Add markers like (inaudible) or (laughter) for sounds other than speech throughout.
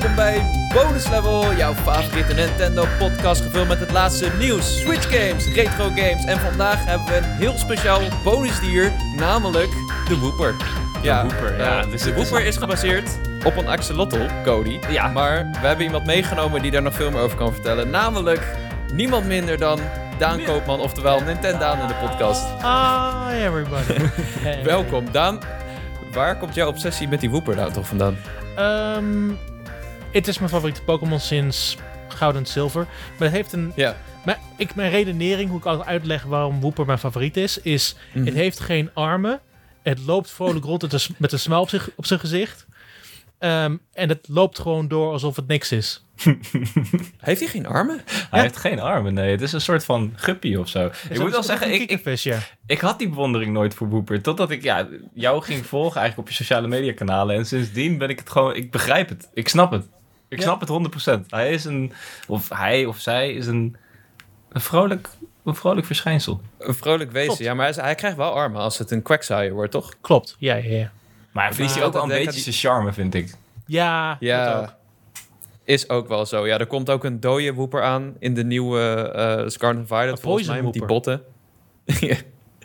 welkom bij Bonus Level, jouw favoriete Nintendo podcast gevuld met het laatste nieuws, Switch games, retro games en vandaag hebben we een heel speciaal bonusdier, namelijk de Wooper. Ja, Wooper, ja. Uh, dus de Wooper is gebaseerd op een axolotl, Cody. Ja. Maar we hebben iemand meegenomen die daar nog veel meer over kan vertellen, namelijk niemand minder dan Daan Koopman, oftewel Nintendo Daan in de podcast. Hi everybody. (laughs) Welkom, Daan. Waar komt jouw obsessie met die Wooper nou toch vandaan? Um, het is mijn favoriete Pokémon sinds Goud en Zilver. Maar het heeft een... Ja. Maar ik, mijn redenering, hoe ik altijd uitleg waarom Wooper mijn favoriet is, is... Mhm. Het heeft geen armen. Het loopt vrolijk rond met een, met een smile op, zich, op zijn gezicht. Um, en het loopt gewoon door alsof het niks is. (laughs) heeft hij geen armen? Hij heeft geen armen, nee. Het is een soort van guppy of zo. ik moet wel zeggen, ik, ik, ja. ik had die bewondering nooit voor Wooper. Totdat ik ja, jou ging volgen eigenlijk op je sociale media kanalen. En sindsdien ben ik het gewoon... Ik begrijp het. Ik snap het. Ik Ja. snap het 100%. Hij is een... Of hij of zij is een... Een vrolijk, een vrolijk verschijnsel. Een vrolijk wezen, Klopt. ja, maar hij, hij krijgt wel armen als het een quagsire wordt, toch? Klopt, ja, ja, ja. Maar hij verliest hij ook wel een beetje zijn charme, vind ik. Ja, dat ook. Ja, is ook wel zo. Ja, er komt ook een dode Wooper aan in de nieuwe eh Scarlet Violet, volgens mij, met die botten. (laughs)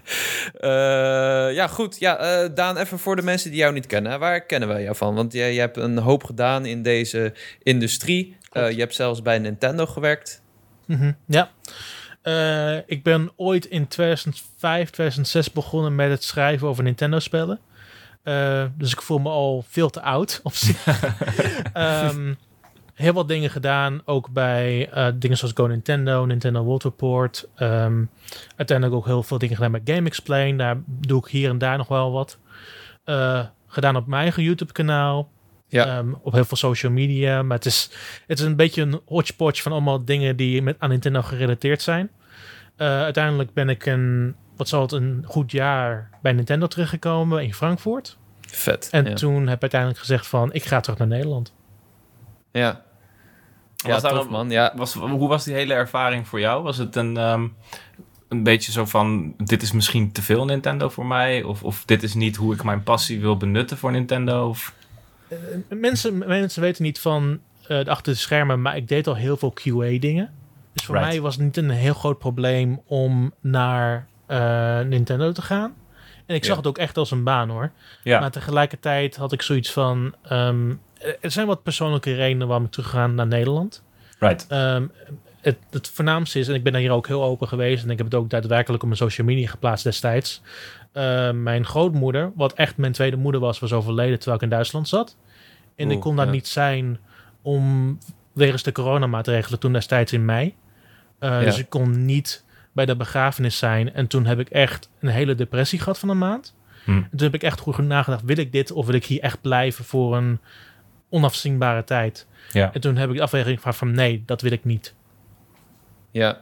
Ja. (laughs) Eh, ja, goed. Ja, eh, Daan, even voor de mensen die jou niet kennen. Waar kennen wij jou van? Want jij, jij hebt een hoop gedaan in deze industrie. Eh, je hebt zelfs bij Nintendo gewerkt. Mhm, ja. Ik ben ooit in 2005, 2006 begonnen met het schrijven over Nintendo-spellen. Dus ik voel me al veel te oud op zich. (laughs) Ehm, heel wat dingen gedaan, ook bij eh, dingen zoals Go Nintendo, Nintendo World Report. Ehm, uiteindelijk ook heel veel dingen gedaan met Game Explain. Daar doe ik hier en daar nog wel wat. Eh, gedaan op mijn eigen YouTube-kanaal. Ja. Ehm, op heel veel social media. Maar het is, het is een beetje een hodgepodge van allemaal dingen die met, aan Nintendo gerelateerd zijn. Eh, uiteindelijk ben ik een, wat zal het, een goed jaar bij Nintendo terechtgekomen in Frankfurt. Vet. En ja. toen heb ik uiteindelijk gezegd van, ik ga terug naar Nederland. Ja, ja Was tof man. Ja, Was, hoe was die hele ervaring voor jou? Was het een, ehm, een beetje zo van: dit is misschien te veel Nintendo voor mij? Of, of dit is niet hoe ik mijn passie wil benutten voor Nintendo? Of... Mensen, mensen weten niet van eh, de achter de schermen, maar ik deed al heel veel QA-dingen. Dus voor Right. mij was het niet een heel groot probleem om naar eh, Nintendo te gaan. En ik zag Ja. het ook echt als een baan hoor. Ja, Maar tegelijkertijd had ik zoiets van. ehm, er zijn wat persoonlijke redenen waarom ik terug ga naar Nederland. right. Ehm, het, het voornaamste is, en ik ben daar hier ook heel open geweest, en ik heb het ook daadwerkelijk op mijn social media geplaatst destijds. Ehm, mijn grootmoeder, wat echt mijn tweede moeder was, was overleden terwijl ik in Duitsland zat. En ik kon daar ja. niet zijn om wegens de coronamaatregelen toen destijds in mei. Uh, Ja. Dus ik kon niet bij de begrafenis zijn. En toen heb ik echt een hele depressie gehad van een maand. Hm. En toen heb ik echt goed nagedacht, wil ik dit of wil ik hier echt blijven voor een onafzienbare tijd? Ja. En toen heb ik de afweging gevraagd van nee, dat wil ik niet. ja.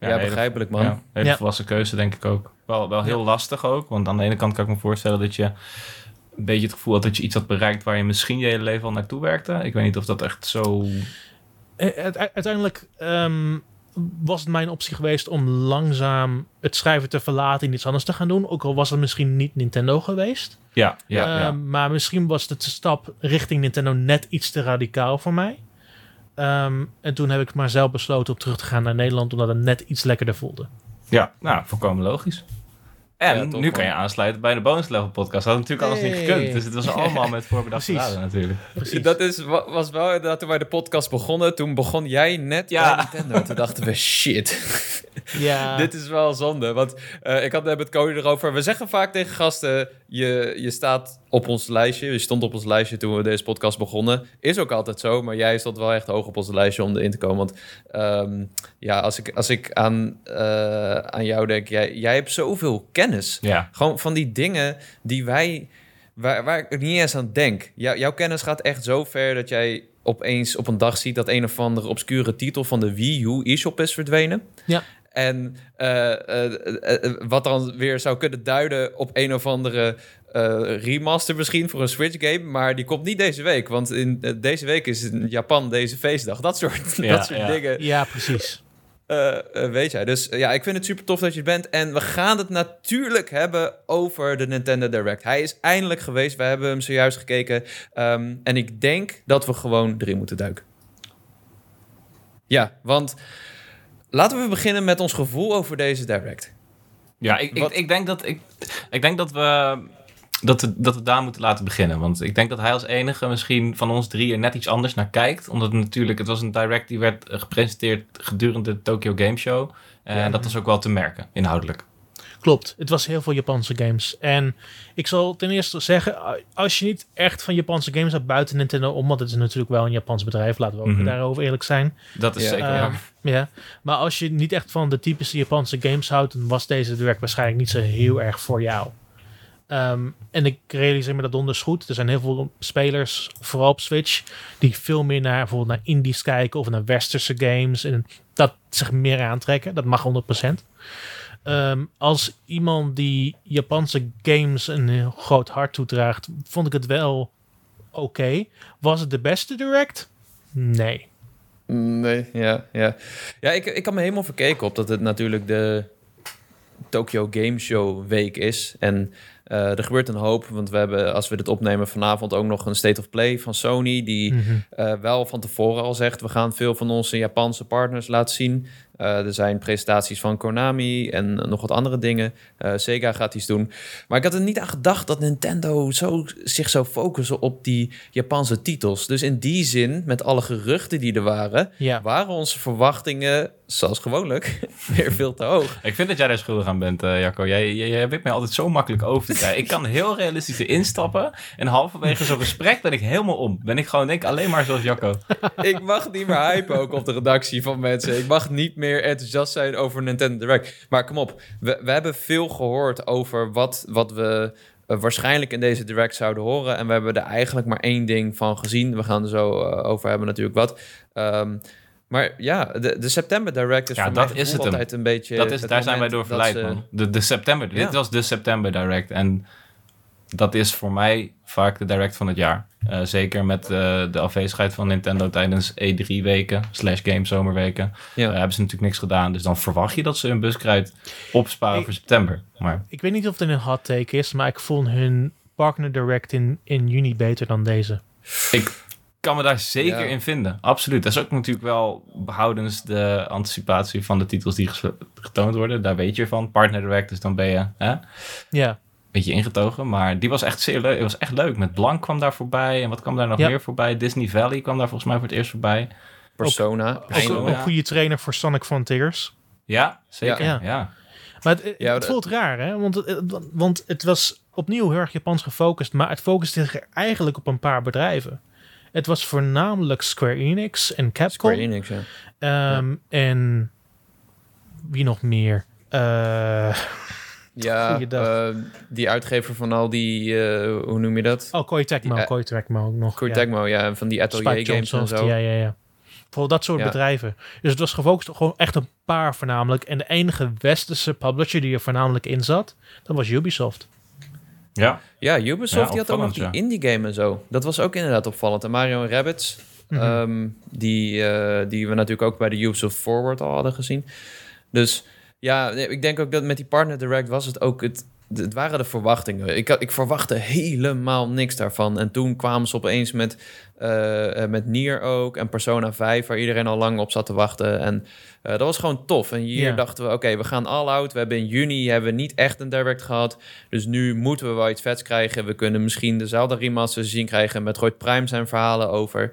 ja, begrijpelijk man. Ja, hele Ja. volwassen keuze, denk ik ook. Wel, wel heel lastig ook. Want aan de ene kant kan ik me voorstellen dat je een beetje het gevoel had dat je iets had bereikt waar je misschien je hele leven al naartoe werkte. Ik weet niet of dat echt zo. Eh, uite- Uiteindelijk ehm, was het mijn optie geweest om langzaam het schrijven te verlaten en iets anders te gaan doen. Ook al was het misschien niet Nintendo geweest. Ja, ja, ja. Ehm, Maar misschien was de stap richting Nintendo net iets te radicaal voor mij. Ehm, en toen heb ik maar zelf besloten om terug te gaan naar Nederland, omdat het net iets lekkerder voelde. Ja, nou, volkomen logisch. En Ja, nu kan je aansluiten bij de bonus level podcast. Dat had natuurlijk anders niet gekund. Dus het was allemaal met voorbedachte Precies. raden natuurlijk. Precies. Dat is, wa- was wel inderdaad toen wij de podcast begonnen. Toen begon jij net Ja. bij Nintendo. Toen dachten we, shit, (laughs) ja, dit is wel zonde. Want eh, ik had net met Cody erover. We zeggen vaak tegen gasten, je, je staat op ons lijstje. Je stond op ons lijstje toen we deze podcast begonnen. Is ook altijd zo, maar jij stond wel echt hoog op ons lijstje om erin te komen. Want ehm, ja, als ik, als ik aan, eh, aan jou denk, jij, jij hebt zoveel kennis. Ja, Gewoon van die dingen die wij, waar, waar ik niet eens aan denk. Jou- jouw kennis gaat echt zo ver dat jij opeens op een dag ziet dat een of andere obscure titel van de Wii U e-shop is verdwenen. Ja. En eh, eh, eh, wat dan weer zou kunnen duiden op een of andere remaster misschien voor een Switch game. Maar die komt niet deze week. Want in, deze week is in Japan deze feestdag. Dat soort, Ja, dat soort ja. dingen. ja, precies. Eh, eh, weet jij. Dus eh, ja, ik vind het super tof dat je bent. En we gaan het natuurlijk hebben over de Nintendo Direct. Hij is eindelijk geweest. We hebben hem zojuist gekeken. Ehm, en ik denk dat we gewoon erin moeten duiken. Ja, want laten we beginnen met ons gevoel over deze Direct. Ja, ik, ik, ik, denk dat ik, ik denk dat we, dat, we, dat we daar moeten laten beginnen. Want ik denk dat hij als enige misschien van ons drie er net iets anders naar kijkt. Omdat het natuurlijk, het was een direct die werd eh, gepresenteerd gedurende de Tokyo Game Show. En dat was ook wel te merken, inhoudelijk. Klopt, het was heel veel Japanse games. En ik zal ten eerste zeggen, als je niet echt van Japanse games hebt buiten Nintendo om, want het is natuurlijk wel een Japans bedrijf, laten we ook Mhm. daarover eerlijk zijn. Dat is Ja. zeker waar. (laughs) ja, maar als je niet echt van de typische Japanse games houdt, dan was deze direct waarschijnlijk niet zo heel erg voor jou. Ehm, en ik realiseer me dat donders goed. Er zijn heel veel spelers, vooral op Switch, die veel meer naar bijvoorbeeld naar indies kijken of naar westerse games en dat zich meer aantrekken. Dat mag 100%. Ehm, als iemand die Japanse games een heel groot hart toedraagt, vond ik het wel oké. Was het de beste direct? Nee. Nee, ja, ja. Ja, ik, ik had me helemaal verkeken op dat het natuurlijk de Tokyo Game Show week is. En eh, er gebeurt een hoop, want we hebben, als we dit opnemen vanavond, ook nog een State of Play van Sony, die Mhm. eh, wel van tevoren al zegt, we gaan veel van onze Japanse partners laten zien. Eh, er zijn presentaties van Konami en nog wat andere dingen. Eh, Sega gaat iets doen. Maar ik had er niet aan gedacht dat Nintendo zo, zich zou focussen op die Japanse titels. Dus in die zin, met alle geruchten die er waren, Ja. waren onze verwachtingen, zoals gewoonlijk, (laughs) weer veel te hoog. Ik vind dat jij daar schuldig aan bent, eh, Jacco. Jij, jij, jij weet mij altijd zo makkelijk over te krijgen. Ik kan heel realistisch erin stappen. En halverwege zo'n gesprek ben ik helemaal om. Ben ik gewoon, denk ik, alleen maar zoals Jacco. ik mag niet meer hypen ook op de redactie van mensen. Ik mag niet meer enthousiast zijn over Nintendo Direct. Maar kom op, we, we hebben veel gehoord over wat, wat we eh, waarschijnlijk in deze Direct zouden horen. En we hebben er eigenlijk maar één ding van gezien. We gaan er zo eh, over hebben natuurlijk wat. Ehm, maar ja, de, de September Direct is Ja, voor dat is het hem. altijd een beetje... Dat is, daar zijn wij door verleid, ze- man. De, de september, Ja. dit was de September Direct. En dat is voor mij vaak de Direct van het jaar. Eh, zeker met eh, de afwezigheid van Nintendo tijdens E3-weken, slash Game Zomerweken. Ja. Hebben ze natuurlijk niks gedaan. Dus dan verwacht je dat ze hun buskruid opsparen Ik- voor september. Maar Ik weet niet of het een hot take is, maar ik vond hun partner direct in, in juni beter dan deze. ik kan me daar zeker Ja. in vinden. Absoluut. Dat is ook natuurlijk wel behoudens de anticipatie van de titels die getoond worden. Daar weet je van. Partner Direct, dus dan ben je... Hè? Ja, beetje ingetogen. Maar die was echt zeer leuk. Het was echt leuk. Met Blank kwam daar voorbij. En wat kwam daar nog Ja. meer voorbij? Disney Valley kwam daar volgens mij voor het eerst voorbij. Persona. ook Persona. een goede trainer voor Sonic Frontiers. Ja, zeker. Ja. Ja. Maar het, Ja, het voelt raar, hè? Want, het- want het was opnieuw heel erg Japans gefocust, maar het focuste zich eigenlijk op een paar bedrijven. Het was voornamelijk Square Enix en Capcom. Square Enix, ja. Ehm, En wie nog meer? Eh, Ja, eh, die uitgever van al die, eh, hoe noem je dat? oh, Koei Tecmo, Ja. Koei Tecmo ook nog. Koei ja. Tecmo, ja, van die Atelier Spike Games en zo. Ja, ja, ja. Voor dat soort Ja. bedrijven. Dus het was gefocust op gewoon echt een paar voornamelijk. En de enige westerse publisher die er voornamelijk in zat, dat was Ubisoft. ja. Ja, Ubisoft Ja, die had ook nog die indie game en zo. Dat was ook inderdaad opvallend. En Mario en Rabbids, Mhm. ehm, die, eh, die we natuurlijk ook bij de Ubisoft Forward al hadden gezien. Dus ja, ik denk ook dat met die Partner Direct was het ook het... Het waren de verwachtingen. Ik, ik verwachtte helemaal niks daarvan. En toen kwamen ze opeens met, eh, eh, met Nier ook en Persona 5, waar iedereen al lang op zat te wachten. En eh, dat was gewoon tof. En hier Ja. dachten we, oké, we gaan all out. We hebben in juni hebben we niet echt een direct gehad. Dus nu moeten we wel iets vets krijgen. We kunnen misschien dezelfde remaster zien krijgen met Roy Prime zijn verhalen over.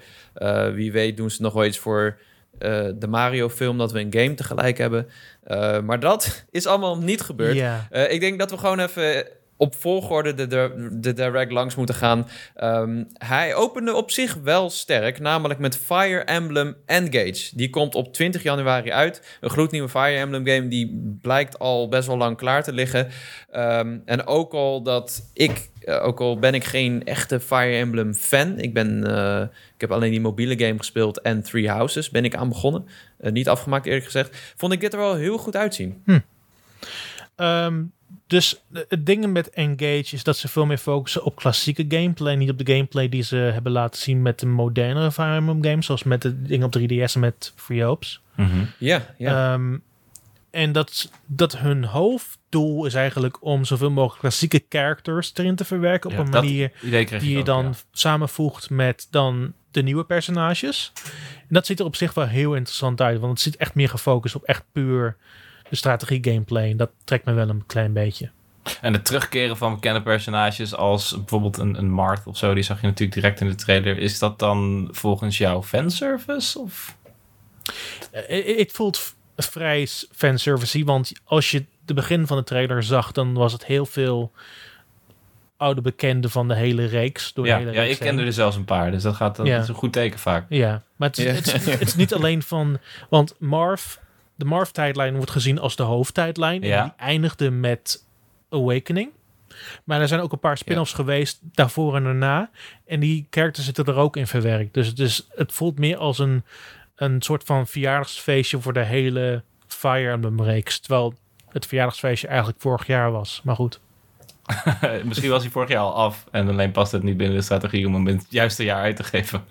Wie weet doen ze nog wel iets voor eh, de Mario-film, dat we een game tegelijk hebben. Eh, maar dat (laughs) is allemaal niet gebeurd. Eh, ik denk dat we gewoon even op volgorde de, de, direct langs moeten gaan. Ehm, hij opende op zich wel sterk, namelijk met Fire Emblem Engage. Die komt op 20 januari uit. Een gloednieuwe Fire Emblem game die blijkt al best wel lang klaar te liggen. Ehm, en ook al dat ik, eh, ook al ben ik geen echte Fire Emblem fan, ik ben, eh, ik heb alleen die mobiele game gespeeld en Three Houses ben ik aan begonnen. Eh, niet afgemaakt eerlijk gezegd. Vond ik dit er wel heel goed uitzien. Ehm, dus het ding met Engage is dat ze veel meer focussen op klassieke gameplay. Niet op de gameplay die ze hebben laten zien met de modernere Fire Emblem games. Zoals met de dingen op 3DS en met Free Hopes. Mhm. Ja, ja. Ehm, en dat, dat hun hoofddoel is eigenlijk om zoveel mogelijk klassieke characters erin te verwerken. Ja, op een manier die je ook, dan ja. samenvoegt met dan de nieuwe personages. En dat ziet er op zich wel heel interessant uit. Want het ziet echt meer gefocust op echt puur de strategie gameplay. En dat trekt me wel een klein beetje. En het terugkeren van bekende personages als bijvoorbeeld een, een Marth of zo, die zag je natuurlijk direct in de trailer. Is dat dan volgens jou fanservice? Of? Eh, Het voelt vrij fanservice want als je de begin van de trailer zag, dan was het heel veel oude bekenden van de hele reeks. Door de Ja, hele ja, reeks ik kende er zelfs een paar, dus dat, gaat, dat Ja. is een goed teken vaak. Ja, maar het is, Ja. Het, is, het is niet alleen van... Want Marv, de Marv-tijdlijn wordt gezien als de hoofdtijdlijn. Ja. En die eindigde met Awakening. Maar er zijn ook een paar spin-offs geweest daarvoor en daarna. En die characters zitten er ook in verwerkt. Dus het, is, het voelt meer als een, een soort van verjaardagsfeestje voor de hele Fire Emblem-reeks. Terwijl het verjaardagsfeestje eigenlijk vorig jaar was. Maar goed. (laughs) Misschien was hij vorig jaar al af en alleen past het niet binnen de strategie om hem in het juiste jaar uit te geven.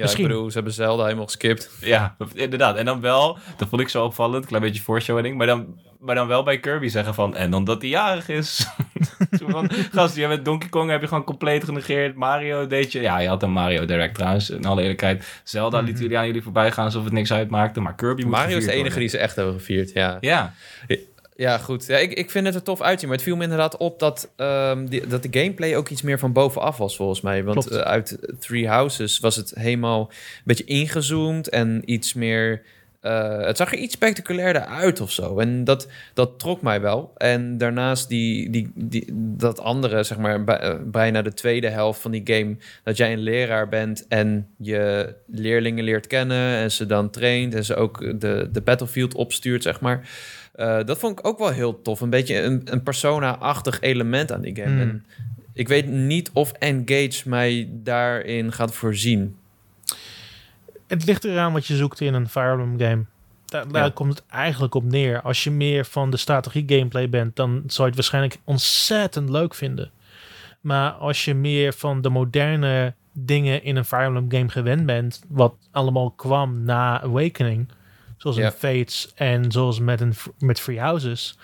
Ja misschien. ik bedoel, ze hebben Zelda helemaal geskipt. Ja, inderdaad. En dan wel, dat vond ik zo opvallend, klein beetje foreshadowing, maar dan, maar dan wel bij Kirby zeggen van, en omdat hij jarig is. (laughs) Van, gast, jij met Donkey Kong heb je gewoon compleet genegeerd. Mario deed je, ja, je had een Mario Direct trouwens, in alle eerlijkheid. Zelda liet jullie aan jullie voorbij gaan alsof het niks uitmaakte, maar Kirby Mario is de enige die ze echt hebben gevierd, ja. Ja, Ja, goed. Ja, ik, ik vind het er tof uitzien. Maar het viel me inderdaad op dat, ehm, die, dat de gameplay ook iets meer van bovenaf was, volgens mij. Want eh, uit Three Houses was het helemaal een beetje ingezoomd en iets meer... eh, het zag er iets spectaculairder uit of zo. En dat, dat trok mij wel. En daarnaast die, die, die, dat andere, zeg maar, bij- eh, bijna de tweede helft van die game... dat jij een leraar bent en je leerlingen leert kennen... en ze dan traint en ze ook de, de battlefield opstuurt, zeg maar... Eh, dat vond ik ook wel heel tof. Een beetje een, een persona-achtig element aan die game. Hmm. En ik weet niet of Engage mij daarin gaat voorzien. Het ligt eraan wat je zoekt in een Fire Emblem game. Daar, daar Ja. komt het eigenlijk op neer. Als je meer van de strategie gameplay bent, dan zou je het waarschijnlijk ontzettend leuk vinden. Maar als je meer van de moderne dingen in een Fire Emblem game gewend bent, wat allemaal kwam na Awakening, zoals in Ja. Fates en zoals met, een, met Free Houses,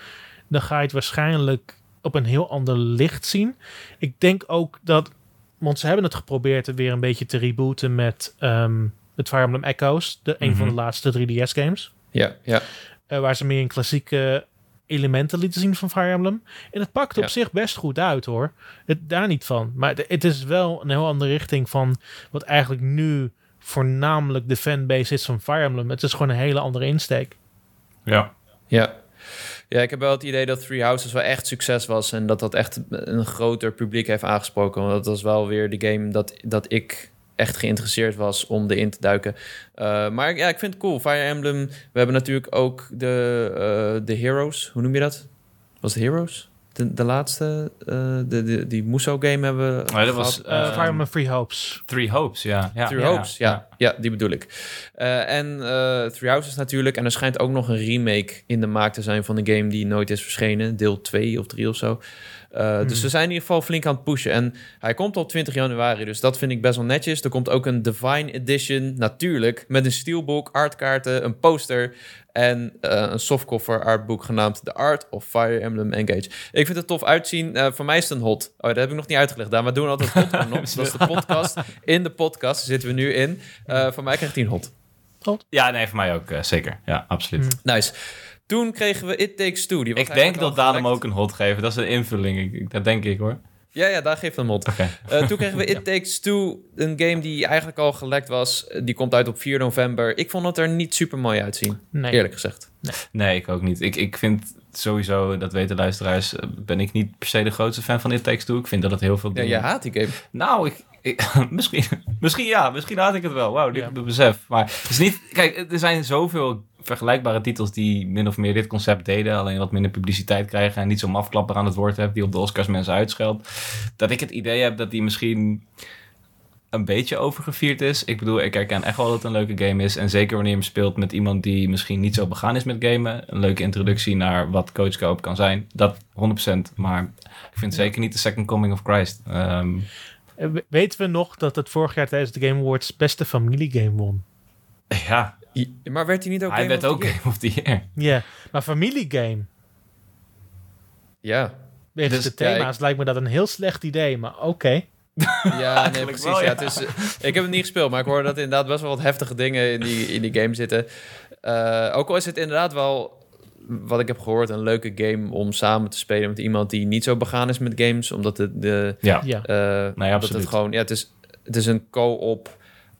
dan ga je het waarschijnlijk op een heel ander licht zien. Ik denk ook dat, want ze hebben het geprobeerd weer een beetje te rebooten met ehm, het Fire Emblem Echoes, de, een van de Mhm. laatste 3DS games. Ja, ja. Eh, waar ze meer in klassieke elementen lieten zien van Fire Emblem. En het pakt op Ja. zich best goed uit hoor. Het, daar niet van. Maar het, het is wel een heel andere richting van wat eigenlijk nu voornamelijk de fanbase is van Fire Emblem. Het is gewoon een hele andere insteek. ja. Ja. Ja, ik heb wel het idee dat Three Houses wel echt succes was... en dat dat echt een groter publiek heeft aangesproken. Want dat was wel weer de game dat, dat ik echt geïnteresseerd was om erin te duiken. Eh, maar ja, ik vind het cool. Fire Emblem, we hebben natuurlijk ook de, eh, de Heroes. Hoe noem je dat? Was het Heroes? De, de laatste, eh, de, de, die Muso-game hebben we Oh, dat was. Eh Ehm, Fire Emblem Free Hopes. Three Hopes, ja. ja Three ja, Hopes, ja, ja. die bedoel ik. Eh, en eh Three Houses natuurlijk. En er schijnt ook nog een remake in de maak te zijn van de game die nooit is verschenen. Deel 2 of 3 of zo. Eh, Dus Hmm. ze zijn in ieder geval flink aan het pushen. En hij komt op 20 januari, dus dat vind ik best wel netjes. Er komt ook een Divine Edition, natuurlijk. Met een steelbook, artkaarten, een poster... en eh, een softcover artboek genaamd The Art of Fire Emblem Engage. Ik vind het tof uitzien. Eh, voor mij is het een hot. Oh, dat heb ik nog niet uitgelegd. Daan. We doen altijd hot or not. (laughs) Dat is de podcast. In de podcast zitten we nu in. Eh voor mij krijgt hij een hot. Ja, nee, voor mij ook, zeker. Ja, absoluut. Mm. Nice. Toen kregen we It Takes Two. Die was Ik denk dat Daan hem ook een hot geven. Dat is een invulling. Ik- dat denk ik hoor. Ja, ja, daar geeft een. Oké. Eh, toen kregen we (laughs) It Takes Two, een game die eigenlijk al gelekt was. Eh, Die komt uit op 4 november. Ik vond het er niet super mooi uitzien, Nee. eerlijk gezegd. Nee, ik ook niet. Ik, ik vind sowieso, dat weten luisteraars, eh, ben ik niet per se de grootste fan van It Takes Two. Ik vind dat het heel veel Ja, dingen... je haat die game. Nou, ik, (laughs) misschien, misschien ja, misschien had ik het wel. Wauw, dit Ja. besef. Maar het is niet... Kijk, er zijn zoveel vergelijkbare titels die min of meer dit concept deden. Alleen wat minder publiciteit krijgen en niet zo'n afklapper aan het woord hebben die op de Oscars mensen uitscheldt. Dat ik het idee heb dat die misschien een beetje overgevierd is. Ik bedoel, ik herken echt wel dat het een leuke game is. En zeker wanneer je hem speelt met iemand die misschien niet zo begaan is met gamen. Een leuke introductie naar wat Coach Co-op kan zijn. Dat 100%. Maar ik vind zeker niet de second coming of Christ. Ehm, Eh, we- Weten we nog dat het vorig jaar tijdens de Game Awards beste familiegame won? ja, Maar werd hij niet ook hij Game werd of the ook Year? Game of the Year. Ja, maar familiegame. Ja. Wegens Dus, de ja, thema's ik- lijkt me dat een heel slecht idee, maar oké. Ja, (laughs) nee, precies. wel, ja. ja. het is, eh, ik heb het niet gespeeld, maar ik hoor dat inderdaad best wel wat heftige dingen in die, in die game zitten. Eh, ook al is het inderdaad wel, wat ik heb gehoord, een leuke game om samen te spelen met iemand die niet zo begaan is met games. Omdat de, de, Ja, Ja. eh, omdat het gewoon, ja, het is, het is een co-op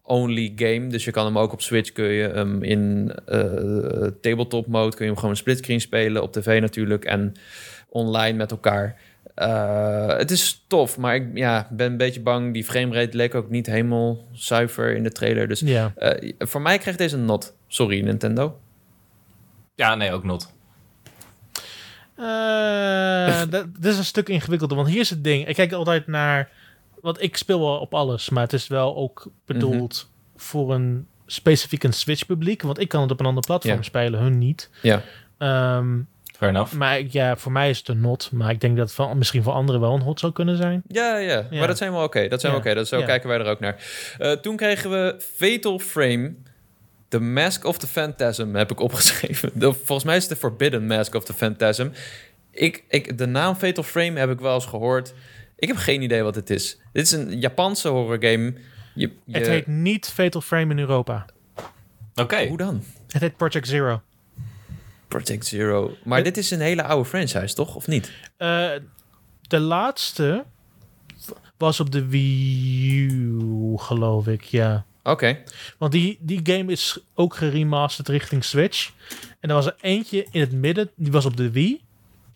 only game. Dus je kan hem ook op Switch kun je hem in eh, tabletop mode kun je hem gewoon een splitscreen spelen op tv natuurlijk en online met elkaar. Eh, het is tof, maar ik ja, ben een beetje bang. Die framerate leek ook niet helemaal zuiver in de trailer. Dus Ja. eh, voor mij krijgt deze een not. Sorry, Nintendo. ja, nee, ook not. Eh, (laughs) dat, dit is een stuk ingewikkelder, want hier is het ding. Ik kijk altijd naar... Want ik speel wel op alles, maar het is wel ook bedoeld voor een specifiek een Switch-publiek. Want ik kan het op een ander platform spelen, hun niet. Ja, Ehm, Fair enough. maar ja, voor mij is het een not. Maar ik denk dat het van, misschien voor anderen wel een hot zou kunnen zijn. ja, ja. Ja. maar dat zijn wel oké. Dat zijn we Ja. oké. Dat Zo Ja. kijken wij er ook naar. Eh, toen kregen we Fatal Frame. The Mask of the Phantasm heb ik opgeschreven. (laughs) De, volgens mij is het de Forbidden Mask of the Phantasm. Ik, ik, de naam Fatal Frame heb ik wel eens gehoord. Ik heb geen idee wat het is. Dit is een Japanse horror game. Je, je- Het heet niet Fatal Frame in Europa. Oké. Hoe dan? Het heet Project Zero. Project Zero. Maar Het- dit is een hele oude franchise, toch? Of niet? Eh, de laatste was op de Wii U, geloof ik, ja. Oké. Want die, die game is ook geremasterd richting Switch. En er was er eentje in het midden, die was op de Wii.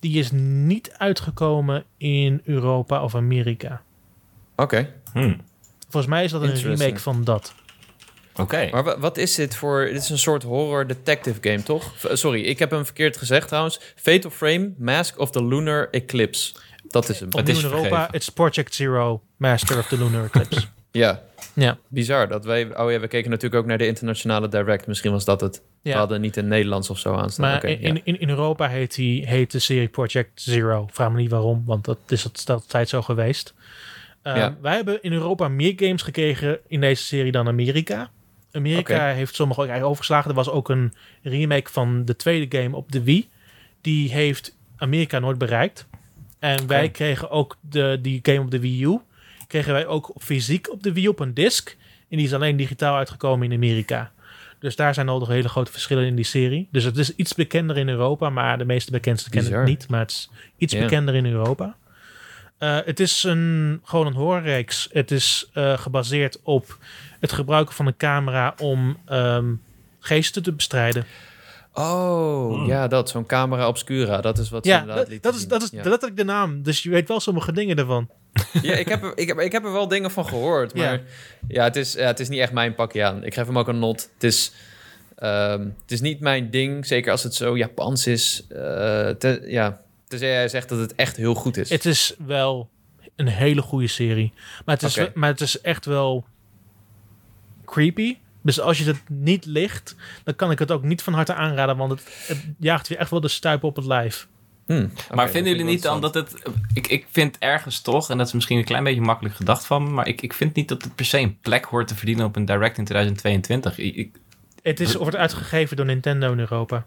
Die is niet uitgekomen in Europa of Amerika. Oké. Hm. Volgens mij is dat een remake van dat. Oké. Maar wa- wat is dit voor... Dit is een soort horror detective game, toch? V- sorry, ik heb hem verkeerd gezegd trouwens. Fatal Frame, Mask of the Lunar Eclipse. Dat is hem. Het Opnieuw is in Europa, vergeven. it's Project Zero, Master of the Lunar Eclipse. (laughs) Ja, ja, bizar. Dat wij, oh ja, we keken natuurlijk ook naar de internationale direct. Misschien was dat het. We hadden niet in Nederlands of zo aanstaan. Maar in, ja. in, in, Europa heet, die, heet de serie Project Zero. Vraag me niet waarom, want dat is het altijd zo geweest. Ja. Wij hebben in Europa meer games gekregen in deze serie dan Amerika. Amerika heeft sommige ook eigenlijk overgeslagen. Er was ook een remake van de tweede game op de Wii. Die heeft Amerika nooit bereikt. En wij kregen ook de, die game op de Wii U. Kregen wij ook fysiek op de Wii op een disc. En die is alleen digitaal uitgekomen in Amerika. Dus daar zijn al nog hele grote verschillen in die serie. Dus het is iets bekender in Europa, maar de meeste bekendsten kennen het niet. Maar het is iets bekender in Europa. Eh, het is een, gewoon een horrorreeks. Het is eh, gebaseerd op het gebruiken van een camera om ehm, geesten te bestrijden. Oh, Hmm. ja, dat. Zo'n camera obscura. Dat is wat ze Ja, inderdaad dat, dat is, dat is ja. letterlijk de naam. Dus je weet wel sommige dingen ervan. (laughs) Ja, ik heb, er, ik, heb, ik heb er wel dingen van gehoord. Maar Ja. ja, het, is, ja het is niet echt mijn pakje aan. Ik geef hem ook een not. Het is, ehm, het is niet mijn ding. Zeker als het zo Japans is. Eh te, ja, tenzij jij zegt dat het echt heel goed is. Het is wel een hele goede serie. Maar het is, maar het is echt wel creepy. Dus als je het niet ligt, dan kan ik het ook niet van harte aanraden. Want het, het jaagt je echt wel de stuip op het lijf. Hmm, oké, maar vinden vind jullie niet dan dat het... Ik, ik vind ergens toch, en dat is misschien een klein beetje makkelijk gedacht van me... maar ik, ik vind niet dat het per se een plek hoort te verdienen op een Direct in 2022. Ik, ik- Het is, wordt uitgegeven door Nintendo in Europa.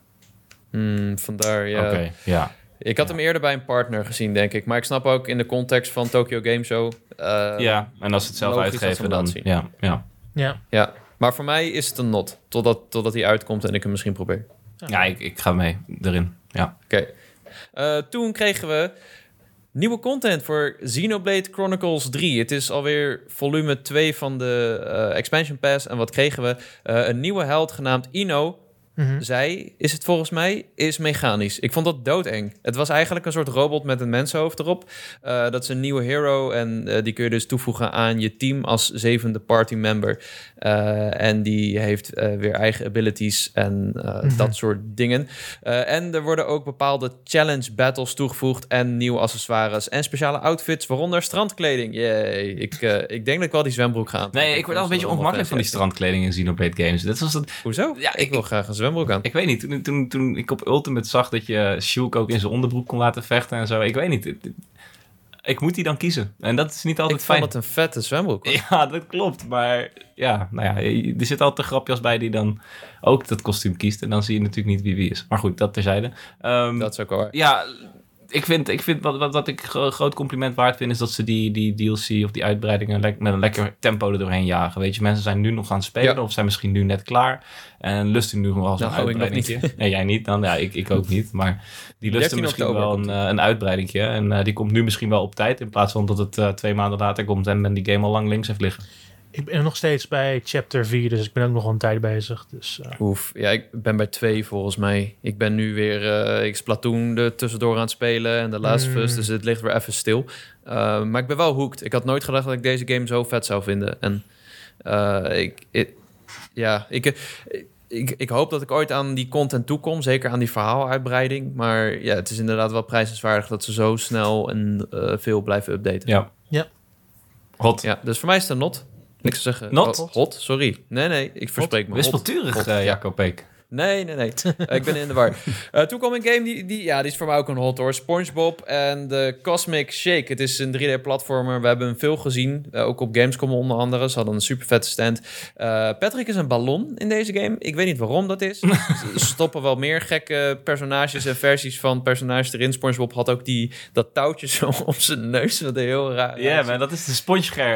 Hmm, vandaar, ja. Oké, ja. Ik had hem eerder bij een partner gezien, denk ik. Maar ik snap ook in de context van Tokyo Game Show. eh, ja, en als ze het zelf uitgeven, dan... zien. Ja, ja. Ja. Ja, maar voor mij is het een not. Totdat, totdat hij uitkomt en ik hem misschien probeer. ja ik, ik ga mee erin. Ja. Oké. Eh, toen kregen we nieuwe content voor Xenoblade Chronicles 3. Het is alweer volume 2 van de eh, expansion pass. En wat kregen we? Eh, een nieuwe held genaamd Ino. Mhm. zei, is het volgens mij, is mechanisch. Ik vond dat doodeng. Het was eigenlijk een soort robot met een mensenhoofd erop. Eh, dat is een nieuwe hero en eh, die kun je dus toevoegen aan je team als zevende party member. Eh, en die heeft eh, weer eigen abilities en eh, Mhm. dat soort dingen. Eh, en er worden ook bepaalde challenge battles toegevoegd en nieuwe accessoires en speciale outfits, waaronder strandkleding. Yay. Ik, ik denk dat ik wel die zwembroek ga aantrekken. Nee, ik word al een beetje ongemakkelijk van die strandkleding in Xenoblade Games. Dat was dat, Hoezo? Ja, ik, ik- wil graag een zwembroek aan. ik weet niet, toen, toen, toen ik op Ultimate zag dat je Shulk ook in zijn onderbroek kon laten vechten en zo. Ik weet niet. Ik moet die dan kiezen. En dat is niet altijd Ik fijn. vond het een vette zwembroek. Ja, dat klopt. Maar ja, nou ja, er zitten altijd grapjes bij die dan ook dat kostuum kiest. En dan zie je natuurlijk niet wie wie is. Maar goed, dat terzijde. Ehm, Dat is ook wel waar. Ja, ik vind, ik vind wat, wat, wat ik een groot compliment waard vind, is dat ze die, die DLC of die uitbreidingen met een lekker tempo er doorheen jagen. Weet je, mensen zijn nu nog aan het spelen Ja. of zijn misschien nu net klaar. En lusten nu nog wel zo'n nog uitbreiding. Nee, jij niet dan. Ja, ik, ik ook niet. Maar die lusten 13 misschien wel een, een uitbreidingje. En eh, die komt nu misschien wel op tijd in plaats van dat het eh, twee maanden later komt en men die game al lang links heeft liggen. Ik ben nog steeds bij chapter 4, dus ik ben ook nog een tijd bezig. Dus, eh, Oef, ja, ik ben bij twee volgens mij. Ik ben nu weer eh ik Splatoon er tussendoor aan het spelen en de Last of Us, Mm. dus het ligt weer even stil. Uh, maar ik ben wel hooked. Ik had nooit gedacht dat ik deze game zo vet zou vinden. En uh, ik, ik, ja, ik, ik, ik hoop dat ik ooit aan die content toekom, zeker aan die verhaaluitbreiding. Maar ja, het is inderdaad wel prijzenswaardig dat ze zo snel en uh, veel blijven updaten. Ja. Ja. Hot. Ja, dus voor mij is het een not. Ik zou zeggen... Not? Hot, hot, sorry. Nee, nee, ik verspreek me. Wispelturig, Hot. uh, Jacob Peek. Nee, nee, nee. uh, (laughs) ik ben in de war. Uh, toen kwam een game, die, die, ja, die is voor mij ook een hot hoor. SpongeBob en de Cosmic Shake. Het is een 3D-platformer. We hebben hem veel gezien. Uh, ook op Gamescom onder andere. Ze hadden een super vette stand. Uh, Patrick is een ballon in deze game. Ik weet niet waarom dat is. Ze (laughs) stoppen wel meer gekke personages en versies van personages erin. SpongeBob had ook die, dat touwtje zo (laughs) op zijn neus. Dat deed heel raar. Ja, yeah, maar dat is de SpongeGer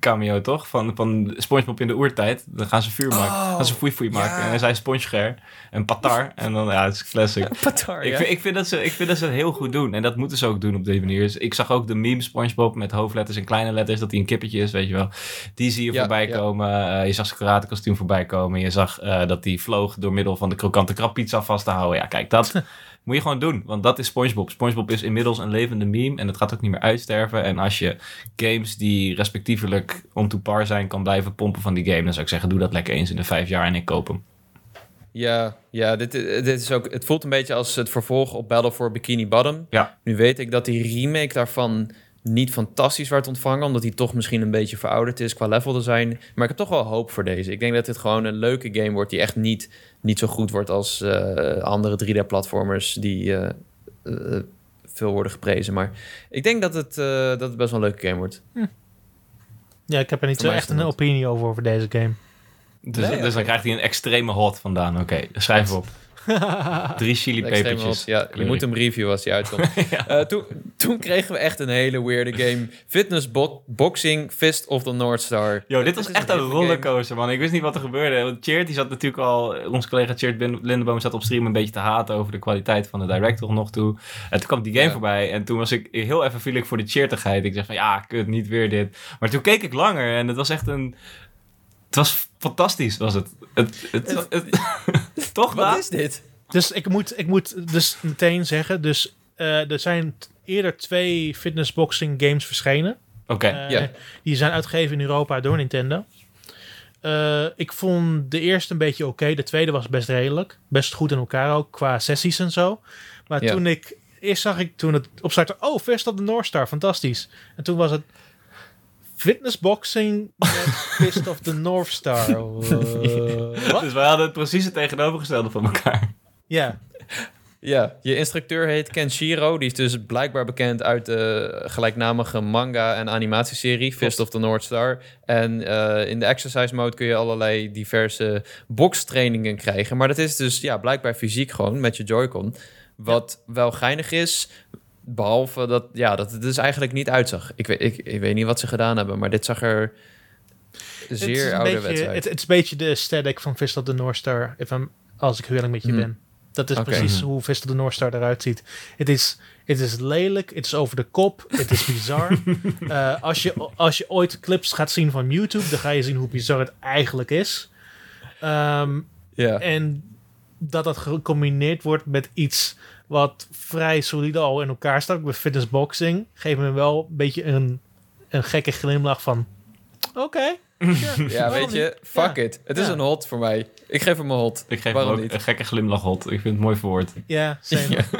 cameo, toch? Van, van SpongeBob in de oertijd. Dan gaan ze vuur maken. Oh, gaan ze foei foei maken. Ja. En hij zei SpongeGer en Patar. En dan, ja, het is classic. (laughs) Patar, ik, ja. vind, ik, vind dat ze, ik vind dat ze het heel goed doen. En dat moeten ze ook doen op deze manier. Dus ik zag ook de meme SpongeBob met hoofdletters en kleine letters. Dat hij een kippetje is, weet je wel. Die zie je ja, voorbij ja. komen. Uh, je zag zijn karate kostuum voorbij komen. Je zag uh, dat hij vloog door middel van de krokante krappizza vast te houden. Ja, kijk, dat... (laughs) Moet je gewoon doen, want dat is SpongeBob. SpongeBob is inmiddels een levende meme en het gaat ook niet meer uitsterven. En als je games die respectievelijk on to par zijn kan blijven pompen van die game, dan zou ik zeggen, doe dat lekker eens in de vijf jaar en ik koop hem. Ja, ja dit, dit is ook, het voelt een beetje als het vervolg op Battle for Bikini Bottom. Ja. Nu weet ik dat die remake daarvan niet fantastisch werd ontvangen, omdat die toch misschien een beetje verouderd is qua level design. Maar ik heb toch wel hoop voor deze. Ik denk dat dit gewoon een leuke game wordt die echt niet, niet zo goed wordt als uh, andere 3D-platformers die uh, uh, veel worden geprezen. Maar ik denk dat het, eh, dat het best wel een leuke game wordt. Hm. Ja, ik heb er niet zo echt een opinie over over deze game. Dus, nee, dus dan krijgt hij een extreme hot vandaan. Oké, okay, schrijf op. (laughs) Drie chili pepertjes. Ja, je moet hem reviewen als die uitkomt. (laughs) ja. uh, toen, toen kregen we echt een hele weirde game. Fitness bo Boxing Fist of the North Star. Yo, dit was echt een rollercoaster, man. Ik wist niet wat er gebeurde. Want Cheert, die zat natuurlijk al... Onze collega Cheert Lindeboom zat op stream een beetje te haten... over de kwaliteit van de director nog toe. En toen kwam die game ja. voorbij. En toen was ik heel even viel ik voor de cheertigheid. Ik zeg van, ja, kut, niet weer dit. Maar toen keek ik langer en het was echt een... Het was fantastisch, was het. het, het, het, het (laughs) toch, Wat is dit? Dus ik moet, ik moet dus meteen zeggen, dus uh, er zijn eerder twee fitnessboxing games verschenen. Oké. Okay. Uh, yeah. Die zijn uitgegeven in Europa door Nintendo. Uh, ik vond de eerste een beetje oké. Okay. De tweede was best redelijk. Best goed in elkaar ook, qua sessies en zo. Maar yeah. toen ik... Eerst zag ik toen het opstartte... Oh, Fist of the North Star, fantastisch. En toen was het... Fitnessboxing met Fist of the North Star. Uh, (laughs) dus wij hadden het precies het tegenovergestelde van elkaar. Ja. Ja, je instructeur heet Kenshiro. Die is dus blijkbaar bekend uit de gelijknamige manga- en animatieserie Fist of the North Star. En uh, in de exercise mode kun je allerlei diverse boxtrainingen krijgen. Maar dat is dus ja, blijkbaar fysiek gewoon met je Joy-Con. Wat ja. wel geinig is, behalve dat, ja, dat het dus eigenlijk niet uitzag. Ik weet, ik, ik weet niet wat ze gedaan hebben, maar dit zag er zeer ouderwets uit. Het, het is een beetje de aesthetic van of the North Star, als ik eerlijk met je hmm. ben. Dat is okay. precies hoe Fist of the North Star eruit ziet. Het is, het is lelijk, het is over de kop, het is bizar. uh, (laughs) als, je, als je ooit clips gaat zien van YouTube, dan ga je zien hoe bizar het eigenlijk is. Um, ja. En dat dat gecombineerd wordt met iets wat vrij solide al in elkaar staat. Bij fitness boxing geeft me wel een beetje een, een gekke glimlach van... Oké, sure, (laughs) Ja, weet je, niet? fuck Ja. it. Het is Ja. een hot voor mij. Ik geef hem een hot. Ik geef Waarom hem ook niet? een gekke glimlach hot. Ik vind het mooi verwoord. Ja. (laughs) Ja. (laughs)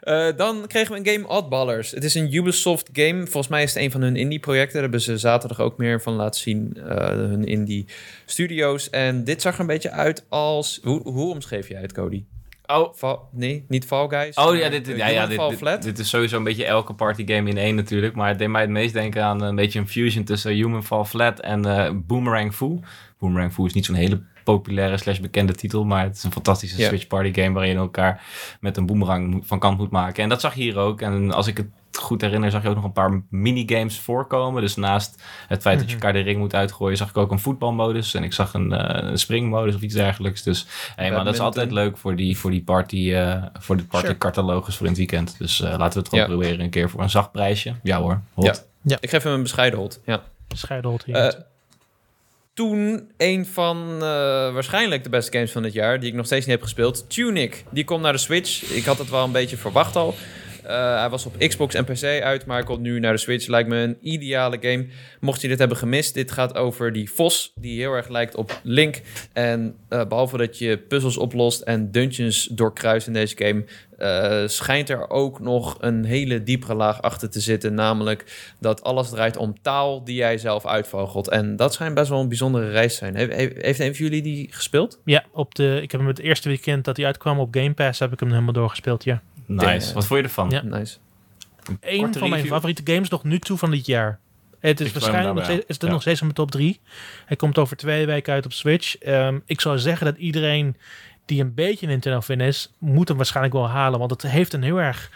Eh, dan kregen we een game Oddballers. Het is een Ubisoft game. Volgens mij is het een van hun indie projecten. Daar hebben ze zaterdag ook meer van laten zien. eh, hun indie studio's. En dit zag er een beetje uit als... Hoe, hoe omschreef jij het, Cody? Oh, Val, nee, niet Fall Guys. Oh ja, dit, eh, ja, ja, dit, dit, is sowieso een beetje elke partygame in één natuurlijk. Maar het deed mij het meest denken aan een beetje een fusion tussen Human Fall Flat en eh, Boomerang Fu. Boomerang Fu is niet zo'n hele populaire slash bekende titel, maar het is een fantastische. Switch party game waarin je elkaar met een boomerang moet- van kant moet maken. En dat zag je hier ook. En als ik het goed herinner, zag je ook nog een paar minigames voorkomen. Dus naast het feit dat je elkaar de ring moet uitgooien, zag ik ook een voetbalmodus. En ik zag een, eh, een springmodus of iets dergelijks. Dus hey, maar dat is altijd leuk voor die, voor die party, eh, voor de party Sure. catalogus voor in het weekend. Dus eh, laten we het gewoon Ja. proberen een keer voor een zacht prijsje. Ja hoor, hot. Ja. Ik geef hem een bescheiden hot. Ja. Scheidhold hier. Toen een van eh, waarschijnlijk de beste games van het jaar, die ik nog steeds niet heb gespeeld, Tunic. Die komt naar de Switch. Ik had het wel een beetje verwacht al. Eh, hij was op Xbox en PC uit, maar hij komt nu naar de Switch. Lijkt me een ideale game. Mocht je dit hebben gemist, dit gaat over die vos die heel erg lijkt op Link. En eh, behalve dat je puzzels oplost en dungeons doorkruist in deze game, eh, schijnt er ook nog een hele diepere laag achter te zitten. Namelijk dat alles draait om taal die jij zelf uitvogelt. En dat schijnt best wel een bijzondere reis te zijn. Heeft, een van jullie die gespeeld? ja, op de, ik heb hem het eerste weekend dat hij uitkwam op Game Pass, heb ik hem helemaal doorgespeeld, ja. Nice. Wat vond je ervan? Ja. Nice. Een Korte van mijn favoriete games nog nu toe van dit jaar. Het is Ik waarschijnlijk nog steeds, is het nog steeds in mijn top 3. Hij komt over twee weken uit op Switch. Ehm, ik zou zeggen dat iedereen die een beetje Nintendo fan is, moet hem waarschijnlijk wel halen. Want het heeft een heel erg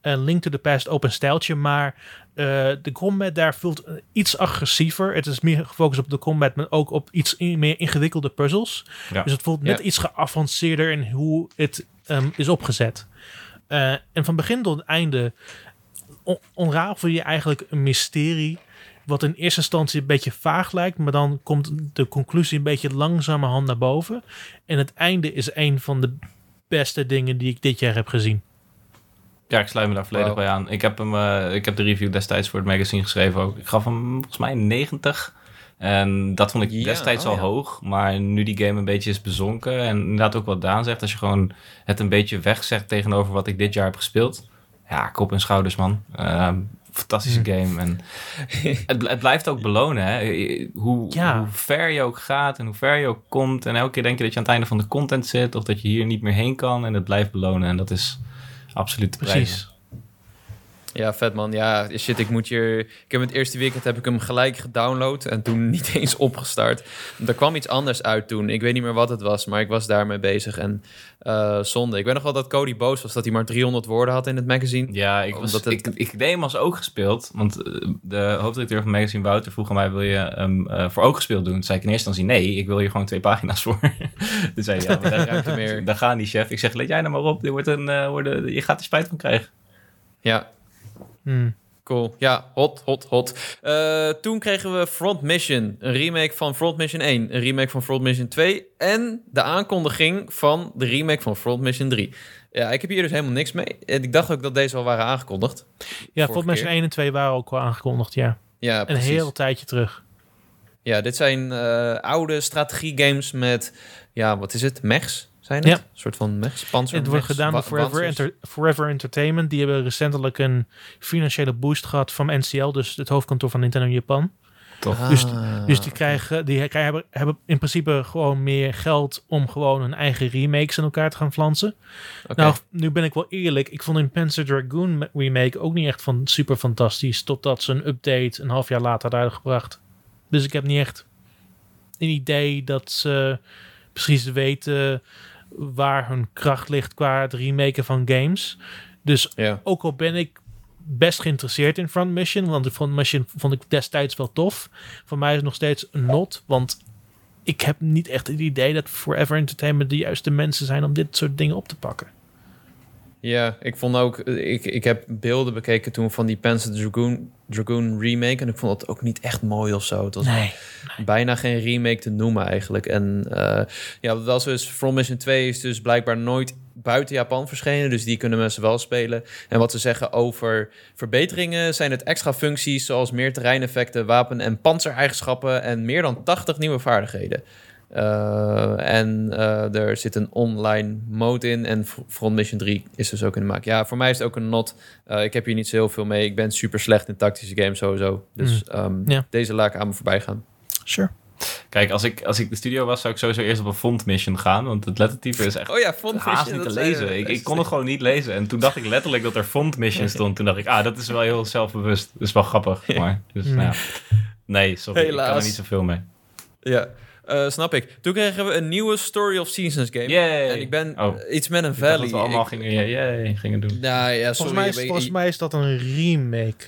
een Link to the Past open stijltje. Maar eh, de combat daar voelt eh, iets agressiever. Het is meer gefocust op de combat, maar ook op iets in- meer ingewikkelde puzzels. Ja. Dus het voelt net Ja. iets geavanceerder in hoe het ehm, is opgezet. Eh, en van begin tot einde on- onrafel je eigenlijk een mysterie. Wat in eerste instantie een beetje vaag lijkt, maar dan komt de conclusie een beetje langzamerhand naar boven. En het einde is een van de beste dingen die ik dit jaar heb gezien. Ja, ik sluit me daar volledig bij aan. Ik heb, hem, eh, ik heb de review destijds voor het magazine geschreven ook. Ik gaf hem volgens mij een 90. En dat vond ik Ja, destijds oh al ja. hoog. Maar nu die game een beetje is bezonken. En inderdaad ook wat Daan zegt. Als je gewoon het een beetje wegzegt tegenover wat ik dit jaar heb gespeeld. Ja, kop en schouders man. Ehm, fantastische game. En (laughs) het, bl- het blijft ook belonen. Hè? Hoe, Ja. hoe ver je ook gaat en hoe ver je ook komt. En elke keer denk je dat je aan het einde van de content zit. Of dat je hier niet meer heen kan. En het blijft belonen. En dat is absoluut prijzen. Precies. Ja, vet man. Ja, shit, ik moet je... Ik heb het eerste weekend heb ik hem gelijk gedownload en toen (laughs) niet eens opgestart. Er kwam iets anders uit toen. Ik weet niet meer wat het was, maar ik was daarmee bezig. En eh, zonde. Ik weet nog wel dat Cody boos was dat hij maar 300 woorden had in het magazine. Ja, ik, was, het- ik, ik deed hem als ook gespeeld. Want eh, de hoofdredacteur van magazine Wouter vroeg aan mij... wil je hem eh, voor ook gespeeld doen? Toen zei ik in eerste instantie nee, ik wil hier gewoon twee pagina's voor. (laughs) Toen zei hij, ja, daar, Ruimte (laughs) meer. daar gaan die chef. Ik zeg, let jij nou maar op. Dit wordt een, worden, je gaat er spijt van krijgen. Ja, Hmm. Cool. Ja, hot, hot, hot. Eh, toen kregen we Front Mission. Een remake van Front Mission 1. Een remake van Front Mission 2. En de aankondiging van de remake van Front Mission 3. Ja, ik heb hier dus helemaal niks mee. En ik dacht ook dat deze al waren aangekondigd. Ja, volgens mij 1 en 2 waren ook wel aangekondigd, ja. Ja, Een precies. heel tijdje terug. Ja, dit zijn eh, oude strategiegames met... Ja, wat is het? Mechs? Zijn het? Ja. Een soort van mechs, panzer, Het wordt mechs, gedaan door Forever. Enter- Forever Entertainment. Die hebben recentelijk een financiële boost gehad van NCL, dus het hoofdkantoor van Nintendo Japan. Toch? Dus- Ah, Dus die, krijgen, die krijgen, hebben, hebben in principe gewoon meer geld om gewoon hun eigen remakes in elkaar te gaan flansen. oké. Nou, nu ben ik wel eerlijk. Ik vond een Panzer Dragoon remake ook niet echt van super fantastisch. Totdat ze een update een half jaar later hadden uitgebracht. Dus ik heb niet echt een idee dat ze precies weten waar hun kracht ligt qua het remaken van games. Dus ja. ook al ben ik best geïnteresseerd in Front Mission, want de Front Mission vond ik destijds wel tof. Voor mij is het nog steeds een not, want ik heb niet echt het idee dat Forever Entertainment de juiste mensen zijn om dit soort dingen op te pakken. Ja, ik vond ook... Ik, ik heb beelden bekeken toen van die Panzer Dragoon, Dragoon remake... en ik vond het ook niet echt mooi of zo. Het was Nee. bijna geen remake te noemen eigenlijk. En eh, ja, wel zo is, From Mission 2 is dus blijkbaar nooit buiten Japan verschenen. Dus die kunnen mensen wel spelen. En wat ze zeggen over verbeteringen zijn het extra functies... zoals meer terreineffecten, wapen- en panzereigenschappen... en meer dan 80 nieuwe vaardigheden. Eh, en eh, er zit een online mode in. En Front Mission 3 is dus ook in de maak. Ja, voor mij is het ook een not. Eh, ik heb hier niet zo heel veel mee. Ik ben super slecht in tactische games sowieso. Dus ehm, Ja. deze laat ik aan me voorbij gaan. Sure. Kijk, als ik, als ik de studio was, zou ik sowieso eerst op een font mission gaan. Want het lettertype is echt Oh ja, Front haast Mission. niet te lezen. Ik, ik kon het gewoon niet lezen. En toen dacht ik letterlijk dat er font mission stond. Toen dacht ik, ah, dat is wel heel zelfbewust. Dat is wel grappig. (laughs) Maar, dus, nou ja. Nee, sorry. Ik kan Helaas. er niet zoveel mee. Ja, eh, snap ik. Toen kregen we een nieuwe Story of Seasons game. Yay. En ik ben Oh. iets met een Ik dacht valley. dat we allemaal Ik- gingen, yay, gingen doen. Nou ja, sorry. Volgens, mij is, ik- volgens mij is dat een remake.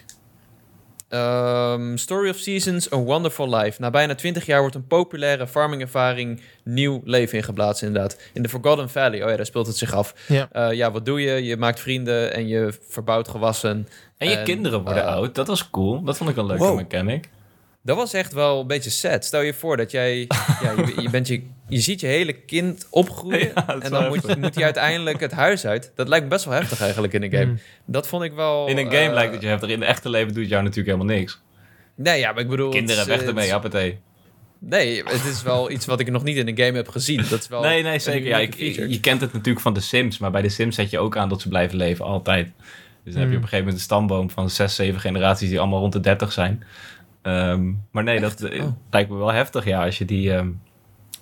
Ehm, Story of Seasons, A Wonderful Life. Na bijna 20 jaar wordt een populaire farmingervaring nieuw leven ingeblazen, inderdaad. In de Forgotten Valley, oh ja, daar speelt het zich af. Ja. Eh, ja, wat doe je? Je maakt vrienden en je verbouwt gewassen. En je En, kinderen worden eh, oud. Dat was cool. Dat vond ik een leuke Wow. mechanic. Dat was echt wel een beetje sad. Stel je voor dat jij, (laughs) ja, je, je, bent je, je ziet je hele kind opgroeien Ja, en dan moet, heftig. moet hij uiteindelijk het huis uit. Dat lijkt me best wel heftig eigenlijk in een game. Mm. Dat vond ik wel... In een game eh, lijkt het je heftig. In het echte leven doet jou natuurlijk helemaal niks. Nee, ja, maar ik bedoel... Kinderen, weg ermee, hoppatee. Nee, het is wel iets wat ik nog niet in een game heb gezien. Dat is wel Nee, nee, zeker. Ja, ik, je kent het natuurlijk van de Sims, maar bij de Sims zet je ook aan dat ze blijven leven, altijd. Dus dan heb je Hmm. op een gegeven moment een stamboom van zes, zeven generaties die allemaal rond de 30 zijn. Ehm, maar nee, dat eh, Oh. lijkt me wel heftig, ja, als je die ehm,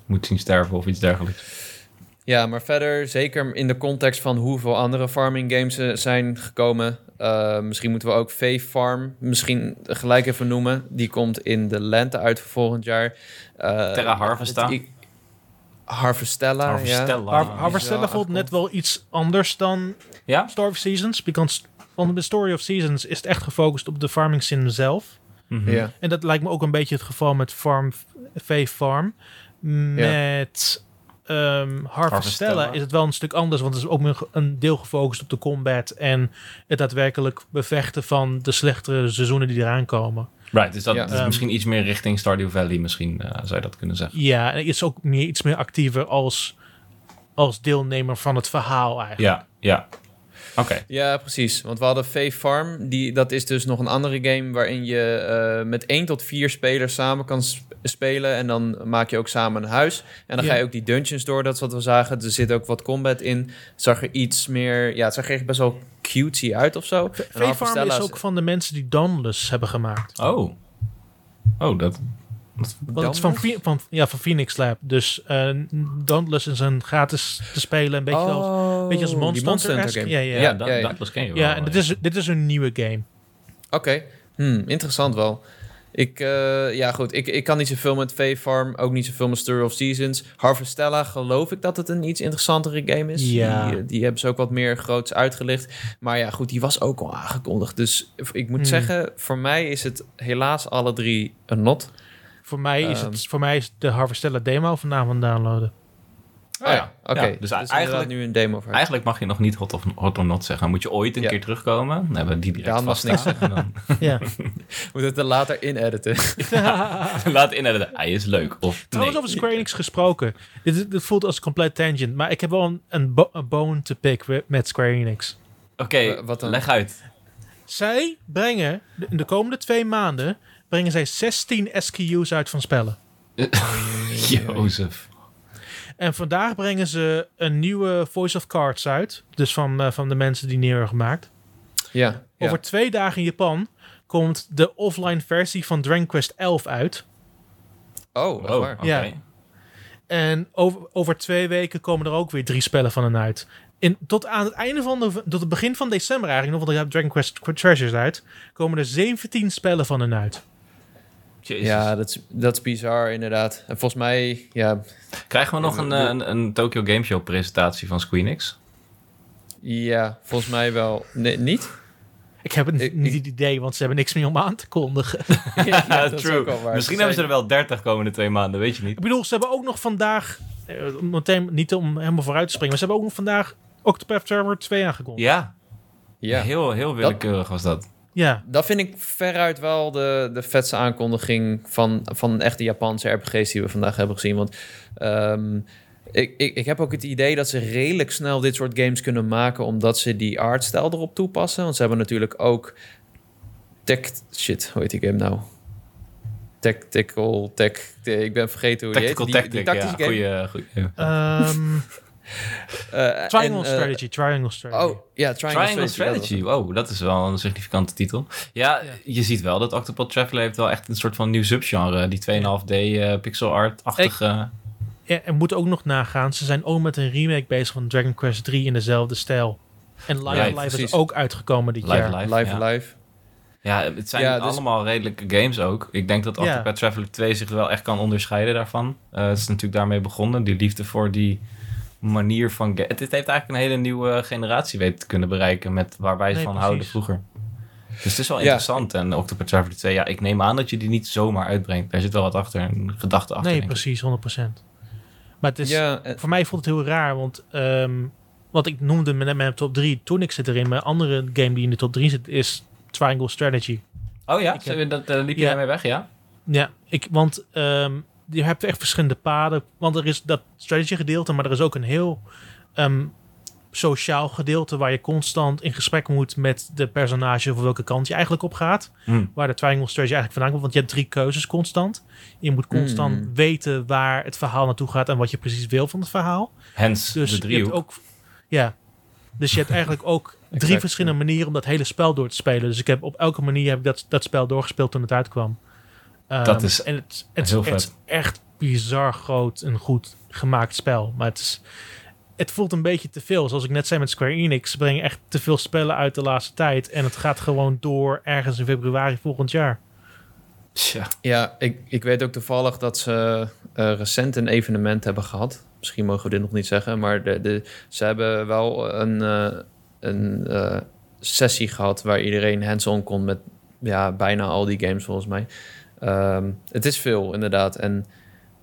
moet zien sterven of iets dergelijks. Ja, maar verder, zeker in de context van hoeveel andere farming games er zijn gekomen. eh, misschien moeten we ook Fae Farm misschien gelijk even noemen. Die komt in de lente uit voor volgend jaar. Eh, Terra Harvesta. het- ik- Harvestella, ja. Harvestella. Har Harvestella wel voelt net wel iets anders dan Ja? Story of Seasons. Because van de Story of Seasons is het echt gefocust op de farming sim zelf. Ja. En dat lijkt me ook een beetje het geval met Farm Fae Farm. Met ehm Harvestella Harvestella. is het wel een stuk anders, want het is ook een deel gefocust op de combat en het daadwerkelijk bevechten van de slechtere seizoenen die eraan komen. Right, dus dat Ja. is misschien iets meer richting Stardew Valley, misschien eh, zou je dat kunnen zeggen. Ja, en het is ook meer, iets meer actiever als, als deelnemer van het verhaal eigenlijk. Ja, ja. Oké. Ja, precies. Want we hadden Fae Farm. Die, dat is dus nog een andere game waarin je eh, met één tot vier spelers samen kan sp- spelen. En dan maak je ook samen een huis. En dan Ja. ga je ook die dungeons door, dat is wat we zagen. Er zit ook wat combat in. Het zag er iets meer... Ja, het zag er echt best wel cutesy uit of zo. En Fae Farm is ook van de mensen die Dauntless hebben gemaakt. Oh. Oh, dat... Want het is van, van, ja, van Phoenix Lab. Dus eh Dauntless is een gratis te spelen. Een beetje als, Oh, beetje als Monster, Monster Hunter game. Ja, ja, Ja, ja. ja, ja. dat ken je wel. en dit is, dit is een nieuwe game. Oké, Hmm, interessant wel. Ik, eh, ja goed, ik, ik kan niet zoveel met Fae Farm, ook niet zoveel met Story of Seasons. Harvestella geloof ik dat het een iets interessantere game is. Ja. Die, die hebben ze ook wat meer groots uitgelicht. Maar ja goed, die was ook al aangekondigd. Dus ik moet Hmm. zeggen, voor mij is het helaas alle drie een not. Voor mij, is Ehm. het, voor mij is de Harvestella demo vandaan van downloaden. Oh ja, oké. Ja, dus dus eigenlijk nu een demo voor. Eigenlijk mag je nog niet hot, of, hot or not zeggen. Moet je ooit een Ja. keer terugkomen. Dan hebben we die direct Daan vast niks staan. En dan (laughs) Ja. (laughs) Moet het er later in editen. (laughs) Laat inediten. Hij is leuk. Of Trouwens, nee. over Square Enix gesproken. Dit, dit voelt als een compleet tangent. Maar ik heb wel een, een, bo- een bone to pick met Square Enix. Oké, wat dan? leg uit. Zij brengen, de- in de komende twee maanden, brengen zij 16 SKU's uit van spellen. (laughs) Jozef. En vandaag brengen ze een nieuwe Voice of Cards uit. Dus van, eh, van de mensen die hebben gemaakt. Ja, ja. Over twee dagen in Japan komt de offline versie van Dragon Quest 11 uit. Oh, Oh, waar. Ja. En over, over twee weken komen er ook weer drie spellen van hen uit. In, tot aan het einde van de, tot het begin van december eigenlijk, nog, want dan Dragon Quest Treasures uit, komen er 17 spellen van hen uit. Jezus. Ja, dat is, dat is bizar inderdaad. En volgens mij, ja, Krijgen we nog een, eh, een, een Tokyo Game Show presentatie van Squeenix? ja volgens mij wel. Nee, niet? Ik heb het Ik- niet het idee, want ze hebben niks meer om aan te kondigen. (laughs) ja, Ja, true. ook wel waar. Misschien Ze hebben ze er wel 30 komende twee maanden, weet je niet. Ik bedoel, ze hebben ook nog vandaag, eh, meteen niet om helemaal vooruit te springen, maar ze hebben ook nog vandaag Octopath Traveler 2 aangekondigd. Ja, Ja, heel, heel willekeurig was dat. Ja, dat vind ik veruit wel de, de vetste aankondiging van, van echt de Japanse RPG's die we vandaag hebben gezien. Want ehm, ik, ik, ik heb ook het idee dat ze redelijk snel dit soort games kunnen maken, omdat ze die artstijl erop toepassen. Want ze hebben natuurlijk ook tech... Shit, hoe heet die game nou? Tactical, tech... Ik ben vergeten hoe Tactical die heet. Tactic, die ja. tactische game. Goeie, goeie, Ehm, Eh, Triangle en, eh, Strategy, Triangle Strategy. Oh, ja, Triangle, Triangle Strategy. Strategy, wow, dat is wel een significante titel. Ja, Ja. je ziet wel dat Octopath Traveler heeft wel echt een soort van nieuw subgenre. Die 2,5D eh, pixel art-achtige... Ja, en moet ook nog nagaan, ze zijn ook met een remake bezig van Dragon Quest 3 in dezelfde stijl. En Live Live is ook uitgekomen dit Live jaar. Live, Live ja. Live. Ja, het zijn Ja, dus- allemaal redelijke games ook. Ik denk dat Ja. Octopath Traveler 2 zich wel echt kan onderscheiden daarvan. Eh, het is natuurlijk daarmee begonnen. Die liefde voor die manier van... Het, het heeft eigenlijk een hele nieuwe generatie weten te kunnen bereiken... met waar wij Nee, van precies. houden vroeger. Dus het is wel Ja. interessant. En Octopath Traveler 2, ja, ik neem aan dat je die niet zomaar uitbrengt. Daar zit wel wat achter, een gedachte achter. Nee, precies, 100%. Maar het is, ja, eh, voor mij voelt het heel raar, want ehm, wat ik noemde met mijn top 3, toen ik zit erin, mijn andere game die in de top 3 zit, is Triangle Strategy. Oh ja, Ik heb- dat, eh, liep je Ja. daarmee weg, ja? Ja, ik, want ehm, je hebt echt verschillende paden. Want er is dat strategy gedeelte, maar er is ook een heel ehm, sociaal gedeelte waar je constant in gesprek moet met de personage voor welke kant je eigenlijk op gaat. Hm. Waar de triangle strategy eigenlijk vandaan komt. Want je hebt drie keuzes constant. Je moet constant Mm. weten waar het verhaal naartoe gaat en wat je precies wil van het verhaal. Hens, Dus de je hebt driehoek. ook. Ja. Dus je hebt eigenlijk ook (laughs) drie Exact, verschillende manieren om dat hele spel door te spelen. Dus ik heb op elke manier heb ik dat, dat spel doorgespeeld toen het uitkwam. Ehm, Dat is en het, het, heel het is echt bizar groot en goed gemaakt spel. Maar het, is, het voelt een beetje te veel. Zoals ik net zei met Square Enix. Ze brengen echt te veel spellen uit de laatste tijd. En het gaat gewoon door ergens in februari volgend jaar. Tja. Ja, ik, ik weet ook toevallig dat ze eh, recent een evenement hebben gehad. Misschien mogen we dit nog niet zeggen, maar de, de, ze hebben wel een, eh, een eh, sessie gehad waar iedereen hands-on kon met ja, bijna al die games volgens mij. Ehm, het is veel, inderdaad. En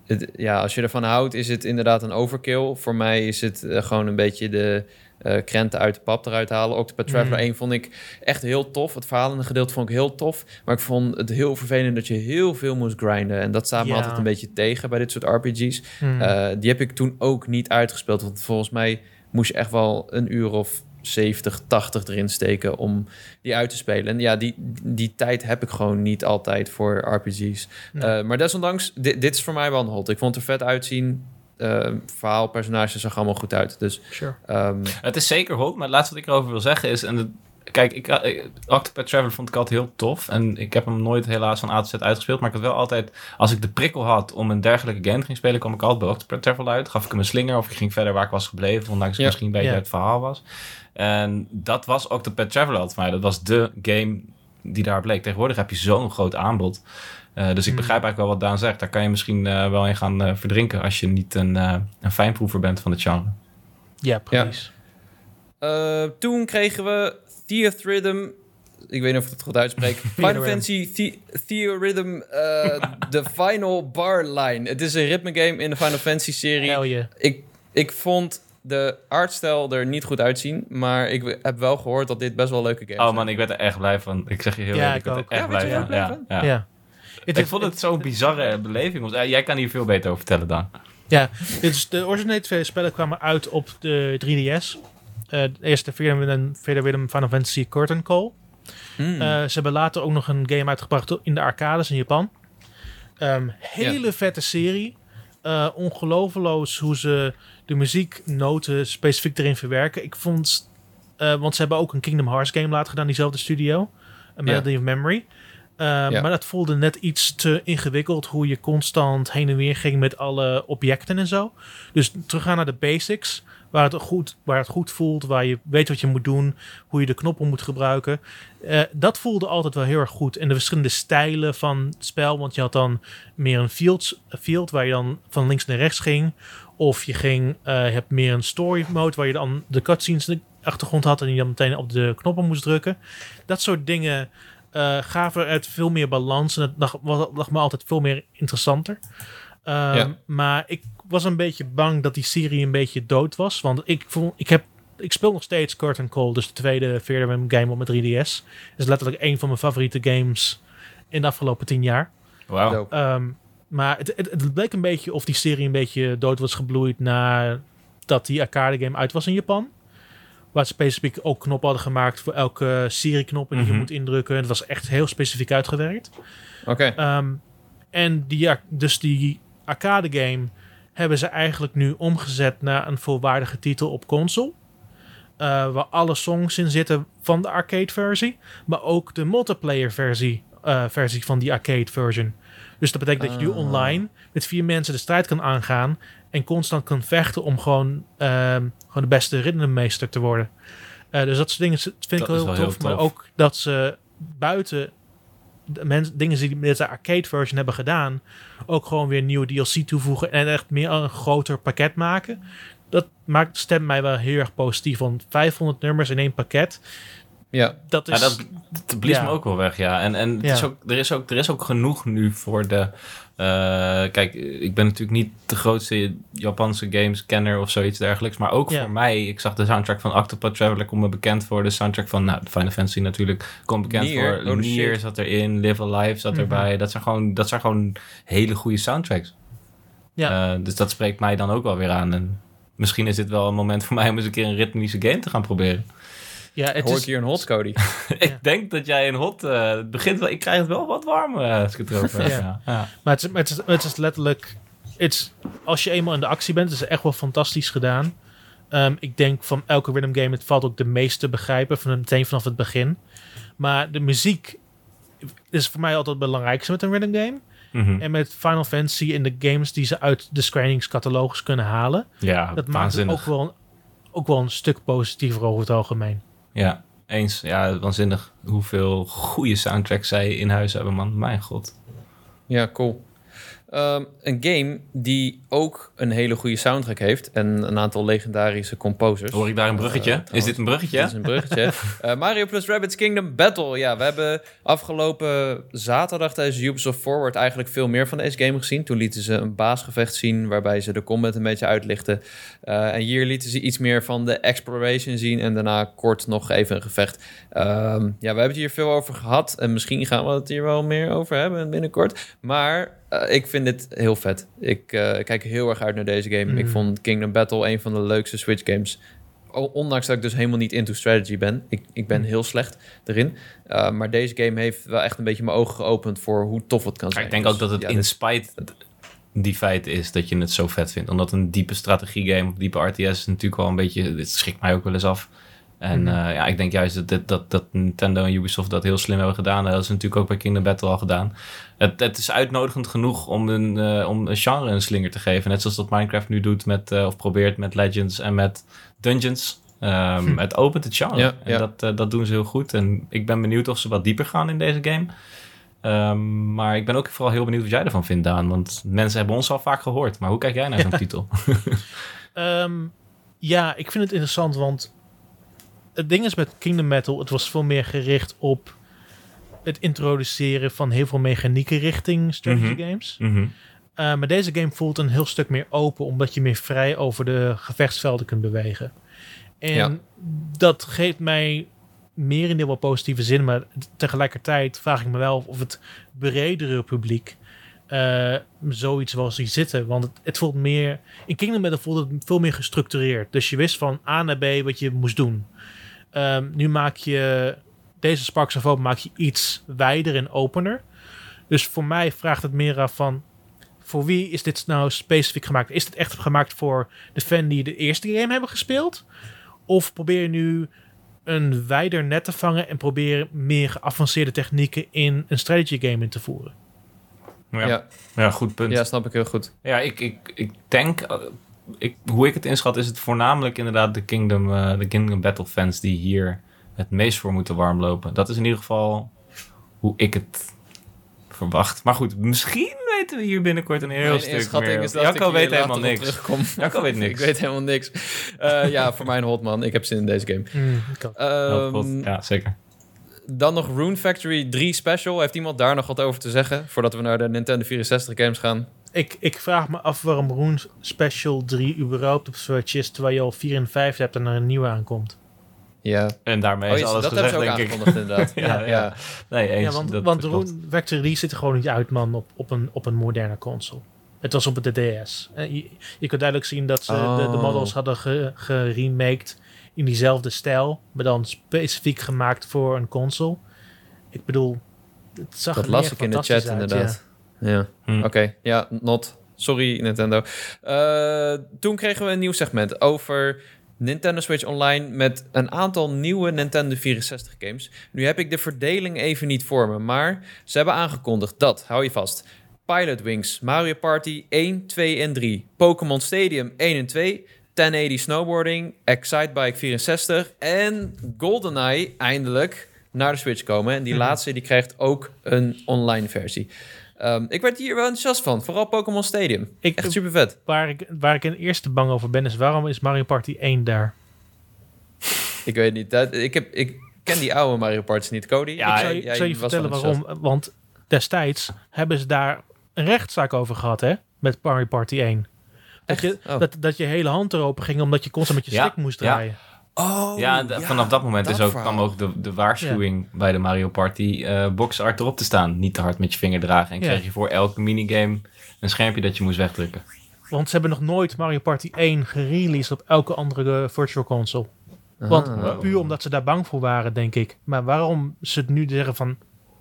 het, ja, als je ervan houdt, is het inderdaad een overkill. Voor mij is het eh, gewoon een beetje de eh, krenten uit de pap eruit halen. Octopath Traveler Mm. 1 vond ik echt heel tof. Het verhalende gedeelte vond ik heel tof. Maar ik vond het heel vervelend dat je heel veel moest grinden. En dat staat me altijd een beetje tegen bij dit soort RPG's. Hmm. Eh, die heb ik toen ook niet uitgespeeld. Want volgens mij moest je echt wel een uur of 70, 80 erin steken om die uit te spelen. En ja, die, die tijd heb ik gewoon niet altijd voor RPG's. Nee. Eh, maar desondanks, dit, dit is voor mij wel een hot. Ik vond het er vet uitzien. Eh, verhaal, personages zag allemaal goed uit. Dus sure. ehm, Het is zeker hot, maar het laatste wat ik erover wil zeggen is... En kijk, ik, ik, Octopath Traveler vond ik altijd heel tof. En ik heb hem nooit helaas van A tot Z uitgespeeld. Maar ik had wel altijd... Als ik de prikkel had om een dergelijke game te gaan spelen... kwam ik altijd bij Octopath Traveler uit. Gaf ik hem een slinger of ik ging verder waar ik was gebleven. Ondanks het Ja. misschien een beetje Ja. het verhaal was. En dat was Octopath Traveler altijd voor mij. Dat was de game die daar bleek. Tegenwoordig heb je zo'n groot aanbod. Eh, dus ik Hmm. begrijp eigenlijk wel wat Daan zegt. Daar kan je misschien eh, wel in gaan eh, verdrinken... als je niet een, eh, een fijnproever bent van het genre. Ja, precies. eh, toen kregen we Theatrhythm. Ik weet niet of ik het goed uitspreek. (laughs) Final Theorhythm. Fantasy The Theorhythm eh (laughs) The Final Bar Line. Het is een ritme game in de Final Fantasy serie. Hell yeah. ik, ik vond de artstijl er niet goed uitzien. Maar ik heb wel gehoord dat dit best wel leuke games Oh zijn. man, ik werd er echt blij van. Ik zeg je heel Ja, eerlijk, ik werd er ook. echt Ja, blij van. Ja, Ik is- vond het zo'n bizarre beleving. Want, jij kan hier veel beter over vertellen dan. Ja, dus de originele twee spellen kwamen uit op de 3DS. Eh de eerste Rhythm, Freedom Rhythm Final Fantasy Curtain Call. Ze hebben later ook nog een game uitgebracht in de arcades in Japan. Ehm, hele vette serie. Eh ongelooflijk hoe ze de muzieknoten specifiek erin verwerken. Ik vond... eh, want ze hebben ook een Kingdom Hearts game later gedaan, diezelfde studio. A Melody of Memory. Eh, Ja. Maar dat voelde net iets te ingewikkeld. Hoe je constant heen en weer ging met alle objecten en zo. Dus teruggaan naar de basics. Waar het goed, waar het goed voelt. Waar je weet wat je moet doen. Hoe je de knoppen moet gebruiken. Eh, dat voelde altijd wel heel erg goed. En de verschillende stijlen van het spel. Want je had dan meer een field, field waar je dan van links naar rechts ging. Of je ging, je hebt meer een story mode waar je dan de cutscenes in de achtergrond had. En je dan meteen op de knoppen moest drukken. Dat soort dingen eh, gaven het veel meer balans. En het lag, lag me altijd veel meer interessanter. Ehm, Ja. Maar ik was een beetje bang dat die serie een beetje dood was. Want ik, vond, ik heb ik speel nog steeds Curtain Call, dus de tweede Emblem game op mijn 3DS. is letterlijk een van mijn favoriete games in de afgelopen tien jaar. Wauw. Ehm, maar het, het, het bleek een beetje of die serie een beetje dood was gebloeid nadat die arcade game uit was in Japan. Waar ze specifiek ook knoppen hadden gemaakt voor elke serieknop die Mhm. je moet indrukken. Het was echt heel specifiek uitgewerkt. Oké. Ehm, en die, dus die arcade game hebben ze eigenlijk nu omgezet naar een volwaardige titel op console. Eh, waar alle songs in zitten van de arcade versie. Maar ook de multiplayer versie, eh, versie van die arcade version. Dus dat betekent dat je nu Ah. online met vier mensen de strijd kan aangaan. En constant kan vechten om gewoon, ehm, gewoon de beste ritmemeester te worden. Eh, dus dat soort dingen vind ik wel heel tof. Maar ook dat ze buiten mensen, dingen die met de arcade version hebben gedaan, ook gewoon weer nieuwe DLC toevoegen en echt meer een groter pakket maken. Dat maakt, stemt mij wel heel erg positief. Want 500 nummers in één pakket, Ja. dat Ja, is... dat, dat blies Ja. me ook wel weg, ja. En, en het Ja. is ook, er, is ook, er is ook genoeg nu voor de... eh, kijk, ik ben natuurlijk niet de grootste Japanse games-kenner of zoiets dergelijks. Maar ook Ja. voor mij, ik zag de soundtrack van Octopath Traveler komt me bekend voor. De soundtrack van nou, Final Fantasy natuurlijk komt bekend Nier, voor. oh, Nier zat erin, Live Alive zat Mhm. erbij. Dat zijn, gewoon, dat zijn gewoon hele goede soundtracks. Ja. Eh, dus dat spreekt mij dan ook wel weer aan. En misschien is dit wel een moment voor mij om eens een keer een ritmische game te gaan proberen. Ja, het Hoor is, ik hier een hot Cody? (laughs) ik Ja. denk dat jij een hot... eh, het begint wel, ik krijg het wel wat warm eh, als ik het erover heb. Ja. ja. Ja. Maar het is, het is, het is letterlijk... Als je eenmaal in de actie bent, is het echt wel fantastisch gedaan. Ehm, ik denk van elke rhythm game, het valt ook de meest te begrijpen, van meteen vanaf het begin. Maar de muziek is voor mij altijd het belangrijkste met een rhythm game. Mhm. En met Final Fantasy en de games die ze uit de Square Enix catalogus kunnen halen, ja, dat maakt het ook wel, ook wel een stuk positiever over het algemeen. Ja, eens. Ja, waanzinnig hoeveel goede soundtracks zij in huis hebben, man. Mijn god. Ja, cool. Ehm, een game die ook een hele goede soundtrack heeft en een aantal legendarische composers. Hoor ik daar een bruggetje? Eh, is dit een bruggetje? Dit is een bruggetje. (laughs) Eh, Mario plus Rabbids Kingdom Battle. Ja, we hebben afgelopen zaterdag tijdens Ubisoft Forward eigenlijk veel meer van deze game gezien. Toen lieten ze een baasgevecht zien waarbij ze de combat een beetje uitlichten. Eh, en hier lieten ze iets meer van de exploration zien en daarna kort nog even een gevecht. Ehm, ja, we hebben het hier veel over gehad en misschien gaan we het hier wel meer over hebben binnenkort. Maar ik vind dit heel vet. Ik eh, kijk heel erg uit naar deze game. Mm. Ik vond Kingdom Battle een van de leukste Switch games. O- Ondanks dat ik dus helemaal niet into strategy ben. Ik, ik ben Mm. heel slecht erin. Uh, maar deze game heeft wel echt een beetje mijn ogen geopend voor hoe tof het kan Maar zijn. ik denk Dus, ook dat het ja, in dit- spite die feit is dat je het zo vet vindt. Omdat een diepe strategiegame, of diepe RTS is natuurlijk wel een beetje... Dit schrikt mij ook wel eens af. En Mhm. eh, ja, ik denk juist dat, dat, dat, dat Nintendo en Ubisoft dat heel slim hebben gedaan. Dat hebben ze natuurlijk ook bij Kingdom Battle al gedaan. Het, het is uitnodigend genoeg om een, eh, om een genre een slinger te geven. Net zoals dat Minecraft nu doet met, eh, of probeert met Legends en met Dungeons. Hm. Het opent het genre. Ja, en ja. Dat, eh, dat doen ze heel goed. En ik ben benieuwd of ze wat dieper gaan in deze game. Ehm, maar ik ben ook vooral heel benieuwd wat jij ervan vindt, Daan. Want mensen hebben ons al vaak gehoord. Maar hoe kijk jij naar zo'n (laughs) titel? (laughs) Ehm, ja, ik vind het interessant, want het ding is met Kingdom Battle, het was veel meer gericht op het introduceren van heel veel mechanieken richting strategy Mhm. games. Mhm. Uh, maar deze game voelt een heel stuk meer open, omdat je meer vrij over de gevechtsvelden kunt bewegen. En Ja. dat geeft mij meer in wel positieve zin, maar tegelijkertijd vraag ik me wel of het bredere publiek uh, zoiets wel ziet zitten. Want het, het, voelt meer. In Kingdom Battle voelt het veel meer gestructureerd. Dus je wist van A naar B wat je moest doen. Um, nu maak je deze Sparks of Hope maak je iets wijder en opener. Dus voor mij vraagt het meer af van voor wie is dit nou specifiek gemaakt? Is dit echt gemaakt voor de fan die de eerste game hebben gespeeld? Of probeer je nu een wijder net te vangen en probeer meer geavanceerde technieken in een strategy game in te voeren? Ja. Ja. ja, goed punt. ja, snap ik heel goed. Ja, ik, ik, ik denk, uh, ik, hoe ik het inschat, is het voornamelijk inderdaad de Kingdom, uh, de Kingdom Battle fans die hier het meest voor moeten warmlopen. Dat is in ieder geval hoe ik het verwacht. Maar goed, misschien weten we hier binnenkort een heel Mijn stuk meer. Is dat Jacco ik (laughs) weet helemaal niks. Jacco weet niks. ik weet helemaal niks. Uh, ja, voor mij een hot man. Ik heb zin in deze game. Mm, um, ja, zeker. Dan nog Rune Factory 3 Special. Heeft iemand daar nog wat over te zeggen? Voordat we naar de Nintendo 64 games gaan. Ik, ik vraag me af waarom Rune Special 3 überhaupt op Switch is, terwijl je al 4 en 5 hebt en er een nieuwe aankomt. Ja. En daarmee Oh, is ja, alles dat hebben gezegd, ze ook denk ik. inderdaad. (laughs) Ja, ja, ja. ja. Nee, eens. ja, want, dat, want. Vector 3 ziet er gewoon niet uit, man, op, op, een, op een moderne console. Het was op de DS. Eh, Je, je kunt duidelijk zien dat ze de, de Oh. models hadden ge- geremaked in diezelfde stijl, maar dan specifiek gemaakt voor een console. Ik bedoel, het zag Dat er las ik in de chat uit, inderdaad. Ja. Hm. Oké, ja, not. Sorry Nintendo. Eh, toen kregen we een nieuw segment over Nintendo Switch Online met een aantal nieuwe Nintendo 64 games. Nu heb ik de verdeling even niet voor me, maar ze hebben aangekondigd dat, hou je vast, Pilot Wings, Mario Party 1, 2 en 3, Pokémon Stadium 1 en 2, 1080 Snowboarding, Excitebike 64 en GoldenEye eindelijk naar de Switch komen. En die Mhm. laatste die krijgt ook een online versie. Ehm, ik werd hier wel enthousiast van, vooral Pokémon Stadium. Ik, Echt super vet. waar, ik, waar ik in eerste bang over ben, is waarom is Mario Party 1 daar? Ik weet niet, dat, ik, heb, ik ken die oude Mario Party niet. Cody? Ja, ik zal je, jij ik je wel vertellen waarom. Want destijds hebben ze daar een rechtszaak over gehad, hè? Met Mario Party 1. Dat je, Oh. dat, dat je hele hand eropen ging omdat je constant met je Ja, stick moest ja. Oh, Ja, vanaf dat moment is ook, kwam ook de, de waarschuwing bij de Mario Party eh box art erop te staan. Niet te hard met je vinger dragen. En Ja. kreeg je voor elke minigame een schermpje dat je moest wegdrukken. Want ze hebben nog nooit Mario Party 1 gereleased op elke andere eh, virtual console. Want Ah. Wow. puur omdat ze daar bang voor waren, denk ik. Maar waarom ze het nu zeggen van...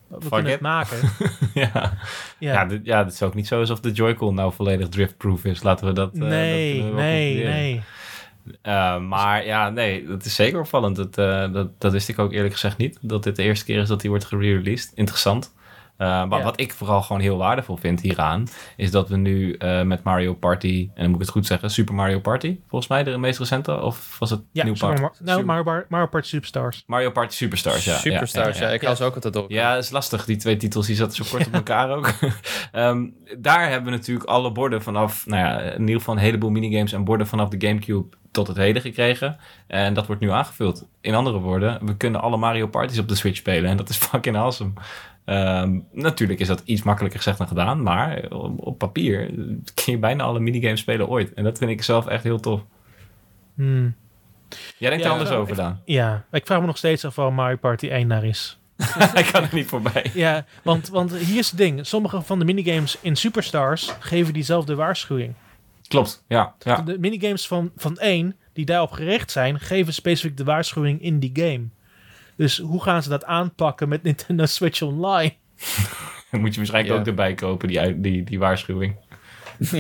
We Fuck kunnen it. het maken. (laughs) ja. Ja. Ja, dit, ja, het is ook niet zo alsof de Joy-Con nou volledig driftproof is. Laten we dat. eh, nee, dat nee, nee. Eh, maar ja, nee, dat is zeker opvallend. Dat, eh, dat, dat wist ik ook eerlijk gezegd niet. Dat dit de eerste keer is dat hij wordt gereleased. Interessant. Eh, maar Ja. wat ik vooral gewoon heel waardevol vind hieraan, is dat we nu eh, met Mario Party, en dan moet ik het goed zeggen, Super Mario Party, volgens mij de meest recente, of was het Ja? Mar- nou, Super- Mario, Bar- Mario Party Superstars. Mario Party Superstars, ja. Superstars, ja, ik ja. haal ze ook altijd op. Ja, dat is lastig. Die twee titels die zaten zo kort op elkaar ook. (laughs) Ehm, daar hebben we natuurlijk alle borden vanaf, nou ja, in ieder geval een heleboel minigames en borden vanaf de Gamecube tot het heden gekregen. En dat wordt nu aangevuld. In andere woorden, we kunnen alle Mario Parties op de Switch spelen. En dat is (laughs) fucking awesome. Ehm, natuurlijk is dat iets makkelijker gezegd dan gedaan. Maar op, papier kun je bijna alle minigames spelen ooit. En dat vind ik zelf echt heel tof. Hmm. Jij denkt Ja, er anders over, Daan. Ja, ik vraag me nog steeds af waar Mario Party 1 naar is. (laughs) ik kan er niet voorbij. (laughs) Ja, want, want hier is het ding. Sommige van de minigames in Superstars geven diezelfde waarschuwing. Klopt, ja. ja. De minigames van, van 1, die daarop gericht zijn, geven specifiek de waarschuwing in die game. Dus hoe gaan ze dat aanpakken met (laughs) Nintendo Switch Online? Dan (laughs) moet je waarschijnlijk Ja. ook erbij kopen, die, die, die waarschuwing.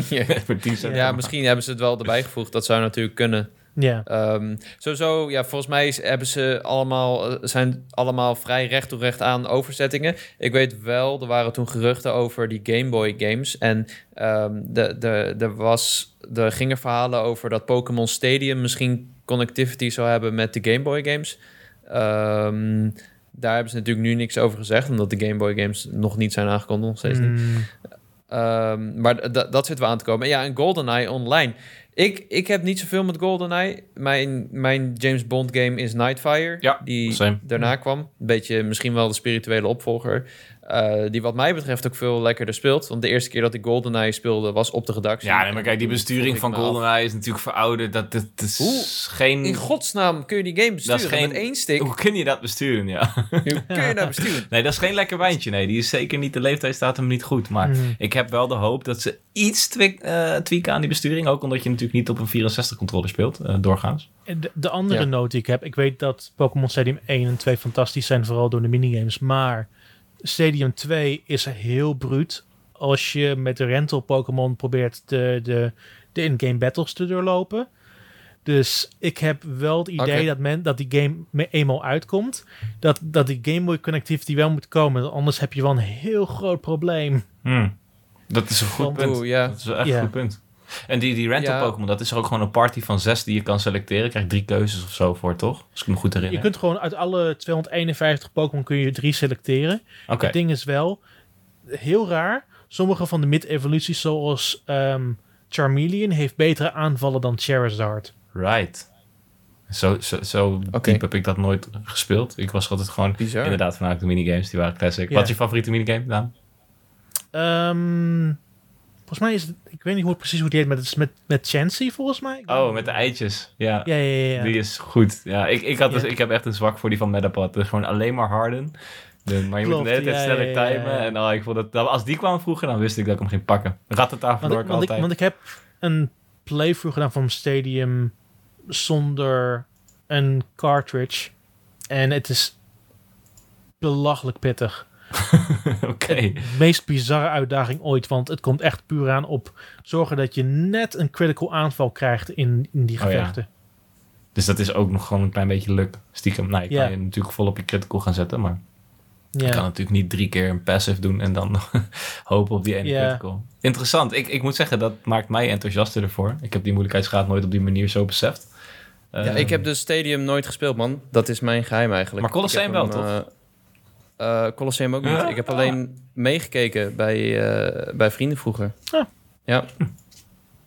ja. (laughs) Voor 10 cent. Ja, misschien hebben ze het wel erbij gevoegd. Dat zou natuurlijk kunnen. Ja, Ehm, sowieso, ja, volgens mij hebben ze allemaal, eh, zijn allemaal vrij recht toe recht aan overzettingen. Ik weet wel, er waren toen geruchten over die Game Boy games. En ehm, de, de, er, was, er gingen verhalen over dat Pokémon Stadium misschien connectivity zou hebben met de Game Boy games. Ehm, daar hebben ze natuurlijk nu niks over gezegd, omdat de Game Boy games nog niet zijn aangekondigd, nog steeds niet. Hmm. Maar dat zit wel aan te komen. En ja, en GoldenEye online. Ik, ik heb niet zoveel met GoldenEye. Mijn, mijn James Bond game is Nightfire. Ja, die same. daarna kwam. Een beetje misschien wel de spirituele opvolger. Eh, die wat mij betreft ook veel lekkerder speelt. Want de eerste keer dat ik GoldenEye speelde was op de redactie. Ja, nee, maar kijk, die besturing van af, GoldenEye is natuurlijk verouderd. Dat, dat, dat is Hoe? geen... In godsnaam kun je die game Dat is besturen geen- met één stick. Hoe kun je dat besturen, ja? Hoe kun je dat besturen? (laughs) Nee, dat is geen lekker wijntje. Nee, die is zeker niet... De leeftijd staat hem niet goed. Maar Hmm. ik heb wel de hoop dat ze iets twik, eh, tweaken aan die besturing. Ook omdat je natuurlijk niet op een 64-controller speelt, eh, doorgaans. De andere Ja. noot die ik heb, ik weet dat Pokémon Stadium 1 en 2 fantastisch zijn, vooral door de minigames. Maar Stadium 2 is heel bruut. Als je met de rental Pokémon probeert de, de, de in-game battles te doorlopen. Dus ik heb wel het idee dat, men, dat die game me- eenmaal uitkomt. Dat, dat die Game Boy connectivity wel moet komen. Anders heb je wel een heel groot probleem. Hmm. Dat is een goed Want- punt. Ja. Dat is wel echt Ja. een goed punt. En die, die rental Ja. Pokémon, dat is er ook gewoon een party van zes die je kan selecteren. Je krijgt drie keuzes of zo voor, toch? Als ik me goed herinner. Je kunt gewoon uit alle 251 Pokémon kun je drie selecteren. Oké. Het ding is wel, heel raar, sommige van de mid-evoluties zoals ehm, Charmeleon heeft betere aanvallen dan Charizard. Right. Zo, zo, zo diep heb ik dat nooit gespeeld. Ik was altijd gewoon Bizar. inderdaad vanuit de minigames. Die waren classic. Wat is je favoriete minigame, Daan? Ehm volgens mij is het, ik weet niet hoe precies hoe die heet, maar het is met, met Chansey volgens mij. Oh, met de eitjes. Ja. Ja, ja, ja. ja. Die is goed. Ja, ik, ik, had dus, ik heb echt een zwak voor die van Metapod. Dus gewoon alleen maar harden. De, maar je moet de hele tijd sneller timen. En oh, ik vond dat, als die kwam vroeger, dan wist ik dat ik hem ging pakken. Rattata want, verloor ik, want, ik, altijd. want ik heb een playthrough gedaan van Stadium zonder een cartridge. En het is belachelijk pittig. (laughs) Oké. De meest bizarre uitdaging ooit, want het komt echt puur aan op zorgen dat je net een critical aanval krijgt in, in die Oh ja. gevechten. Dus dat is ook nog gewoon een klein beetje lukt. Stiekem. Nou, je kan Ja. je natuurlijk vol op je critical gaan zetten. Maar Ja. je kan natuurlijk niet drie keer een passive doen en dan (laughs) hopen op die ene Ja. critical. Interessant. Ik, ik moet zeggen, dat maakt mij enthousiaster ervoor. Ik heb die moeilijkheidsgraad nooit op die manier zo beseft. Ja, Eh, ik heb dus Stadium nooit gespeeld, man. Dat is mijn geheim eigenlijk. Maar Colosseum wel, hem, eh, Colosseum ook niet. Ja? Ik heb alleen meegekeken bij, eh, bij vrienden vroeger. Ah. Ja,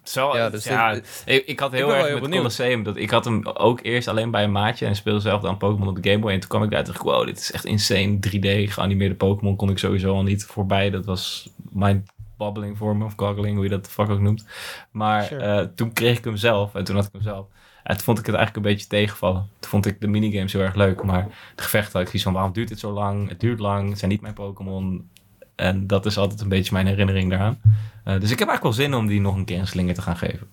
Zo, Ja, ja, dus ja, dit- ik, ik had heel erg heel met benieuwd. Colosseum. Dat, ik had hem ook eerst alleen bij een maatje en speelde zelf dan Pokémon op de Game Boy. En toen kwam ik daar en dacht wow, dit is echt insane. 3D geanimeerde Pokémon kon ik sowieso al niet voorbij. Dat was mijn babbeling voor me, of goggling, hoe je dat de fuck ook noemt. Maar Sure. eh, toen kreeg ik hem zelf en toen had ik hem zelf. En toen vond ik het eigenlijk een beetje tegenvallen. Toen vond ik de minigames heel erg leuk, maar de gevechten had ik zoiets van, waarom duurt dit zo lang? Het duurt lang, het zijn niet mijn Pokémon. En dat is altijd een beetje mijn herinnering daaraan. Eh, dus ik heb eigenlijk wel zin om die nog een keer een slinger te gaan geven.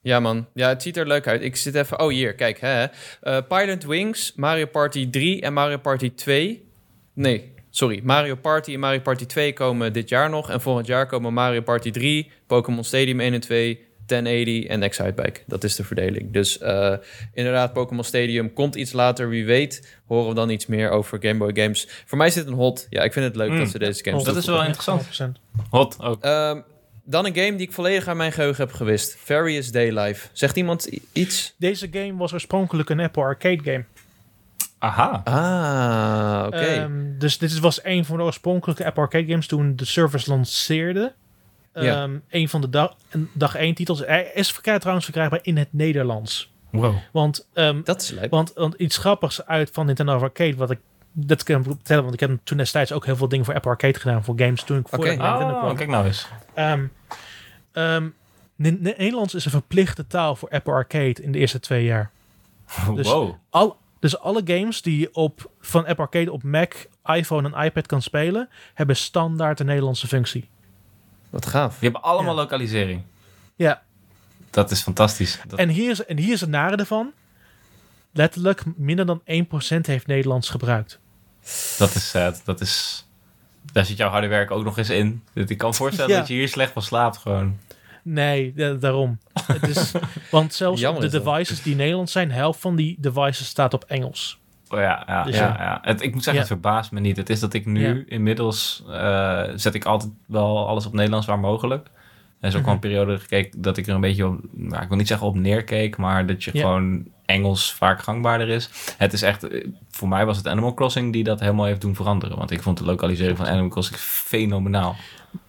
ja man. Ja, het ziet er leuk uit. Ik zit even... Oh, hier, kijk. Hè. Eh, Pilot Wings, Mario Party 3 en Mario Party 2. Nee, sorry. Mario Party en Mario Party 2 komen dit jaar nog. En volgend jaar komen Mario Party 3, Pokémon Stadium 1 en 2... 1080 en Excitebike. Dat is de verdeling. Dus eh, inderdaad, Pokémon Stadium komt iets later. Wie weet horen we dan iets meer over Game Boy games. Voor mij is dit een hot. Ja, ik vind het leuk Mm. dat ze deze games dat is wel interessant. 100%. Hot ook. Ehm, dan een game die ik volledig aan mijn geheugen heb gewist. Various Daylife. Zegt iemand iets? Deze game was oorspronkelijk een Apple Arcade game. Aha. Ah, oké. Ehm, dus dit was een van de oorspronkelijke Apple Arcade games toen de service lanceerde. Ja. Ehm, Een van de dag, dag één titels. Hij is verkrijg, trouwens verkrijgbaar in het Nederlands. Wow. Want, ehm, dat is leuk. want, want iets grappigs uit van Nintendo Arcade, wat ik dat kan ik vertellen, want ik heb toen destijds ook heel veel dingen voor Apple Arcade gedaan, voor games toen ik voor. Nintendo Oh, kwam. kijk nou eens. Ehm, ehm, Ne- Ne- Nederlands is een verplichte taal voor Apple Arcade in de eerste twee jaar. (laughs) Dus- wow. Al, dus alle games die je op, van Apple Arcade op Mac, iPhone en iPad kan spelen, hebben standaard een Nederlandse functie. Wat gaaf. Die hebben allemaal Ja. lokalisering. Ja, Dat is fantastisch. Dat, en hier is, en hier is het nare ervan. Letterlijk minder dan 1% heeft Nederlands gebruikt. dat is sad. Dat is... Daar zit jouw harde werk ook nog eens in. Ik kan me voorstellen Ja. dat je hier slecht van slaapt gewoon. Nee, da- daarom. Het is, (laughs) want zelfs Jammer de is dat. devices die Nederlands zijn, helft van die devices staat op Engels. Oh ja, ja, Dus ja, ja. ja. Het, ik moet zeggen, Ja. het verbaast me niet. Het is dat ik nu Ja. inmiddels eh, zet ik altijd wel alles op Nederlands waar mogelijk. Er is ook wel Mhm. een periode gekeken dat ik er een beetje op, nou, ik wil niet zeggen op neerkeek, maar dat je Ja. gewoon Engels vaak gangbaarder is. Het is echt, eh, voor mij was het Animal Crossing die dat helemaal heeft doen veranderen. Want ik vond de lokalisering van Animal Crossing fenomenaal.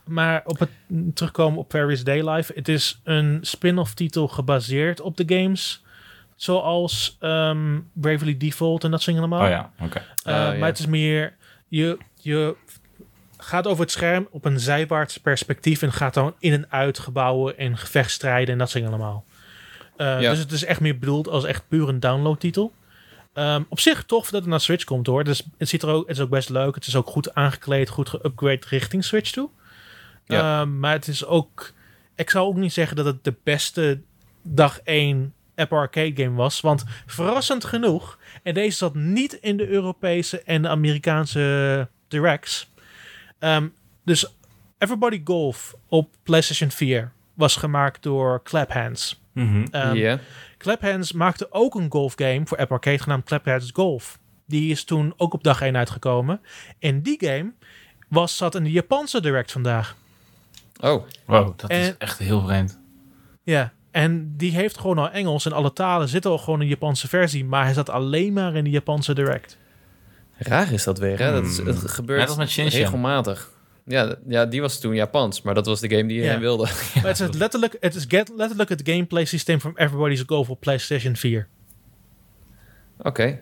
Maar op het terugkomen op Paris Daylife, het is een spin-off titel gebaseerd op de games. Zoals ehm, Bravely Default en dat soort dingen allemaal. Oh ja, oké. Uh, Ah, ja. Maar het is meer, je, je gaat over het scherm op een zijwaarts perspectief en gaat dan in en uit gebouwen en gevechtstrijden en dat soort dingen allemaal. Uh, Ja. Dus het is echt meer bedoeld als echt puur een downloadtitel. Um, op zich tof dat het naar Switch komt hoor. Dus het, ziet er ook, het is ook best leuk. Het is ook goed aangekleed, goed geupgrade richting Switch toe. Ja. Um, maar het is ook, ik zou ook niet zeggen dat het de beste dag 1 Apple Arcade game was. Want verrassend genoeg, en deze zat niet in de Europese en de Amerikaanse directs. Um, dus Everybody Golf op PlayStation 4 was gemaakt door Clap Hands. Mhm. Um, Ja. Clap Hands maakte ook een golfgame voor Apple Arcade genaamd Clap Hands Golf. Die is toen ook op dag 1 uitgekomen. En die game was, zat in de Japanse direct vandaag. Oh, Wow, dat is echt heel vreemd. Ja, en die heeft gewoon al Engels en alle talen zitten al gewoon in de Japanse versie. Maar hij zat alleen maar in de Japanse direct. raar is dat weer, hè? Dat is, Hmm. het gebeurt Net als met Shinshin. regelmatig. Ja, ja, die was toen Japans, maar dat was de game die iedereen Ja. wilde. (laughs) Maar het is letterlijk het, is get- letterlijk het gameplay systeem van Everybody's Golf op PlayStation 4. Oké.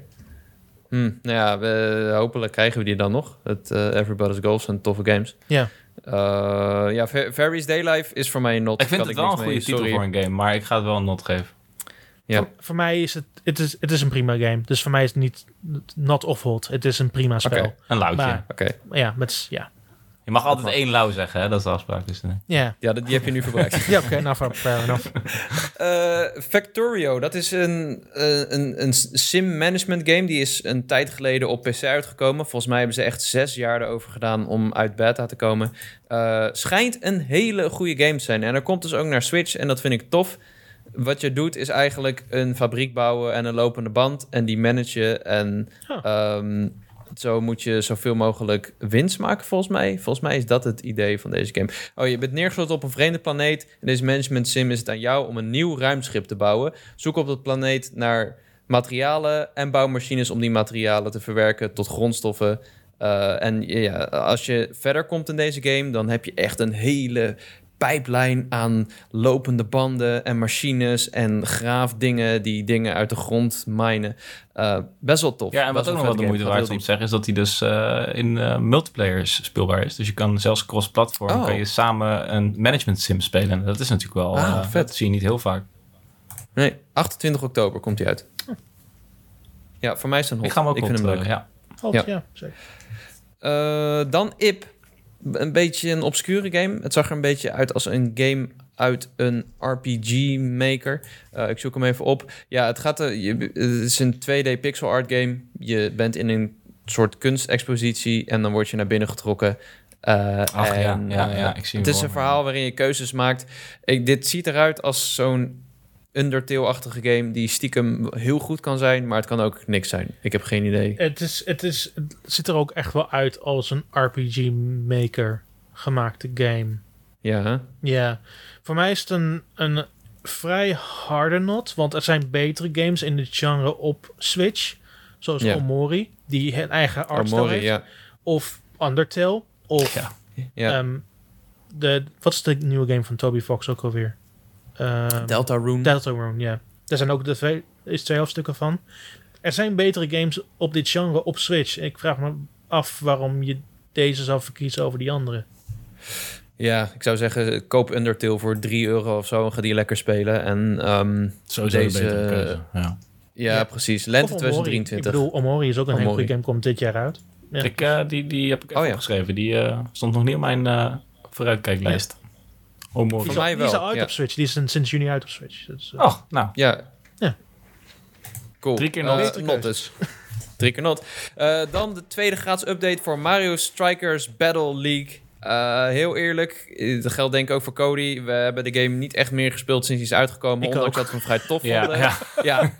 Hm, nou ja, we, hopelijk krijgen we die dan nog. Het eh, Everybody's Golf zijn toffe games. Ja. Eh, ja, Varies Daylife is voor mij een not. Ik vind Kan het wel een goede mee, titel sorry. voor een game, maar ik ga het wel een not geven. Ja. Voor, voor mij is het, het, is, het is een prima game. Dus voor mij is het niet not of hot. Het is een prima spel. Oké. Een lauwtje. Maar- Oké, Ja, met, ja. Je mag altijd één lauw zeggen, hè? dat is de afspraak. Dus, eh. Ja, die heb je nu verbruikt. (laughs) ja oké, nou, fair- enough. (laughs) Eh, Factorio, dat is een, eh, een, een sim management game. Die is een tijd geleden op PC uitgekomen. Volgens mij hebben ze echt zes jaar erover gedaan om uit beta te komen. Eh, schijnt een hele goede game te zijn. En er komt dus ook naar Switch en dat vind ik tof. Wat je doet is eigenlijk een fabriek bouwen en een lopende band. En die manage je. En Oh. ehm, zo moet je zoveel mogelijk winst maken, volgens mij. Volgens mij is dat het idee van deze game. Oh, je bent neergesloten op een vreemde planeet. In deze management sim is het aan jou om een nieuw ruimschip te bouwen. Zoek op dat planeet naar materialen en bouw machines om die materialen te verwerken tot grondstoffen. Eh, en ja, als je verder komt in deze game, dan heb je echt een hele pijplijn aan lopende banden en machines en graafdingen die dingen uit de grond minen. Eh, best wel tof. Ja, en wat ook wel nog wel de moeite waard is om te zeggen, is dat hij dus eh, in eh multiplayer speelbaar is. Dus je kan zelfs cross-platform, Oh. kan je samen een management sim spelen. Dat is natuurlijk wel, Ah, vet. dat zie je niet heel vaak. Nee, 28 oktober komt hij uit. Ja, voor mij is het een hot. Ik ga hem ook ik vind hem leuk. ja. Ja. ja. zeker. Eh, dan IP. Een beetje een obscure game. Het zag er een beetje uit als een game uit een RPG-maker. Eh, ik zoek hem even op. Ja, het, gaat, er- je, het is een 2D pixel art game. Je bent in een soort kunstexpositie en dan word je naar binnen getrokken. Eh, Ach, ja, en, ja, eh, ja, ik zie het is een verhaal waarin je keuzes maakt. Ik, dit ziet eruit als zo'n Undertale-achtige game die stiekem heel goed kan zijn, maar het kan ook niks zijn. Ik heb geen idee. Het, is, het, is, het ziet er ook echt wel uit als een RPG-maker gemaakte game. Ja, hè? Ja, voor mij is het een, een vrij harde not, want er zijn betere games in dit genre op Switch, zoals Ja. Omori, die een eigen Armory, heeft, ja. of Undertale, of Ja. ja. ehm, de, wat is de nieuwe game van Toby Fox ook alweer? Ehm, Delta Room. Deltarune, ja. Daar zijn ook de twee, is twee hoofdstukken van. Er zijn betere games op dit genre op Switch. Ik vraag me af waarom je deze zou verkiezen over die andere. Ja, ik zou zeggen, koop Undertale voor 3 euro of zo en ga die lekker spelen. En ehm, Sowieso Deze, een betere keuze. Ja. ja, Ja. precies. Lente Of Omori. 2023. Ik bedoel, Omori is ook een hele goede game, komt dit jaar uit. Ja. Ik, eh, die, die heb ik even Oh, ja. opgeschreven. Die eh, stond nog niet op mijn eh, vooruitkijklijst. Oh, mooi. Voor Die, mij is al- die is wel, al uit ja. op Switch. Die is sinds sinds juni uit op Switch. Dus, eh, Oh, nou. Ja. Ja. Cool. Drie keer Eh, not. not dus. (laughs) Drie keer not. Eh, dan de tweede gratis update voor Mario Strikers Battle League. Eh, heel eerlijk, dat geldt denk ik ook voor Cody. We hebben de game niet echt meer gespeeld sinds hij is uitgekomen. Ik ondanks ook. dat we hem vrij tof Ja, vonden. ja. ja.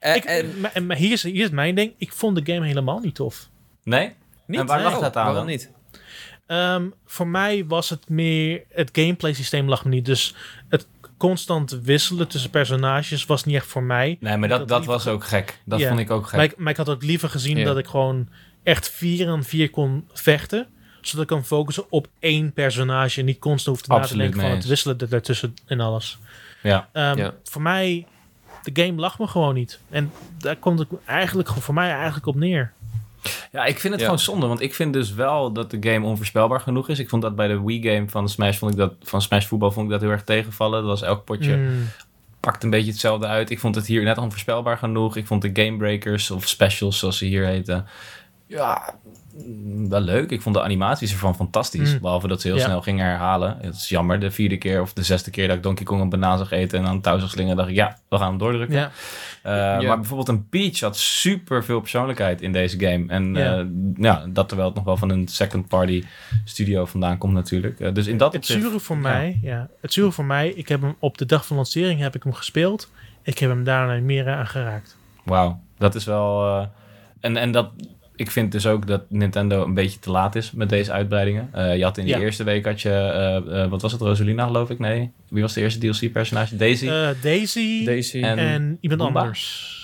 (laughs) Ik, en- maar, maar hier, is, hier is mijn ding. Ik vond de game helemaal niet tof. Nee? Niet? En waar lag dat aan Waarom dan? niet? Ehm, voor mij was het meer... Het gameplay systeem lag me niet. Dus het constant wisselen tussen personages was niet echt voor mij. Nee, maar dat, Dat was ook gek. Dat vond ik ook gek. Maar ik, maar ik had ook liever gezien dat ik gewoon echt vier aan vier kon vechten. Zodat ik kan focussen op één personage. En niet constant hoefde na te denken van het wisselen daartussen en alles. Ja. Ehm, Ja. Voor mij, de game lag me gewoon niet. En daar komt het eigenlijk voor mij eigenlijk op neer. Ja, ik vind het Ja. gewoon zonde. Want ik vind dus wel dat de game onvoorspelbaar genoeg is. Ik vond dat bij de Wii-game van Smash, vond ik dat, van Smash Voetbal vond ik dat heel erg tegenvallen. Dat was elk potje Mm, pakt een beetje hetzelfde uit. Ik vond het hier net onvoorspelbaar genoeg. Ik vond de gamebreakers of specials, zoals ze hier heten, ja, wel leuk. Ik vond de animaties ervan fantastisch. Mm. Behalve dat ze heel Ja. snel gingen herhalen. Het is jammer, de vierde keer of de zesde keer dat ik Donkey Kong een banaan zag eten en aan touw zag slingen, dacht ik, ja, we gaan hem doordrukken. ja. Uh, Ja. Maar bijvoorbeeld een Peach had super veel persoonlijkheid in deze game. En Ja. ja. ja, dat terwijl het nog wel van een second party studio vandaan komt natuurlijk. Uh, dus in dat Het zure voor ja. mij, ja. Het zure voor mij, ik heb hem op de dag van lancering heb ik hem gespeeld. Ik heb hem daarna meer aan geraakt. Wauw, dat is wel. eh, en, en dat. Ik vind dus ook dat Nintendo een beetje te laat is met deze uitbreidingen. Eh, je had in Ja. eerste week had je, eh, eh, wat was het, Rosalina geloof ik? Nee. Wie was de eerste DLC-personage? Daisy? Eh, Daisy Daisy. En- en, iemand anders.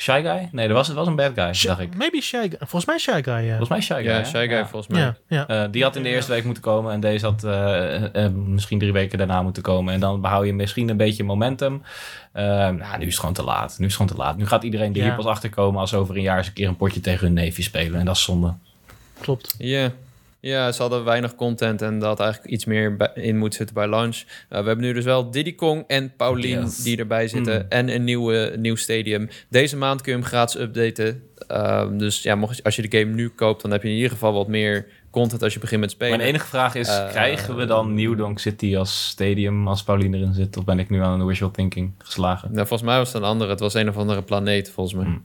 Shy Guy? Nee, dat was, het was een bad guy, dacht ik. Maybe Shy Guy. Volgens mij Shy Guy, ja. Volgens mij Shy Guy. ja? Shy Guy Ja. volgens mij. Ja, ja. Eh, die had in de eerste week moeten komen en deze had eh, eh, misschien drie weken daarna moeten komen. En dan behoud je misschien een beetje momentum. Nou, nu is het gewoon te laat. Nu is het gewoon te laat. Nu gaat iedereen er Ja. hier pas achter komen als over een jaar eens een keer een potje tegen hun neefje spelen. En dat is zonde. klopt. Ja. Ja, ze hadden weinig content en dat eigenlijk iets meer in moet zitten bij launch. Uh, we hebben nu dus wel Diddy Kong en Paulien Yes. die erbij zitten Mm. en een nieuwe, nieuw stadium. Deze maand kun je hem gratis updaten. Um, dus ja, mocht, als je de game nu koopt, dan heb je in ieder geval wat meer content als je begint met spelen. Mijn enige vraag is, Eh, krijgen we dan New Donk City als stadium als Pauline erin zit? Of ben ik nu aan een wishful thinking geslagen? Nou, volgens mij was het een andere. Het was een of andere planeet, volgens mij. Hmm.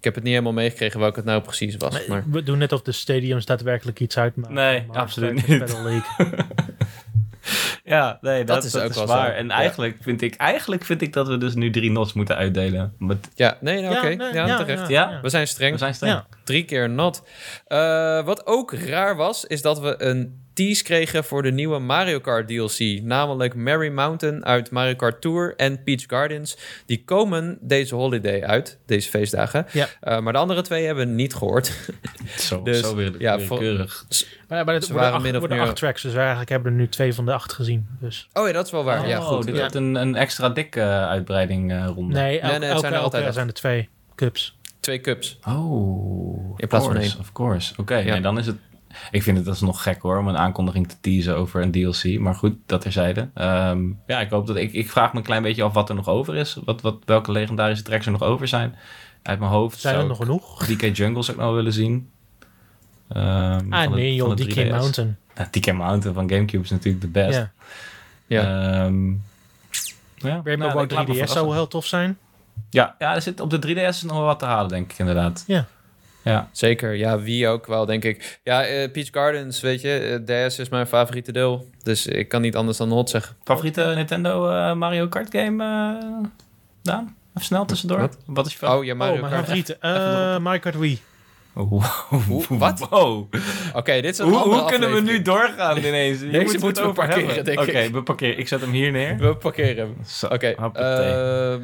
Ik heb het niet helemaal meegekregen welke het nou precies was. Maar Maar, We doen net of de stadiums daadwerkelijk iets uitmaken. Nee, Maar absoluut niet. (laughs) Ja, nee, dat, Dat is dat ook is wel waar. zo. En Ja. eigenlijk, vind ik, eigenlijk vind ik dat we dus nu drie nots moeten uitdelen. Met, ja, nee, nou, oké. Ja, nee, ja, ja, terecht. ja. We zijn streng. we zijn streng. Ja. Drie keer nat. Eh, wat ook raar was, is dat we een tease kregen voor de nieuwe Mario Kart DLC. Namelijk Merry Mountain uit Mario Kart Tour en Peach Gardens. Die komen deze holiday uit, deze feestdagen. Ja. Eh, maar de andere twee hebben we niet gehoord. (laughs) Zo, Dus, zo weer, ja, keurig. Maar, maar het Ze waren acht, min of meer- acht tracks, dus eigenlijk hebben er nu twee van de acht gezien. Dus. Oh ja, dat is wel waar. ja, Oh, goed. dit Ja. wordt een, een extra dikke eh, uitbreiding eh, ronde. Nee, elke, elke, zijn er elke altijd acht. zijn er twee cups. Twee cups. Oh, In plaats van course, één. Of course. Oké, Ja. nee, dan is het... Ik vind het alsnog gek hoor, om een aankondiging te teasen over een DLC. Maar goed, dat terzijde. Ehm ja, ik hoop dat... Ik, ik vraag me een klein beetje af wat er nog over is. Wat, wat, welke legendarische tracks er nog over zijn. Uit mijn hoofd Zijn er nog genoeg? DK Jungle zou ik wel willen zien. Ehm, Ah nee joh, DK 3DS. Mountain. Ja, DK Mountain van Gamecube is natuurlijk de best. Ja. Ja. Ehm, ja, Rainbow nou, Road ik laat me 3DS zou wel heel tof zijn. Ja, ja er zit, op de 3DS is nog wel wat te halen, denk ik inderdaad. Ja. Ja, Zeker, ja, wie ook wel, denk ik. Ja, eh, Peach Gardens, weet je, eh, DS is mijn favoriete deel. Dus ik kan niet anders dan hot zeggen. Favoriete Nintendo eh, Mario Kart game, eh Daan? Even snel tussendoor. Wat? Wat, is je favoriet? Oh, ja, Mario oh, Kart. favoriete. Mario Kart Wii. Hoe- (laughs) wat? Wow. Oké, dit is een Hoe, andere hoe kunnen we nu doorgaan ineens? Deze moeten moeten we parkeren, hebben. denk ik. Oké, we parkeren. Ik zet hem hier neer. We parkeren hem. Oké, ehm,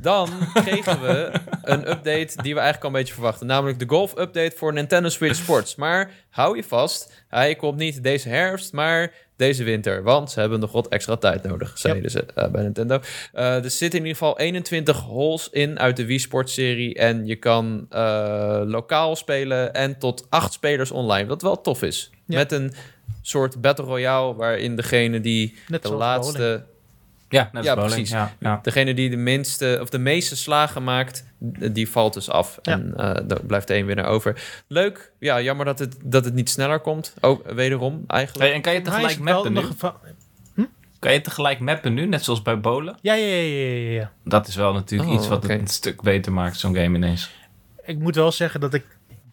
dan kregen we een update die we eigenlijk al een beetje verwachten. Namelijk de golf update voor Nintendo Switch Sports. Maar hou je vast, hij komt niet deze herfst, maar deze winter. Want ze hebben nog wat extra tijd nodig, zeiden ze eh, bij Nintendo. Eh, er zitten in ieder geval 21 holes in uit de Wii Sports serie. En je kan eh, lokaal spelen en tot acht spelers online. Wat wel tof is. Met een soort battle royale waarin degene die Net de laatste... bowling. Ja, net ja, precies. Ja, ja. Degene die de minste of de meeste slagen maakt, die valt dus af. Ja. En eh daar blijft één winnaar over. Leuk. Ja, jammer dat het, dat het niet sneller komt. Ook wederom eigenlijk. Hey, en kan je tegelijk mappen nu? va- Kan je tegelijk mappen nu, net zoals bij bowlen? Ja, ja, ja, ja. Dat is wel natuurlijk Oh, iets wat het een stuk beter maakt, zo'n game ineens. Ik moet wel zeggen dat ik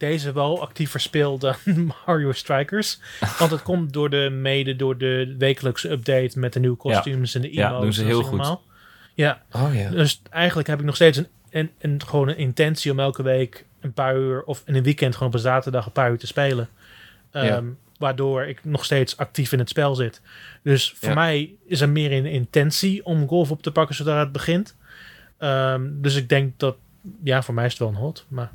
deze wel actiever speel dan (laughs) Mario Strikers. Want het komt door de, mede door de wekelijkse update met de nieuwe kostuums en de Ja, emotes. doen ze heel goed. allemaal. Ja, Oh ja. dus eigenlijk heb ik nog steeds een, een, een, gewoon een intentie om elke week een paar uur... of in een weekend gewoon op een zaterdag een paar uur te spelen. Ehm, Ja. Waardoor ik nog steeds actief in het spel zit. Dus voor Ja. mij is er meer een intentie om golf op te pakken zodra het begint. Ehm, dus ik denk dat... Ja, voor mij is het wel een hot. Maar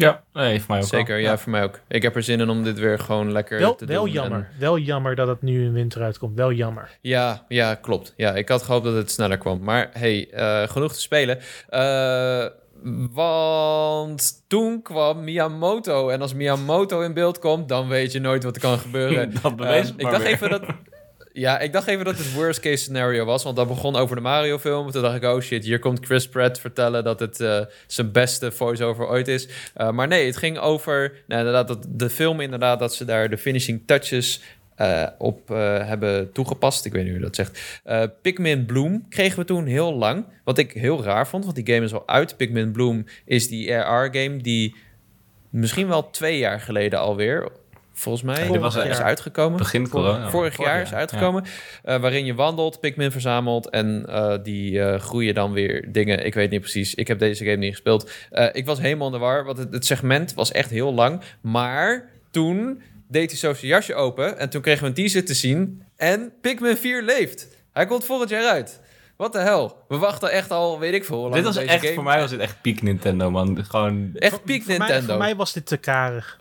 ja, nee, voor mij ook Zeker, ja, voor mij ook. Ik heb er zin in om dit weer gewoon lekker wel, te wel doen. jammer. En- Wel jammer dat het nu in winter uitkomt. Wel jammer. ja, ja, klopt. Ja, ik had gehoopt dat het sneller kwam. Maar hey, eh, genoeg te spelen. Eh, want toen kwam Miyamoto. En als Miyamoto in beeld komt, dan weet je nooit wat er kan gebeuren. (laughs) Dat bewees Ehm, het ik dacht weer. even dat. (laughs) Ja, ik dacht even dat het worst case scenario was. Want dat begon over de Mario film. Toen dacht ik, oh shit, hier komt Chris Pratt vertellen dat het eh, zijn beste voice-over ooit is. Uh, maar nee, het ging over nou, inderdaad, dat de film inderdaad, dat ze daar de finishing touches uh, op hebben toegepast. Ik weet niet hoe dat zegt. Pikmin Bloom kregen we toen heel lang. Wat ik heel raar vond, want die game is al uit. Pikmin Bloom is die AR-game die misschien wel twee jaar geleden alweer volgens mij Ja, was is er uitgekomen. Begin corona. Vorig, vorig jaar is uitgekomen. Ja. Uh, waarin je wandelt, Pikmin verzamelt en uh, die uh, groeien dan weer dingen. Ik weet niet precies. Ik heb deze game niet gespeeld. Uh, ik was helemaal in de war, want het, het segment was echt heel lang. Maar toen deed hij zo zijn jasje open en toen kregen we een teaser te zien. En Pikmin 4 leeft. Hij komt volgend jaar uit. Wat de hel? We wachten echt al, weet ik veel. hoe lang Dit was deze echt, game... voor mij was dit echt piek Nintendo, man. Gewoon... Echt piek voor Nintendo. Mij, voor mij was dit te karig.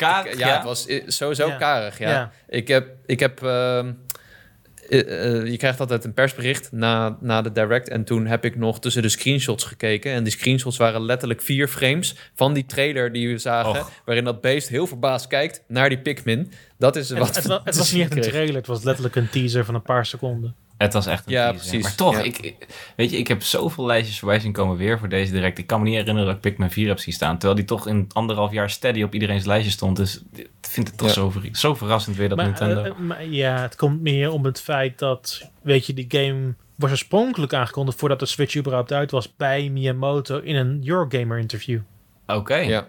Karig, ja, ja, het was sowieso Ja. karig, ja. Ja. Ik heb... Ik heb uh, eh, eh, je krijgt altijd een persbericht na, na de direct. En toen heb ik nog tussen de screenshots gekeken. En die screenshots waren letterlijk vier frames van die trailer die we zagen. Och. Waarin dat beest heel verbaasd kijkt naar die Pikmin. Dat is Het, wat het, het (laughs) was niet echt een trailer, het was letterlijk een teaser van een paar seconden. Het was echt een Ja, teaser. precies. Maar toch, Ja. ik, weet je, ik heb zoveel lijstjes voorbij zien komen weer voor deze direct. Ik kan me niet herinneren dat ik Pikmin 4 heb zien staan. Terwijl die toch in anderhalf jaar steady op iedereen's lijstje stond. Dus ik vind het toch Ja. zo, ver- zo verrassend weer dat Maar, Nintendo... eh, eh, maar ja, het komt meer om het feit dat, weet je, die game was oorspronkelijk aangekondigd voordat de Switch überhaupt uit was bij Miyamoto in een Eurogamer interview Oké, Ja.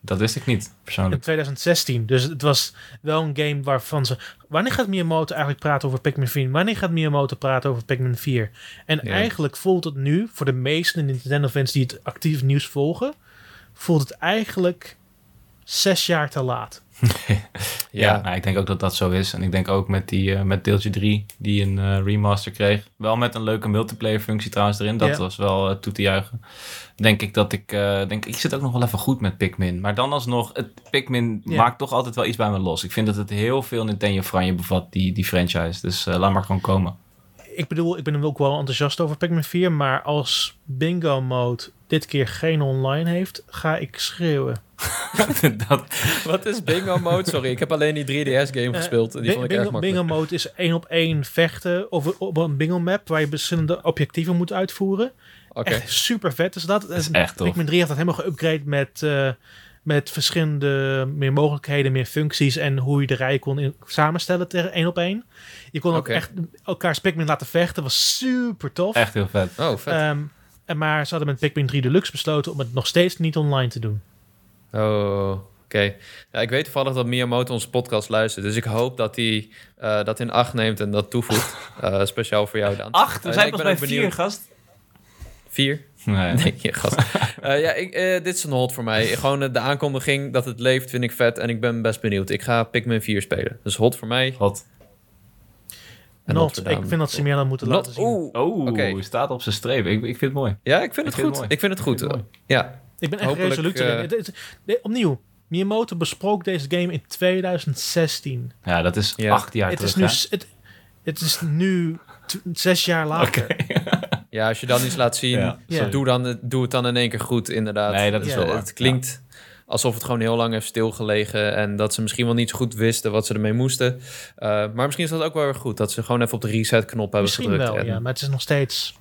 Dat wist ik niet, in persoonlijk. 2016. Dus het was wel een game waarvan ze... Wanneer gaat Miyamoto eigenlijk praten over Pikmin 4? Wanneer gaat Miyamoto praten over Pikmin 4? En Ja. eigenlijk voelt het nu, voor de meeste Nintendo-fans die het actief nieuws volgen, voelt het eigenlijk zes jaar te laat. (laughs) Ja, Ja. nou, ik denk ook dat dat zo is. En ik denk ook met, die, eh, met deeltje 3, die een eh, remaster kreeg. Wel met een leuke multiplayer functie trouwens erin. Dat was wel eh, toe te juichen. Denk ik dat ik... denk, ik zit ook nog wel even goed met Pikmin. Maar dan alsnog, het Pikmin maakt toch altijd wel iets bij me los. Ik vind dat het heel veel Nintendo franje bevat, die, die franchise. Dus laat maar gewoon komen. Ik bedoel, ik ben ook wel enthousiast over Pikmin 4, maar als bingo mode dit keer geen online heeft, ga ik schreeuwen. (laughs) dat, Wat is bingo mode? Sorry, ik heb alleen die 3DS-game gespeeld. En die vond ik erg makkelijk. bingo mode is één op één vechten over, op een bingo map waar je verschillende objectieven moet uitvoeren. Oké. Echt super vet is dat. dat is echt tof. Pikmin 3 heeft dat helemaal geüpgrade met, eh, met verschillende meer mogelijkheden, meer functies en hoe je de rij kon in, samenstellen tegen één op één. Je kon ook echt elkaars Pikmin laten vechten, was super tof. Echt heel vet. Oh, vet. Ehm, en maar ze hadden met Pikmin 3 Deluxe besloten om het nog steeds niet online te doen. Oh, oké. Ja, ik weet toevallig dat Miyamoto onze podcast luistert. Dus ik hoop dat hij eh, dat in acht neemt en dat toevoegt. (laughs) Eh, speciaal voor jou dan. Acht, we zijn ik pas bij vier, benieuwd. gast. Vier? Nee. (laughs) Nee, gast. (laughs) Eh, ja, ik, eh, dit is een hot voor mij. Gewoon eh, de aankondiging dat het leeft vind ik vet. En ik ben best benieuwd. Ik ga Pikmin 4 spelen. Dus hot voor mij. Hot. En Not, ik vind dat ze meer dan moeten Not- laten zien. Oeh. Oh, Oké. staat op zijn streep. Ik, ik vind het mooi. Ja, ik vind Ik het vind het goed. Ik vind het goed. Ik vind het Ja. Ik ben echt Hopelijk, resoluut erin. Opnieuw, Miyamoto besprook deze game in 2016. Ja, dat is Ja. acht jaar het, terug. is nu, het, het is nu zes jaar later. (laughs) ja, als je dan iets laat zien, Ja, Ja. doe, dan, doe het dan in één keer goed, inderdaad. Nee, dat is wel waar. Het klinkt alsof het gewoon heel lang heeft stilgelegen en dat ze misschien wel niet zo goed wisten wat ze ermee moesten. Eh, maar misschien is dat ook wel weer goed, dat ze gewoon even op de reset-knop hebben Misschien gedrukt. wel, en- ja, maar het is nog steeds...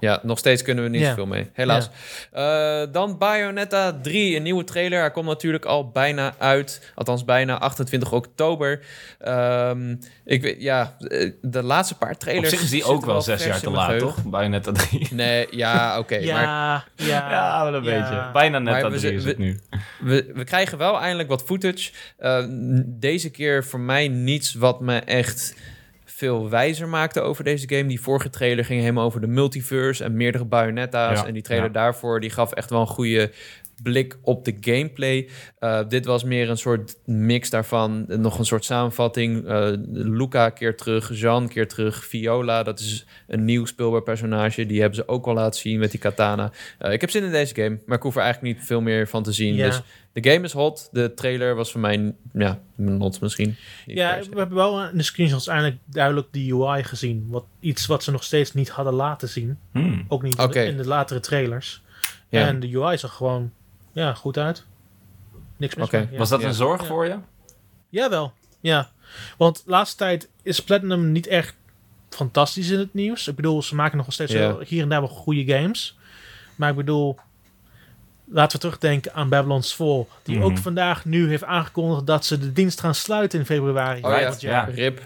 Ja, nog steeds kunnen we niet Ja. zoveel mee. Helaas. Eh, dan Bayonetta 3, een nieuwe trailer. Hij komt natuurlijk al bijna uit. Althans, bijna 28 oktober. Ehm, ik weet, ja, eh, de laatste paar Op trailers. zich is die ook wel zes jaar te laat, geheugen. toch? Bayonetta 3. Nee, ja, oké. ja, maar ja, (laughs) Ja, wel een ja. beetje. Bijna net dat we 3 zi- is het we- nu. we, we krijgen wel eindelijk wat footage. Eh, deze keer voor mij niets wat me echt veel wijzer maakte over deze game. Die vorige trailer ging helemaal over de multiverse en meerdere Bayonetta's. Ja, en die trailer ja. daarvoor die gaf echt wel een goede blik op de gameplay. Eh, dit was meer een soort mix daarvan. Nog een soort samenvatting. Eh, Luca keer terug, Jean keer terug, Viola. Dat is een nieuw speelbaar personage. Die hebben ze ook al laten zien met die katana. Eh, ik heb zin in deze game, maar ik hoef er eigenlijk niet veel meer van te zien. Ja. Dus de game is hot. De trailer was voor mij, ja, not misschien. Ja, we hebben wel in de screenshots eindelijk duidelijk de UI gezien. Wat, iets wat ze nog steeds niet hadden laten zien. Hmm. Ook niet in de- Oké. in de latere trailers. Ja. En de UI zag gewoon ja, goed uit. Niks mis Oké. ja. Was dat Ja. een zorg Ja. voor je? Jawel, ja. Want de laatste tijd is Platinum niet echt fantastisch in het nieuws. Ik bedoel, ze maken nog steeds wel hier en daar wel goede games. Maar ik bedoel, laten we terugdenken aan Babylon's Fall. Die Mhm. ook vandaag nu heeft aangekondigd dat ze de dienst gaan sluiten in februari. Oh ja, ja. Rip.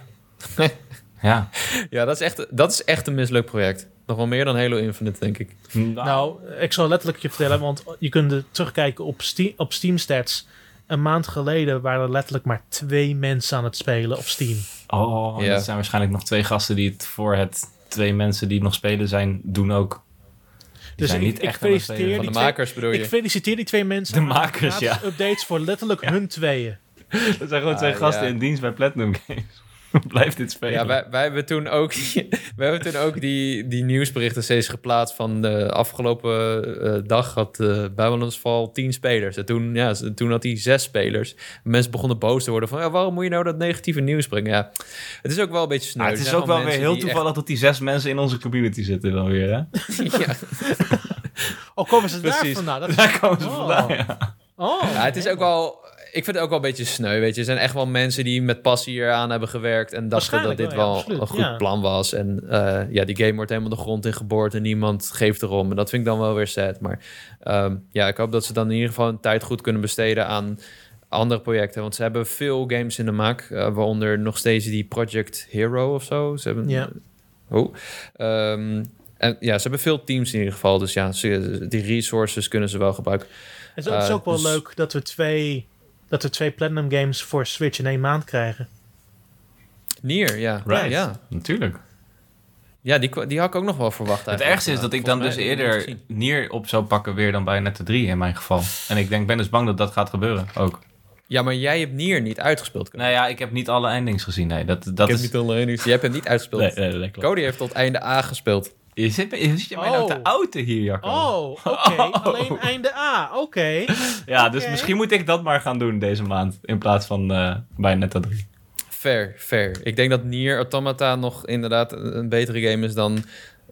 Ja. (laughs) Ja, dat is, echt, dat is echt een mislukt project. Nog wel meer dan Halo Infinite, denk ik. Nou, ik zal letterlijk je vertellen, want je kunt er terugkijken op Steam, op Steam Stats. Een maand geleden waren er letterlijk maar twee mensen aan het spelen op Steam. Oh, Ja. dat zijn waarschijnlijk nog twee gasten die het voor het twee mensen die nog spelen zijn, doen ook. Die Dus zijn ik- niet echt aan het feliciteer spelen. Van de twee- makers bedoel je? Ik feliciteer die twee mensen. De makers, ja. updates voor letterlijk hun tweeën. (laughs) Dat zijn gewoon twee Ah, gasten ja. in dienst bij Platinum Games. (laughs) Blijf dit spelen. Ja, wij, wij hebben toen ook, (laughs) wij hebben toen ook die, die nieuwsberichten steeds geplaatst van de afgelopen eh, dag had uh, Babylon's Fall 10 spelers. En toen, ja, toen had hij zes spelers. Mensen begonnen boos te worden van, ja, waarom moet je nou dat negatieve nieuws brengen? Ja, het is ook wel een beetje sneu. Ah, het is ook wel weer heel toevallig echt... dat die zes mensen in onze community zitten dan weer, hè? (laughs) ja. oh, komen ze daar vandaan? Dat daar komen ze oh. vandaan, ja. Oh, ja, het is ook wel ik vind het ook wel een beetje sneu, weet je. Er zijn echt wel mensen die met passie hier aan hebben gewerkt... en dachten dat dit wel, een goed plan was. En uh, ja, die game wordt helemaal de grond in geboord... en niemand geeft erom. En dat vind ik dan wel weer sad. Maar um, ja, ik hoop dat ze dan in ieder geval een tijd goed kunnen besteden aan andere projecten. Want ze hebben veel games in de maak. Uh, waaronder nog steeds die Project Hero of zo. Ze hebben... Ja. Oh. Um, en ja, ze hebben veel teams in ieder geval. Dus ja, ze, die resources kunnen ze wel gebruiken. Het is ook, uh, ook wel dus... leuk dat we twee dat we twee Platinum Games voor Switch in één maand krijgen. Nier, ja. Right. Ja, natuurlijk. Ja, die, die had ik ook nog wel verwacht. Het ergste is dat ik dan dus eerder Nier op zou pakken weer dan bij Net 3 in mijn geval. En ik denk, ben dus bang dat dat gaat gebeuren ook. Ja, maar jij hebt Nier niet uitgespeeld. Nou ja, ik heb niet alle endings gezien. Nee, dat, dat ik is... heb niet alle endings. Je hebt hem niet uitgespeeld. Nee, nee, nee, Cody heeft tot einde A gespeeld. Je zit, je zit mij nou te auto hier, Jacco? Oh, (laughs) oké. Okay. Oh. Alleen einde A, oké. Okay. Ja, okay. dus misschien moet ik dat maar gaan doen deze maand. In plaats van uh, bij Netta 3. Fair, fair. Ik denk dat Nier Automata nog inderdaad een betere game is dan 95%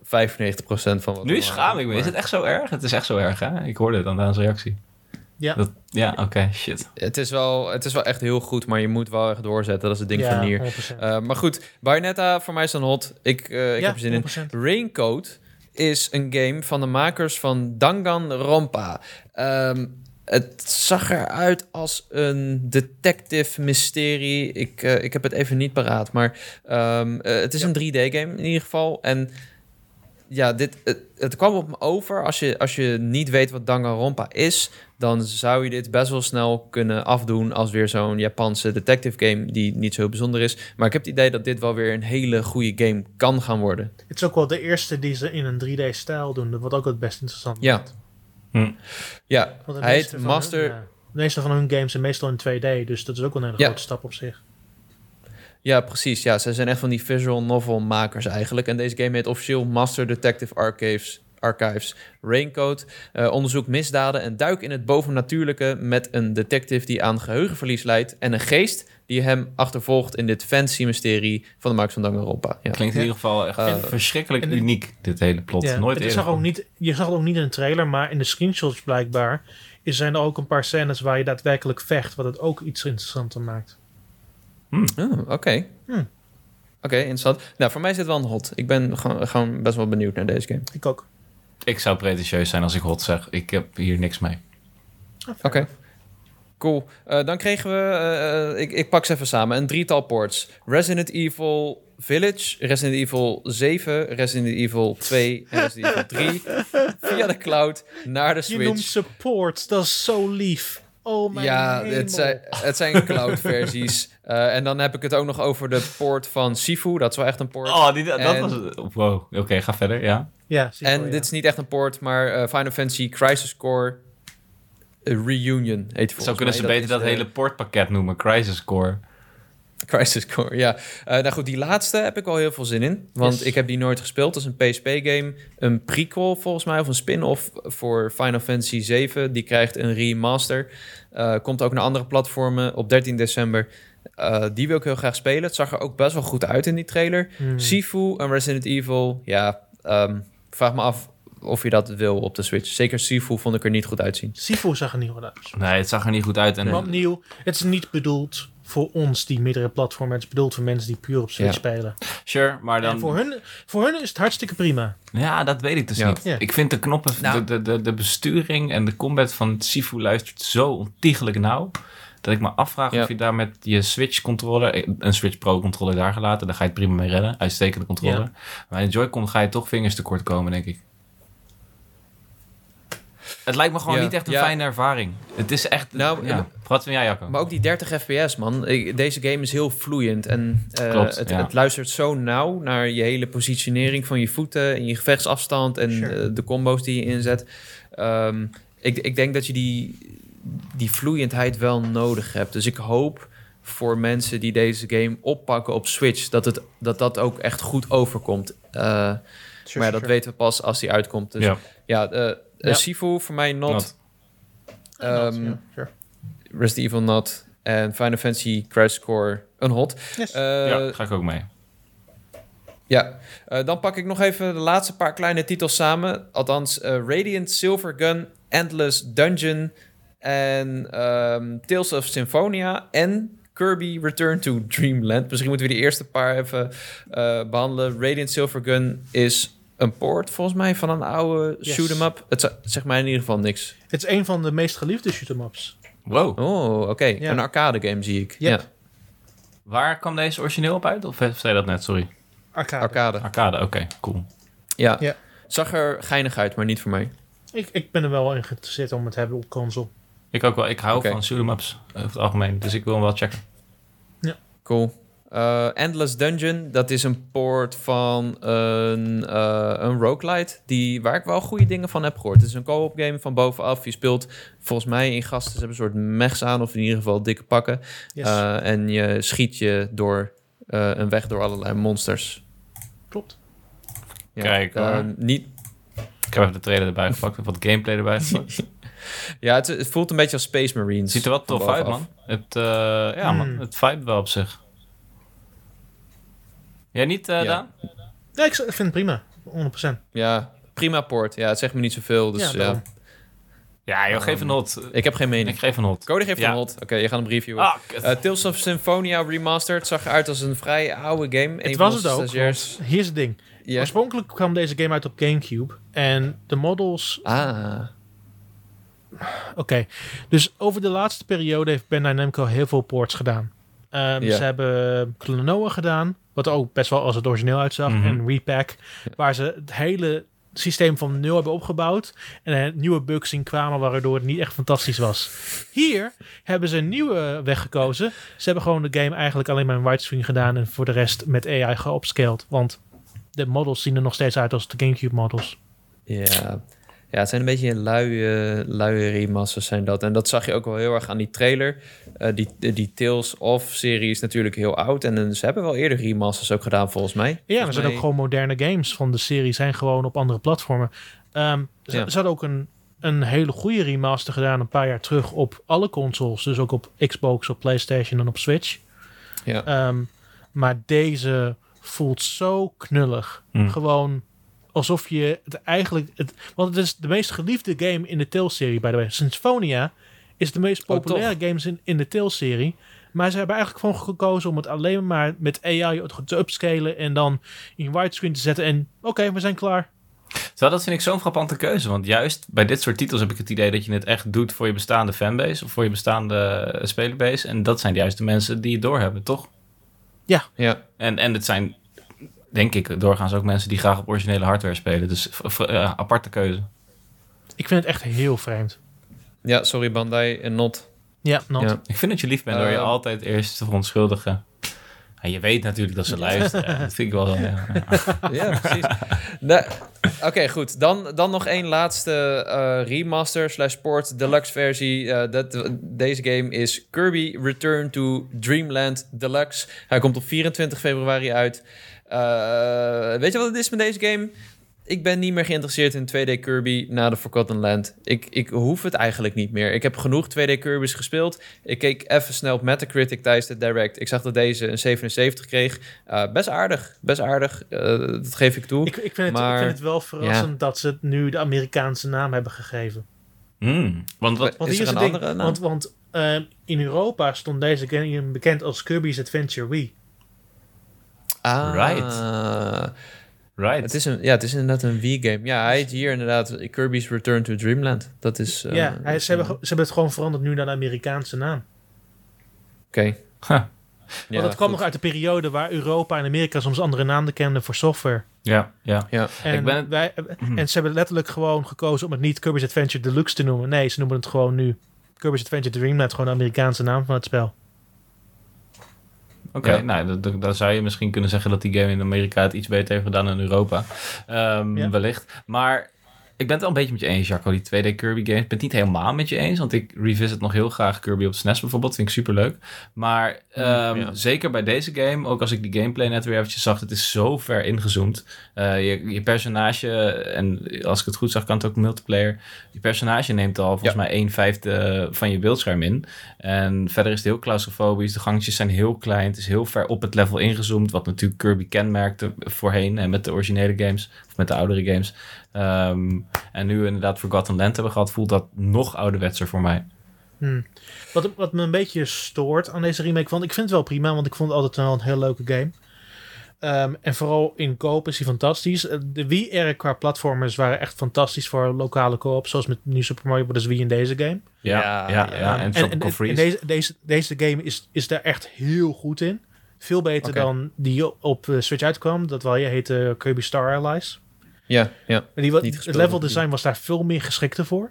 van wat... Nu schaam ik me. Is het echt zo erg? Het is echt zo erg, hè? Ik hoorde het aan zijn reactie. Ja. Dat, ja, oké, shit. Het is, wel, het is wel echt heel goed, maar je moet wel echt doorzetten. Dat is het ding ja, van Nier. Uh, maar goed, Bayonetta voor mij is dan hot. Ik, uh, ik ja, heb er zin 100%. in. Raincoat is een game van de makers van Danganronpa. Um, het zag eruit als een detective mysterie. Ik, uh, ik heb het even niet paraat, maar um, uh, het is ja. een 3D-game in ieder geval. En ja, dit, het, het, kwam op me over. Als je, als je niet weet wat Danganronpa is, dan zou je dit best wel snel kunnen afdoen als weer zo'n Japanse detective game die niet zo bijzonder is. Maar ik heb het idee dat dit wel weer een hele goede game kan gaan worden. Het is ook wel de eerste die ze in een 3D-stijl doen, wat ook het best interessant ja. wordt. Hm. Ja, hij heet Master... Hun, ja, de meeste van hun games zijn meestal in 2D, dus dat is ook wel een hele ja. grote stap op zich. Ja, precies. Ja, ze zijn echt van die visual novel makers eigenlijk. En deze game heet officieel Master Detective Archives. Archives Raincoat uh, onderzoekt misdaden en duik in het bovennatuurlijke met een detective die aan geheugenverlies leidt en een geest die hem achtervolgt in dit fancy mysterie van de makers van Danganronpa. Ja. Klinkt in ieder geval echt uh, verschrikkelijk en, uniek, dit hele plot. Ja, Nooit het zag ook niet, je zag het ook niet in de trailer, maar in de screenshots blijkbaar is, zijn er ook een paar scènes waar je daadwerkelijk vecht, wat het ook iets interessanter maakt. Hmm. Oh, Oké. Okay. Hmm. Oké, okay, interessant. Nou, voor mij is dit wel een hot. Ik ben gewoon, gewoon best wel benieuwd naar deze game. Ik ook. Ik zou pretentieus zijn als ik hot zeg. Ik heb hier niks mee. Oké. Okay. Cool. Uh, dan kregen we, uh, ik, ik pak ze even samen, een drietal ports. Resident Evil Village, Resident Evil 7, Resident Evil 2 en Resident Evil (laughs) 3 via de cloud naar de Switch. Je noemt ze ports, dat is zo lief. Oh mijn ja, hemel. het zijn, het zijn cloud-versies. (laughs) uh, en dan heb ik het ook nog over de port van Sifu. Dat is wel echt een port. Oh, die, dat en, was... Wow, oké, okay, ga verder, ja. Ja, Sifu, En ja. dit is niet echt een port, maar uh, Final Fantasy Crisis Core Reunion heet het Zo kunnen ze beter dat, dat hele portpakket noemen, Crisis Core. Crisis Core, ja. Uh, nou goed, die laatste heb ik al heel veel zin in. Want yes. ik heb die nooit gespeeld. Dat is een PSP-game. Een prequel volgens mij, of een spin-off voor Final Fantasy 7. Die krijgt een remaster. Uh, komt ook naar andere platformen op 13 december. Uh, die wil ik heel graag spelen. Het zag er ook best wel goed uit in die trailer. Hmm. Sifu en Resident Evil. Ja, um, vraag me af of je dat wil op de Switch. Zeker Sifu vond ik er niet goed uitzien. Sifu zag er niet goed uit. Nee, het zag er niet goed uit. En nee. Want nieuw, het is niet bedoeld voor ons die meerdere platformen. Het is bedoeld voor mensen die puur op Switch Ja. spelen. Sure, maar dan... En voor hun, voor hun is het hartstikke prima. Ja, dat weet ik dus Ja. niet. Ja. Ik vind de knoppen, Nou. de, de, de, de besturing en de combat van Sifu luistert zo ontiegelijk nauw. Dat ik me afvraag Ja. of je daar met je Switch controller, een Switch Pro controller daar gelaten, daar ga je het prima mee redden. Uitstekende controller. Ja. Maar in Joy-Con ga je toch vingers tekort komen, denk ik. Het lijkt me gewoon Ja. niet echt een Ja. fijne ervaring. Het is echt... Nou, ja. Wat vind jij, Jacco? Maar ook die 30 fps, man. Deze game is heel vloeiend. En eh, Klopt, het, het luistert zo nauw naar je hele positionering van je voeten... en je gevechtsafstand en Sure. eh, de combo's die je inzet. Ehm, ik, ik denk dat je die, die vloeiendheid wel nodig hebt. Dus ik hoop voor mensen die deze game oppakken op Switch. Dat het, dat, dat ook echt goed overkomt. Eh, maar ja, dat weten we pas als die uitkomt. Dus ja, ja. eh, eh, Ja. Sifu voor mij not. Not. Ehm, Ja, sure. Resident Evil not. En Final Fantasy Crash Core een hot. Yes. Eh, ja, ga ik ook mee. Ja, Eh, dan pak ik nog even de laatste paar kleine titels samen. Althans, Radiant Silver Gun, Endless Dungeon en ehm, Tales of Symphonia en Kirby Return to Dreamland. Misschien moeten we die eerste paar even eh, behandelen. Radiant Silver Gun is een port volgens mij van een oude Yes. shoot 'em up. Het zegt mij in ieder geval niks. Het is een van de meest geliefde shoot-em-ups. Wow. Oh, oké. Ja. Een arcade game zie ik. Yep. Ja, Waar kwam deze origineel op uit? Of zei je dat net? Sorry. Arcade. arcade. Arcade, oké, cool. Ja. Ja. Zag er geinig uit, maar niet voor mij. Ik, ik ben er wel in geïnteresseerd om het te hebben op console. Ik ook wel. Ik hou van shoot'em ups over het algemeen. Dus ik wil hem wel checken. Cool. Eh, Endless Dungeon, dat is een port van een, eh een roguelite, die, waar ik wel goede dingen van heb gehoord. Het is een co-op game van bovenaf. Je speelt volgens mij in gasten, ze hebben een soort mechs aan, of in ieder geval dikke pakken. Yes. Eh, en je schiet je door eh, een weg door allerlei monsters. Klopt. Ja, Kijk, eh, hoor. niet, Ik heb even de trailer erbij gepakt. Wat gameplay erbij gepakt. (laughs) ja, het, het voelt een beetje als Space Marines. Ziet er wel tof uit, man. Het, eh, ja, man. Hmm. Het vibe wel op zich. Jij niet, eh Ja. Daan? Ja, ik, vind het prima. 100%. Ja, prima port. Ja, het zegt me niet zoveel, dus ja, ja. daarom. Ja, joh, geef een hot. Ik heb geen mening. Ik geef een hot. Cody geeft Ja. een hot. Oké, je gaat hem reviewen. Ah. Eh, Tales of Symphonia Remastered zag eruit als een vrij oude game. Het was het ook. Hier is het ding. Oorspronkelijk kwam deze game uit op Gamecube. En de models... Ah, Oké. Dus over de laatste periode heeft Bandai Namco heel veel ports gedaan. Ehm. Ze hebben Klonoa gedaan. Wat ook best wel als het origineel uitzag. Mhm. En Repack. Waar ze het hele systeem van nul hebben opgebouwd. En er nieuwe bugs in kwamen waardoor het niet echt fantastisch was. Hier hebben ze een nieuwe weg gekozen. Ze hebben gewoon de game eigenlijk alleen maar in widescreen gedaan. En voor de rest met AI geupscaled. Want de models zien er nog steeds uit als de Gamecube models. ja. Ja, het zijn een beetje luie, luie remasters zijn dat. En dat zag je ook wel heel erg aan die trailer. Eh, die, die Tales of-serie is natuurlijk heel oud. En eh, ze hebben wel eerder remasters ook gedaan, volgens mij. Ja, er Volgens zijn ook gewoon moderne games van de serie, zijn gewoon op andere platformen. Ehm, ze, Ja. ze hadden ook een, een hele goede remaster gedaan een paar jaar terug op alle consoles. Dus ook op Xbox, op PlayStation en op Switch. Ja. Ehm, maar deze voelt zo knullig. Hm. Gewoon alsof je het eigenlijk... Het, want het is de meest geliefde game in de Tales-serie, by the way. Symphonia is de meest Oh, populaire games in, in de Tales-serie. Maar ze hebben eigenlijk gewoon gekozen om het alleen maar met AI te upscalen en dan in widescreen te zetten. En oké, we zijn klaar. Terwijl dat vind ik zo'n frappante keuze. Want juist bij dit soort titels heb ik het idee dat je het echt doet voor je bestaande fanbase. Of voor je bestaande eh, spelerbase. En dat zijn juist de mensen die het doorhebben, toch? ja. En, en het zijn, denk ik, doorgaans ook mensen die graag op originele hardware spelen. Dus aparte keuze. Ik vind het echt heel vreemd. ja, sorry Bandai en Not. Ja, not. Ja. Ik vind dat je lief bent door je Eh, altijd eerst te verontschuldigen. En je weet natuurlijk dat ze luisteren. Dat vind ik wel... Ja, ja. (laughs) Ja, precies. Oké, goed. Dan, dan nog één laatste eh, remaster slash port deluxe versie. Eh, dat, deze game is Kirby Return to Dreamland Deluxe. Hij komt op 24 februari uit. Eh, weet je wat het is met deze game? Ik ben niet meer geïnteresseerd in 2D Kirby na de Forgotten Land. Ik, ik hoef het eigenlijk niet meer. Ik heb genoeg 2D Kirby's gespeeld. Ik keek even snel op Metacritic tijdens de Direct. Ik zag dat deze een 77 kreeg. Eh, best aardig, best aardig. Eh, dat geef ik toe. Ik, ik, vind het, Maar- ik vind het wel verrassend dat ze het nu de Amerikaanse naam hebben gegeven. Hmm. Want wat... Want Is hier er is een het ding. andere naam? Want, want eh, in Europa stond deze game bekend als Kirby's Adventure Wii. Ah, Right. Right. Het is, een, ja, het is inderdaad een Wii-game. Ja, hij heet hier inderdaad Kirby's Return to Dreamland. Dat is... eh, ja, hij, ze, hebben, ze hebben het gewoon veranderd nu naar de Amerikaanse naam. Oké. Huh. Ja, Want dat kwam goed. nog uit de periode waar Europa en Amerika soms andere namen kenden voor software. Ja, ja. Ja, En, Ik ben wij, en ze hebben letterlijk gewoon gekozen om het niet Kirby's Adventure Deluxe te noemen. Nee, ze noemen het gewoon nu Kirby's Adventure Dreamland. Gewoon de Amerikaanse naam van het spel. Oké, Ja. nou, dan zou je misschien kunnen zeggen dat die game in Amerika het iets beter heeft gedaan dan in Europa. Ehm, Ja. Wellicht. Maar ik ben het wel een beetje met je eens, Jacco, die 2D Kirby games. Ik ben het niet helemaal met je eens, want ik revisit nog heel graag Kirby op de SNES bijvoorbeeld. Vind ik super leuk. Maar ehm, ja. zeker bij deze game, ook als ik die gameplay net weer eventjes zag, het is zo ver ingezoomd. Eh, je, je personage, en als ik het goed zag, kan het ook multiplayer. Je personage neemt al volgens Ja. mij 1 vijfde van je beeldscherm in. En verder is het heel claustrofobisch. De gangetjes zijn heel klein. Het is heel ver op het level ingezoomd. Wat natuurlijk Kirby kenmerkte voorheen. En met de originele games. Met de oudere games. Ehm, en nu we inderdaad Forgotten Land hebben gehad. Voelt dat nog ouderwetser voor mij. Hmm. Wat, wat me een beetje stoort aan deze remake, want ik vind het wel prima, want ik vond het altijd wel een heel leuke game. Ehm, en vooral in co-op is hij fantastisch. Eh, De Wii-era qua platformers waren echt fantastisch voor lokale co-op, zoals met New Super Mario Bros. Wii in deze game. Ja, Ja, ja. En, En, en, en deze, deze, deze game is, is daar echt heel goed in. Veel beter dan die op eh, Switch uitkwam. Dat wel je heette Kirby Star Allies. Ja, ja. Die, het level design was daar veel meer geschikter voor.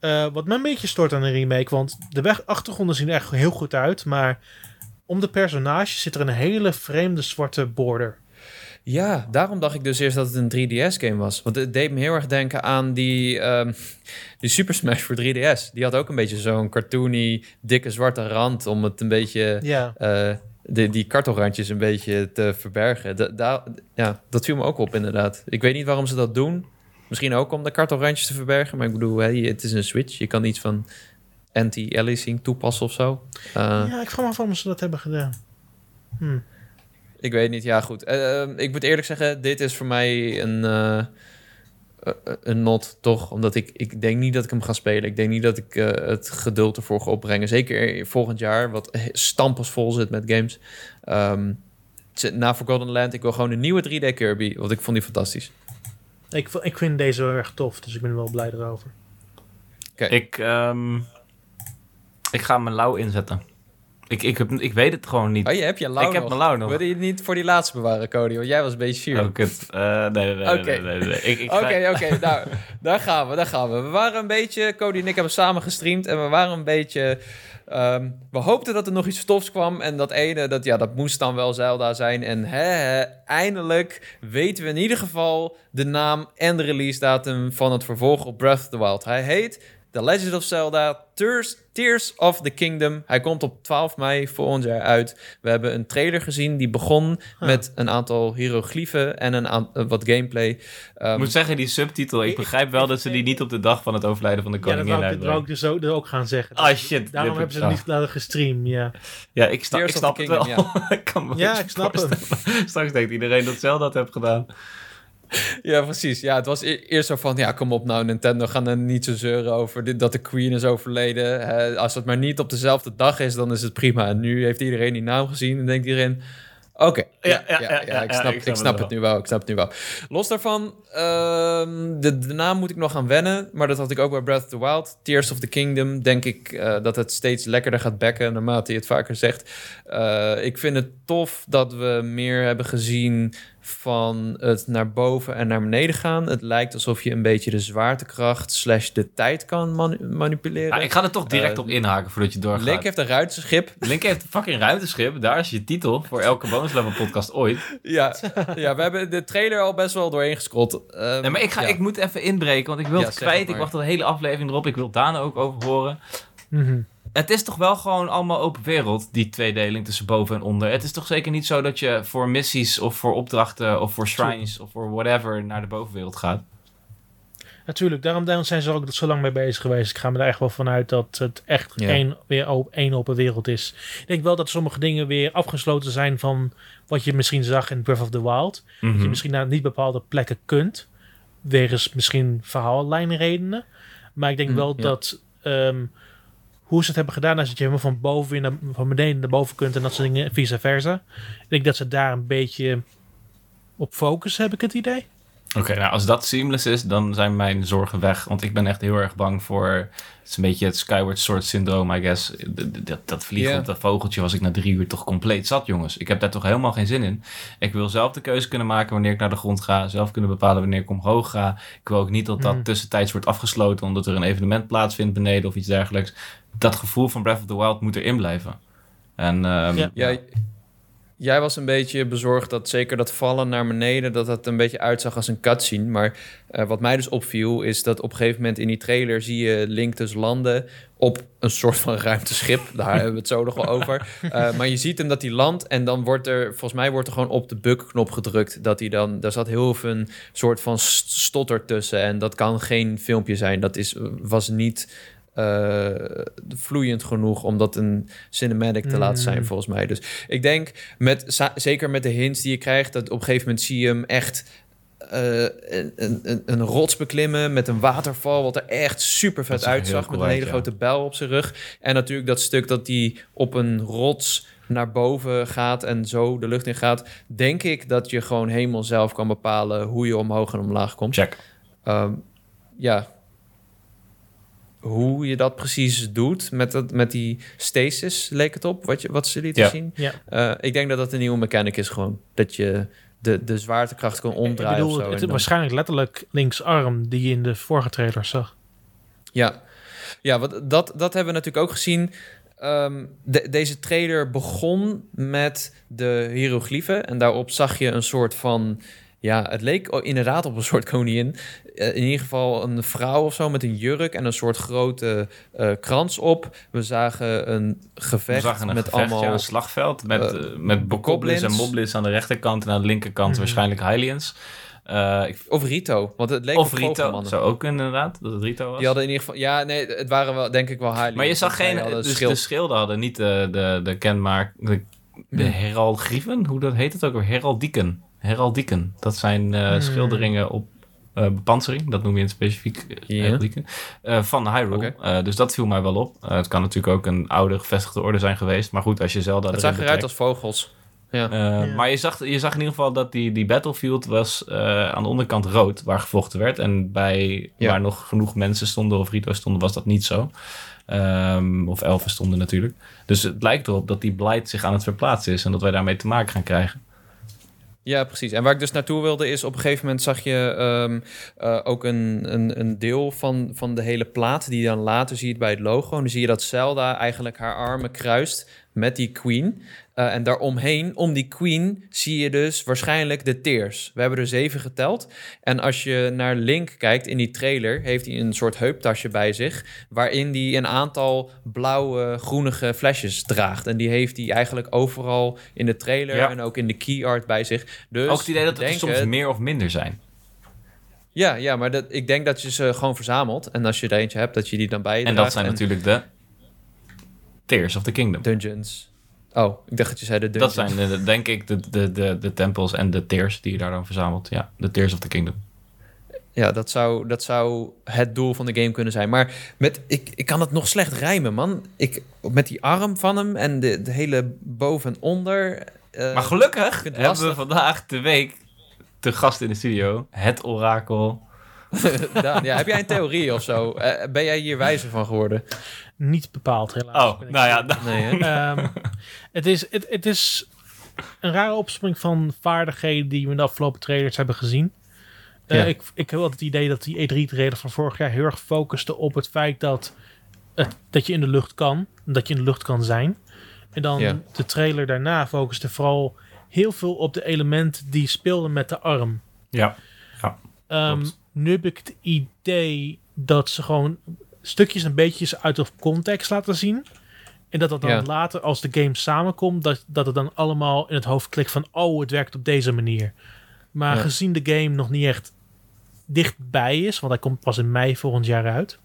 Eh, wat me een beetje stoort aan de remake, want de weg achtergronden zien er echt heel goed uit, maar om de personages zit er een hele vreemde zwarte border. Ja, daarom dacht ik dus eerst dat het een 3DS-game was. Want het deed me heel erg denken aan die, ehm, die Super Smash voor 3DS. Die had ook een beetje zo'n cartoony, dikke zwarte rand om het een beetje... Ja, eh, de, die kartelrandjes een beetje te verbergen. Da, da- ja, dat viel me ook op inderdaad. Ik weet niet waarom ze dat doen. Misschien ook om de kartelrandjes te verbergen. Maar ik bedoel, hè, het is een Switch. Je kan iets van anti-aliasing toepassen of zo. Eh, ja, ik vraag me af waarom ze dat hebben gedaan. Hm. Ik weet niet, ja goed. Eh, ik moet eerlijk zeggen, dit is voor mij een, eh, eh, een not, toch? Omdat ik, ik denk niet dat ik hem ga spelen. Ik denk niet dat ik eh, het geduld ervoor ga opbrengen. Zeker volgend jaar, wat stampensvol zit met games. Ehm, zit- na Forgotten Land, ik wil gewoon een nieuwe 3D Kirby. Want ik vond die fantastisch. Ik, ik vind deze wel erg tof, dus ik ben wel blij erover. Ik, ehm, ik ga mijn lauw inzetten. Ik, ik, heb, ik weet het gewoon niet. Oh, je hebt je lauw ik heb mijn lauw nog. Wil je het niet voor die laatste bewaren, Cody? Want jij was een beetje zuur. Oh, kut. Eh, nee, nee, nee, Oké. nee, nee, nee, ik Oké, ga- oké, nou, (laughs) daar gaan we, daar gaan we. We waren een beetje, Cody en ik hebben samen gestreamd en we waren een beetje... ehm, we hoopten dat er nog iets tofs kwam en dat ene, dat, ja, dat moest dan wel Zelda zijn. En hè, hè, eindelijk weten we in ieder geval de naam en de release datum van het vervolg op Breath of the Wild. Hij heet The Legend of Zelda Tears, Tears of the Kingdom. Hij komt op 12 mei volgend jaar uit. We hebben een trailer gezien die begon met een aantal hieroglyphen en een eh, wat gameplay. Ehm, Ik moet zeggen, die subtitel, ik begrijp wel dat ze die niet op de dag van het overlijden van de Ja, dat koningin wou ik, dat wou ik dus ook, ook gaan zeggen. Ah shit. Daarom hebben ze ah. het niet laten gestreamd, ja. Ja, ik, snap, ik het wel. Kingdom, (laughs) ik kan me Ja, ik snap hem. voorstellen. (laughs) Straks denkt iedereen dat Zelda dat heeft gedaan. (laughs) Ja, precies. Ja, het was e- eerst zo van, ja, kom op nou, Nintendo, gaan er niet zo zeuren over dit, dat de Queen is overleden. Hè, als het maar niet op dezelfde dag is, dan is het prima. En nu heeft iedereen die naam gezien en denkt iedereen, oké, ja, ja, ja, ja, ik snap, ik ik snap snap, het het nu wel, ik snap het nu wel. Los daarvan, ehm, de, de naam moet ik nog gaan wennen, maar dat had ik ook bij Breath of the Wild. Tears of the Kingdom, denk ik eh, dat het steeds lekkerder gaat bekken, naarmate je het vaker zegt. Eh, ik vind het tof dat we meer hebben gezien van het naar boven en naar beneden gaan. Het lijkt alsof je een beetje de zwaartekracht slash de tijd kan manipuleren. Ja, ik ga er toch direct Eh, op inhaken voordat je doorgaat. Link heeft een ruitschip. Link heeft een fucking ruimteschip. Daar is je titel voor elke bonus level podcast ooit. (laughs) Ja, ja, we hebben de trailer al best wel doorheen gescrollt. Ehm, Nee, maar ik, ga, ja. ik moet even inbreken, want ik wil Ja, het zeg kwijt. het Ik wacht de hele aflevering erop. Ik wil Daan ook over horen. Mhm. Het is toch wel gewoon allemaal open wereld, die tweedeling tussen boven en onder. Het is toch zeker niet zo dat je voor missies of voor opdrachten of voor shrines of voor whatever naar de bovenwereld gaat. Natuurlijk, daarom, daarom zijn ze er ook zo lang mee bezig geweest. Ik ga me er echt wel vanuit dat het echt Ja. één, weer op, één open wereld is. Ik denk wel dat sommige dingen weer afgesloten zijn van wat je misschien zag in Breath of the Wild. Dat Mhm. je misschien naar niet bepaalde plekken kunt. Wegens misschien verhaallijnredenen. Maar ik denk Mm, wel ja. dat ehm, hoe ze het hebben gedaan, is dat je helemaal van boven weer naar, van beneden naar boven kunt en dat soort dingen, vice versa. Ik denk dat ze daar een beetje op focussen, heb ik het idee. Oké, nou als dat seamless is, dan zijn mijn zorgen weg. Want ik ben echt heel erg bang voor... Het is een beetje het Skyward Sword syndroom, I guess. Dat, dat vliegen Ja. op dat vogeltje was ik na drie uur toch compleet zat, jongens. Ik heb daar toch helemaal geen zin in. Ik wil zelf de keuze kunnen maken wanneer ik naar de grond ga. Zelf kunnen bepalen wanneer ik omhoog ga. Ik wil ook niet dat dat Mm. tussentijds wordt afgesloten... omdat er een evenement plaatsvindt beneden of iets dergelijks. Dat gevoel van Breath of the Wild moet erin blijven. En ehm, Ja. Ja, jij was een beetje bezorgd dat zeker dat vallen naar beneden, dat dat een beetje uitzag als een cutscene. Maar eh, wat mij dus opviel, is dat op een gegeven moment in die trailer zie je Link dus landen op een soort van ruimteschip. Daar hebben we het zo nog wel over. Uh, (laughs) maar je ziet hem dat hij landt en dan wordt er, volgens mij wordt er gewoon op de bukknop gedrukt. Dat hij dan, daar zat heel veel een soort van stotter tussen. En dat kan geen filmpje zijn. Dat is, was niet uh, vloeiend genoeg om dat een cinematic te laten zijn, volgens mij. Dus ik denk, met, zeker met de hints die je krijgt, dat op een gegeven moment zie je hem echt uh, een, een, een rots beklimmen met een waterval, wat er echt super vet uitzag, met een hele grote bel op zijn rug. En natuurlijk dat stuk dat hij op een rots naar boven gaat en zo de lucht in gaat, denk ik dat je gewoon helemaal zelf kan bepalen hoe je omhoog en omlaag komt. Check. Um, ja, hoe je dat precies doet met, dat, met die stasis, leek het op, wat, je, wat ze lieten Ja. zien. Ja. Uh, ik denk dat dat een nieuwe mechanic is gewoon. Dat je de, de zwaartekracht kan omdraaien ik bedoel, of zo. Het is waarschijnlijk letterlijk linksarm die je in de vorige trailer zag. Ja, ja wat, dat, dat hebben we natuurlijk ook gezien. Ehm, de- deze trailer begon met de hieroglyphen. En daarop zag je een soort van... Ja, het leek inderdaad op een soort koningin. Eh, in ieder geval een vrouw of zo met een jurk en een soort grote eh, krans op. We zagen een We gevecht zagen een met gevecht, allemaal... ja, een slagveld met, eh, met bokoblins en moblins aan de rechterkant en aan de linkerkant Mhm. waarschijnlijk Hylians. Eh, ik- Of Rito, want het leek of op Rito, zou ook kunnen inderdaad, dat het Rito was. Die hadden in ieder geval... Ja, nee, het waren wel, denk ik wel highlights. maar je zag geen, dus schild. de schilden hadden niet de, de, de kenmaak, de, de heralgrieven, hoe dat heet het ook weer, heraldieken. Heraldieken, dat zijn eh, Hmm. schilderingen op eh bepansering, dat noem je in het specifiek eh, Ja. heraldieken, eh, van Hyrule. Eh, dus dat viel mij wel op. Het kan natuurlijk ook een oude gevestigde orde zijn geweest, maar goed, als je Zelda Het zag eruit betrekt- als vogels. Ja. Uh. Maar je zag, je zag in ieder geval dat die, die battlefield was uh, aan de onderkant rood, waar gevochten werd. En bij Ja. waar nog genoeg mensen stonden of Rito stonden, was dat niet zo. Um, of elfen stonden natuurlijk. Dus het lijkt erop dat die blight zich aan het verplaatsen is en dat wij daarmee te maken gaan krijgen. Ja, precies. En waar ik dus naartoe wilde is... op een gegeven moment zag je ehm, uh, ook een, een, een deel van, van de hele plaat... die je dan later ziet bij het logo. En dan zie je dat Zelda eigenlijk haar armen kruist met die queen. Uh, en daaromheen, om die queen, zie je dus waarschijnlijk de tears. We hebben er zeven geteld. En als je naar Link kijkt in die trailer... heeft hij een soort heuptasje bij zich... waarin hij een aantal blauwe, groenige flesjes draagt. En die heeft hij eigenlijk overal in de trailer... Ja. en ook in de key art bij zich. Dus ook het idee dat er soms meer of minder zijn. Ja, ja maar dat, ik denk dat je ze gewoon verzamelt. En als je er eentje hebt, dat je die dan bij je En dat zijn natuurlijk de Tears of the Kingdom. Dungeons. Oh, ik dacht dat je zei de Dat dungeons. zijn, de, denk ik, de, de, de, de tempels en de tears die je daar dan verzamelt. Ja, de Tears of the Kingdom. Ja, dat zou, dat zou het doel van de game kunnen zijn. Maar met, ik, ik kan het nog slecht rijmen, man. Ik, met die arm van hem en de, de hele boven en onder. eh, Maar gelukkig hebben we vandaag de week te gast in de studio. Het orakel. (laughs) Daan, ja, heb jij een theorie of zo? Eh, ben jij hier wijzer van geworden? Niet bepaald, helaas. Oh, nou ja. (laughs) Nee, hè? Ehm, het, is, het, het is een rare opsprong van vaardigheden die we in de afgelopen trailers hebben gezien. Eh, Ja. ik, ik heb wel het idee dat die E3-trailer van vorig jaar heel erg focuste op het feit dat, dat je in de lucht kan. Dat je in de lucht kan zijn. En dan Ja. de trailer daarna focuste vooral heel veel op de elementen die speelden met de arm. Ja. Ehm, Klopt. nu heb ik het idee dat ze gewoon stukjes en beetjes uit de context laten zien. En dat dat dan Ja. later, als de game samenkomt, dat, dat het dan allemaal in het hoofd klikt van... oh, het werkt op deze manier. Maar Ja. gezien de game nog niet echt dichtbij is... want hij komt pas in mei volgend jaar uit...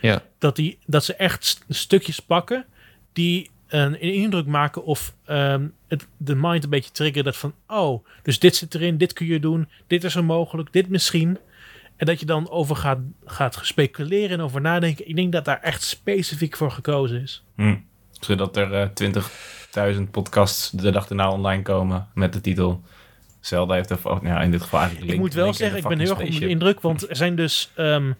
Ja. dat, die, dat ze echt st- stukjes pakken die een, een indruk maken of ehm, het, de mind een beetje triggeren. Dat van, oh, dus dit zit erin, dit kun je doen, dit is er mogelijk, dit misschien. En dat je dan over gaat, gaat speculeren en over nadenken. Ik denk dat daar echt specifiek voor gekozen is. Hm. Zodat er eh 20.000 podcasts de dag erna online komen met de titel... Zelda heeft er... Oh, ja, in dit geval eigenlijk ik moet wel zeggen, ik ben heel erg onder de indruk. Want er zijn dus... ehm,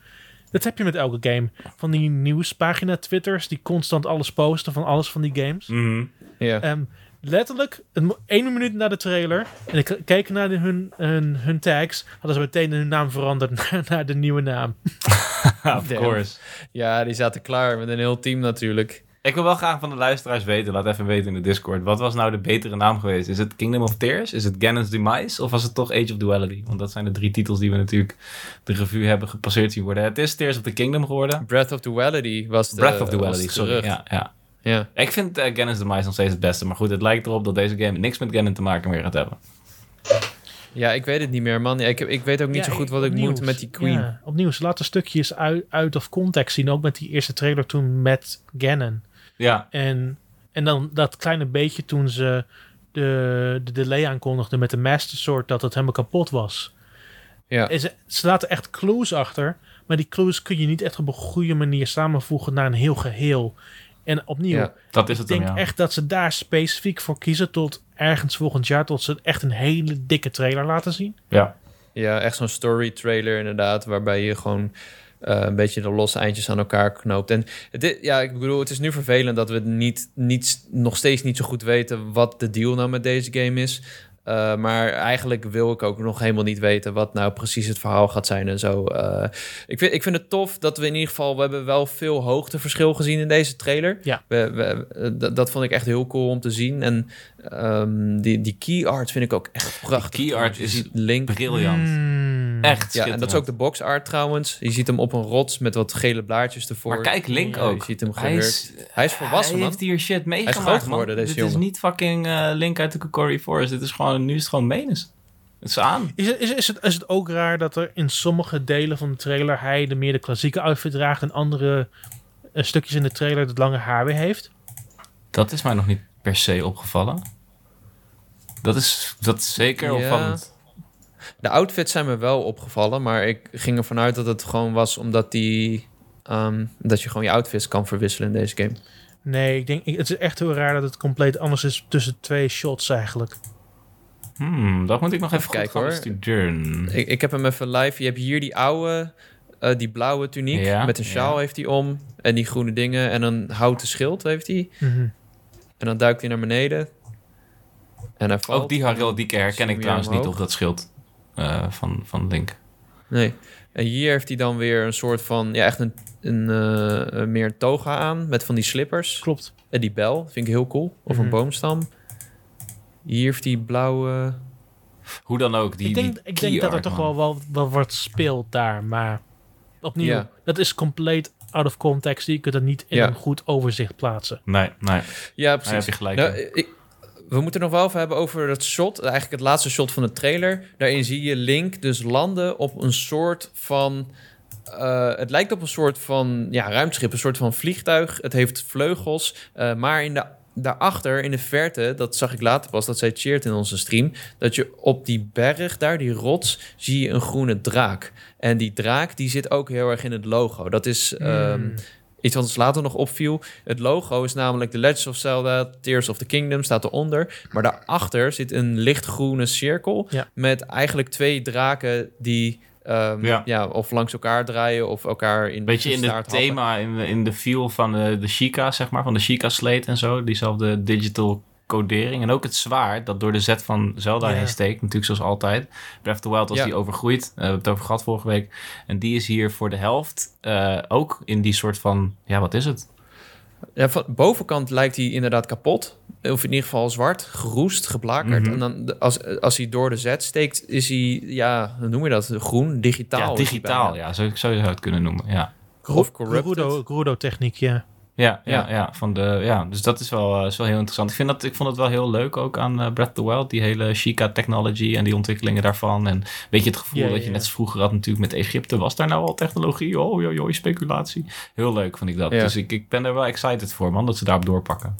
dat heb je met elke game. Van die nieuwspagina Twitters die constant alles posten van alles van die games. Mhm. ja. Ehm, letterlijk, een, één minuut na de trailer. En ik keek naar de, hun, hun, hun tags. Hadden ze meteen hun naam veranderd (laughs) naar, naar de nieuwe naam. (laughs) of course. ja, die zaten klaar met een heel team natuurlijk. Ik wil wel graag van de luisteraars weten, laat even weten in de Discord. Wat was nou de betere naam geweest? Is het Kingdom of Tears? Is het Ganon's Demise? Of was het toch Age of Duality? Want dat zijn de drie titels die we natuurlijk de revue hebben gepasseerd zien worden. Het is Tears of the Kingdom geworden. Breath of Duality was de Breath of Duality, sorry. Ja, ja. Ja. Ik vind uh, Ganon's Demise nog steeds het beste. Maar goed, het lijkt erop dat deze game niks met Ganon te maken meer gaat hebben. ja, ik weet het niet meer, man. Ik, heb- ik weet ook niet Ja, zo goed wat ik opnieuw. moet met die Queen. Ja, opnieuw, ze laten stukjes uit, uit of context zien. Ook met die eerste trailer toen met Ganon. Ja, En, en dan dat kleine beetje toen ze de, de delay aankondigden met de Master Sword dat het helemaal kapot was. Ja. En ze, ze laten echt clues achter. Maar die clues kun je niet echt op een goede manier samenvoegen naar een heel geheel. En opnieuw, Ja. dat is ik het dan, denk ja. echt dat ze daar specifiek voor kiezen tot ergens volgend jaar. Tot ze echt een hele dikke trailer laten zien. Ja. Ja, echt zo'n story trailer inderdaad, waarbij je gewoon eh, een beetje de losse eindjes aan elkaar knoopt. En ja, ik bedoel, het is nu vervelend dat we niet, niet, nog steeds niet zo goed weten wat de deal nou met deze game is. Eh, maar eigenlijk wil ik ook nog helemaal niet weten wat nou precies het verhaal gaat zijn en zo. Eh, ik, vind, ik vind het tof dat we in ieder geval, we hebben wel veel hoogteverschil gezien in deze trailer. Ja. We, we, dat, dat vond ik echt heel cool om te zien. En ehm, die, die key art vind ik ook echt prachtig. key art is Link Briljant. Hmm. Echt ja, en dat is ook de box art trouwens. Je ziet hem op een rots met wat gele blaadjes ervoor. Maar kijk, Link Ja, ook. Je ziet hem Hij is, Hij is volwassen, hij man. heeft hier shit meegemaakt, groot man. geworden, deze Dit is niet fucking eh, Link uit de Kokori Forest. Dit is gewoon, nu is het gewoon menens. Het is aan. Is het, is, is, het, is het ook raar dat er in sommige delen van de trailer hij de meer de klassieke outfit draagt en andere eh, stukjes in de trailer het lange haar weer heeft? Dat is mij nog niet per se opgevallen. Dat is, dat is zeker Ja. opvallend. De outfits zijn me wel opgevallen, maar ik ging ervan uit dat het gewoon was omdat die... ehm, dat je gewoon je outfits kan verwisselen in deze game. Nee, ik denk, het is echt heel raar dat het compleet anders is tussen twee shots eigenlijk. Hmm, dat moet ik nog even, Even kijken, hoor. Ik, ik heb hem even live. Je hebt hier die oude, eh, die blauwe tuniek. Ja, met een sjaal ja. heeft hij om. En die groene dingen. En een houten schild heeft hij. Mhm. En dan duikt hij naar beneden. En hij valt. Ook die Harel Dieke herken ik trouwens niet op dat schild eh, van, van Link. Nee. En hier heeft hij dan weer een soort van, ja, echt een, een, eh, meer een toga aan met van die slippers. Klopt. En die bel, vind ik heel cool. Of Mhm. een boomstam. Hier heeft hij blauwe... Hoe dan ook, die ik denk, die ik denk dat er toch wel, wel, wel wat speelt daar, maar opnieuw, dat is compleet out of context. Je kunt het niet in een goed overzicht plaatsen. Nee, nee. Ja, precies. gelijk Nou, ik, we moeten nog wel even hebben over het shot. Eigenlijk het laatste shot van de trailer. Daarin zie je Link dus landen op een soort van... eh, het lijkt op een soort van ja, ruimteschip, een soort van vliegtuig. Het heeft vleugels, eh, maar in de, daarachter, in de verte, dat zag ik later pas, dat zei Cheert in onze stream, dat je op die berg daar, die rots, zie je een groene draak. En die draak, die zit ook heel erg in het logo. Dat is... ehm, Hmm. Iets wat ons later nog opviel. Het logo is namelijk The Legend of Zelda, Tears of the Kingdom staat eronder. Maar daarachter zit een lichtgroene cirkel Ja. met eigenlijk twee draken die ehm, Ja. ja. of langs elkaar draaien of elkaar in Beetje in de het thema, in de, in de feel van de, de Sheikah, zeg maar. Van de Sheikah Slate en zo. Diezelfde digital codering. En ook het zwaard dat door de zet van Zelda Ja. heen steekt. Natuurlijk zoals altijd. Breath of the Wild was Ja. die overgroeid. Eh, we hebben het over gehad vorige week. En die is hier voor de helft eh, ook in die soort van... Ja, wat is het? Ja, van de bovenkant lijkt hij inderdaad kapot. Of in ieder geval zwart, geroest, geblakerd. Mhm. En dan de- als, als hij door de zet steekt, is hij, ja, hoe noem je dat? Groen, digitaal. ja, digitaal. Ja, zo zou je het kunnen noemen. Ja. Of corrupted. Gerudo, Gerudo techniek, ja. Ja, ja, Ja. ja. van de, ja, dus dat is wel, eh, is wel heel interessant. Ik, vind dat, ik vond het wel heel leuk ook aan eh, Breath of the Wild. Die hele Sheikah technology en die ontwikkelingen daarvan. En weet je het gevoel Ja, dat je net als vroeger had natuurlijk met Egypte. Was daar nou al technologie? Oh, joh, joh, speculatie. Heel leuk vond ik dat. Dus ik, ik ben er wel excited voor, man. Dat ze daarop doorpakken.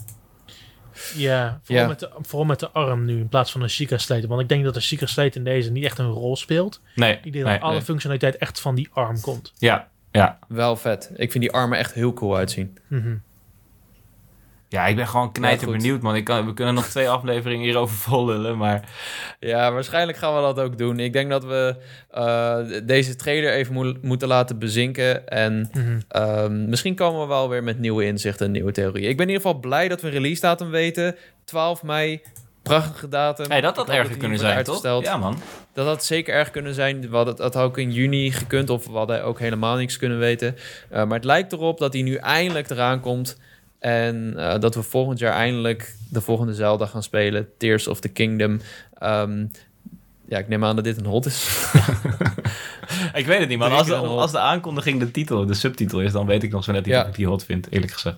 Ja, vooral, Ja. Met de, vooral met de arm nu in plaats van een Sheikah Slate. Want ik denk dat de Sheikah Slate in deze niet echt een rol speelt. Nee, Ik denk nee, dat alle nee. functionaliteit echt van die arm komt. Ja, ja. Wel vet. Ik vind die armen echt heel cool uitzien. Mhm. ja, ik ben gewoon knijter benieuwd, man. Ik kan, we kunnen nog twee (laughs) afleveringen hierover vollullen, maar... Ja, waarschijnlijk gaan we dat ook doen. Ik denk dat we eh, deze trailer even moe- moeten laten bezinken. En Mhm. ehm, misschien komen we wel weer met nieuwe inzichten en nieuwe theorieën. Ik ben in ieder geval blij dat we een release datum weten. 12 mei, prachtige datum. Hey, dat had erger kunnen zijn, wordt toch? uitgesteld. Ja, man. Dat had zeker erg kunnen zijn. We hadden, dat had ook in juni gekund of we hadden ook helemaal niks kunnen weten. Eh, maar het lijkt erop dat hij nu eindelijk eraan komt. En eh, dat we volgend jaar eindelijk de volgende Zelda gaan spelen. Tears of the Kingdom. Ehm, ja, ik neem aan dat dit een hot is. (laughs) Ik weet het niet, man. Drie Als de, als de aankondiging de titel, de subtitel is, dan weet ik nog zo net niet Ja. of ik die hot vind, eerlijk gezegd.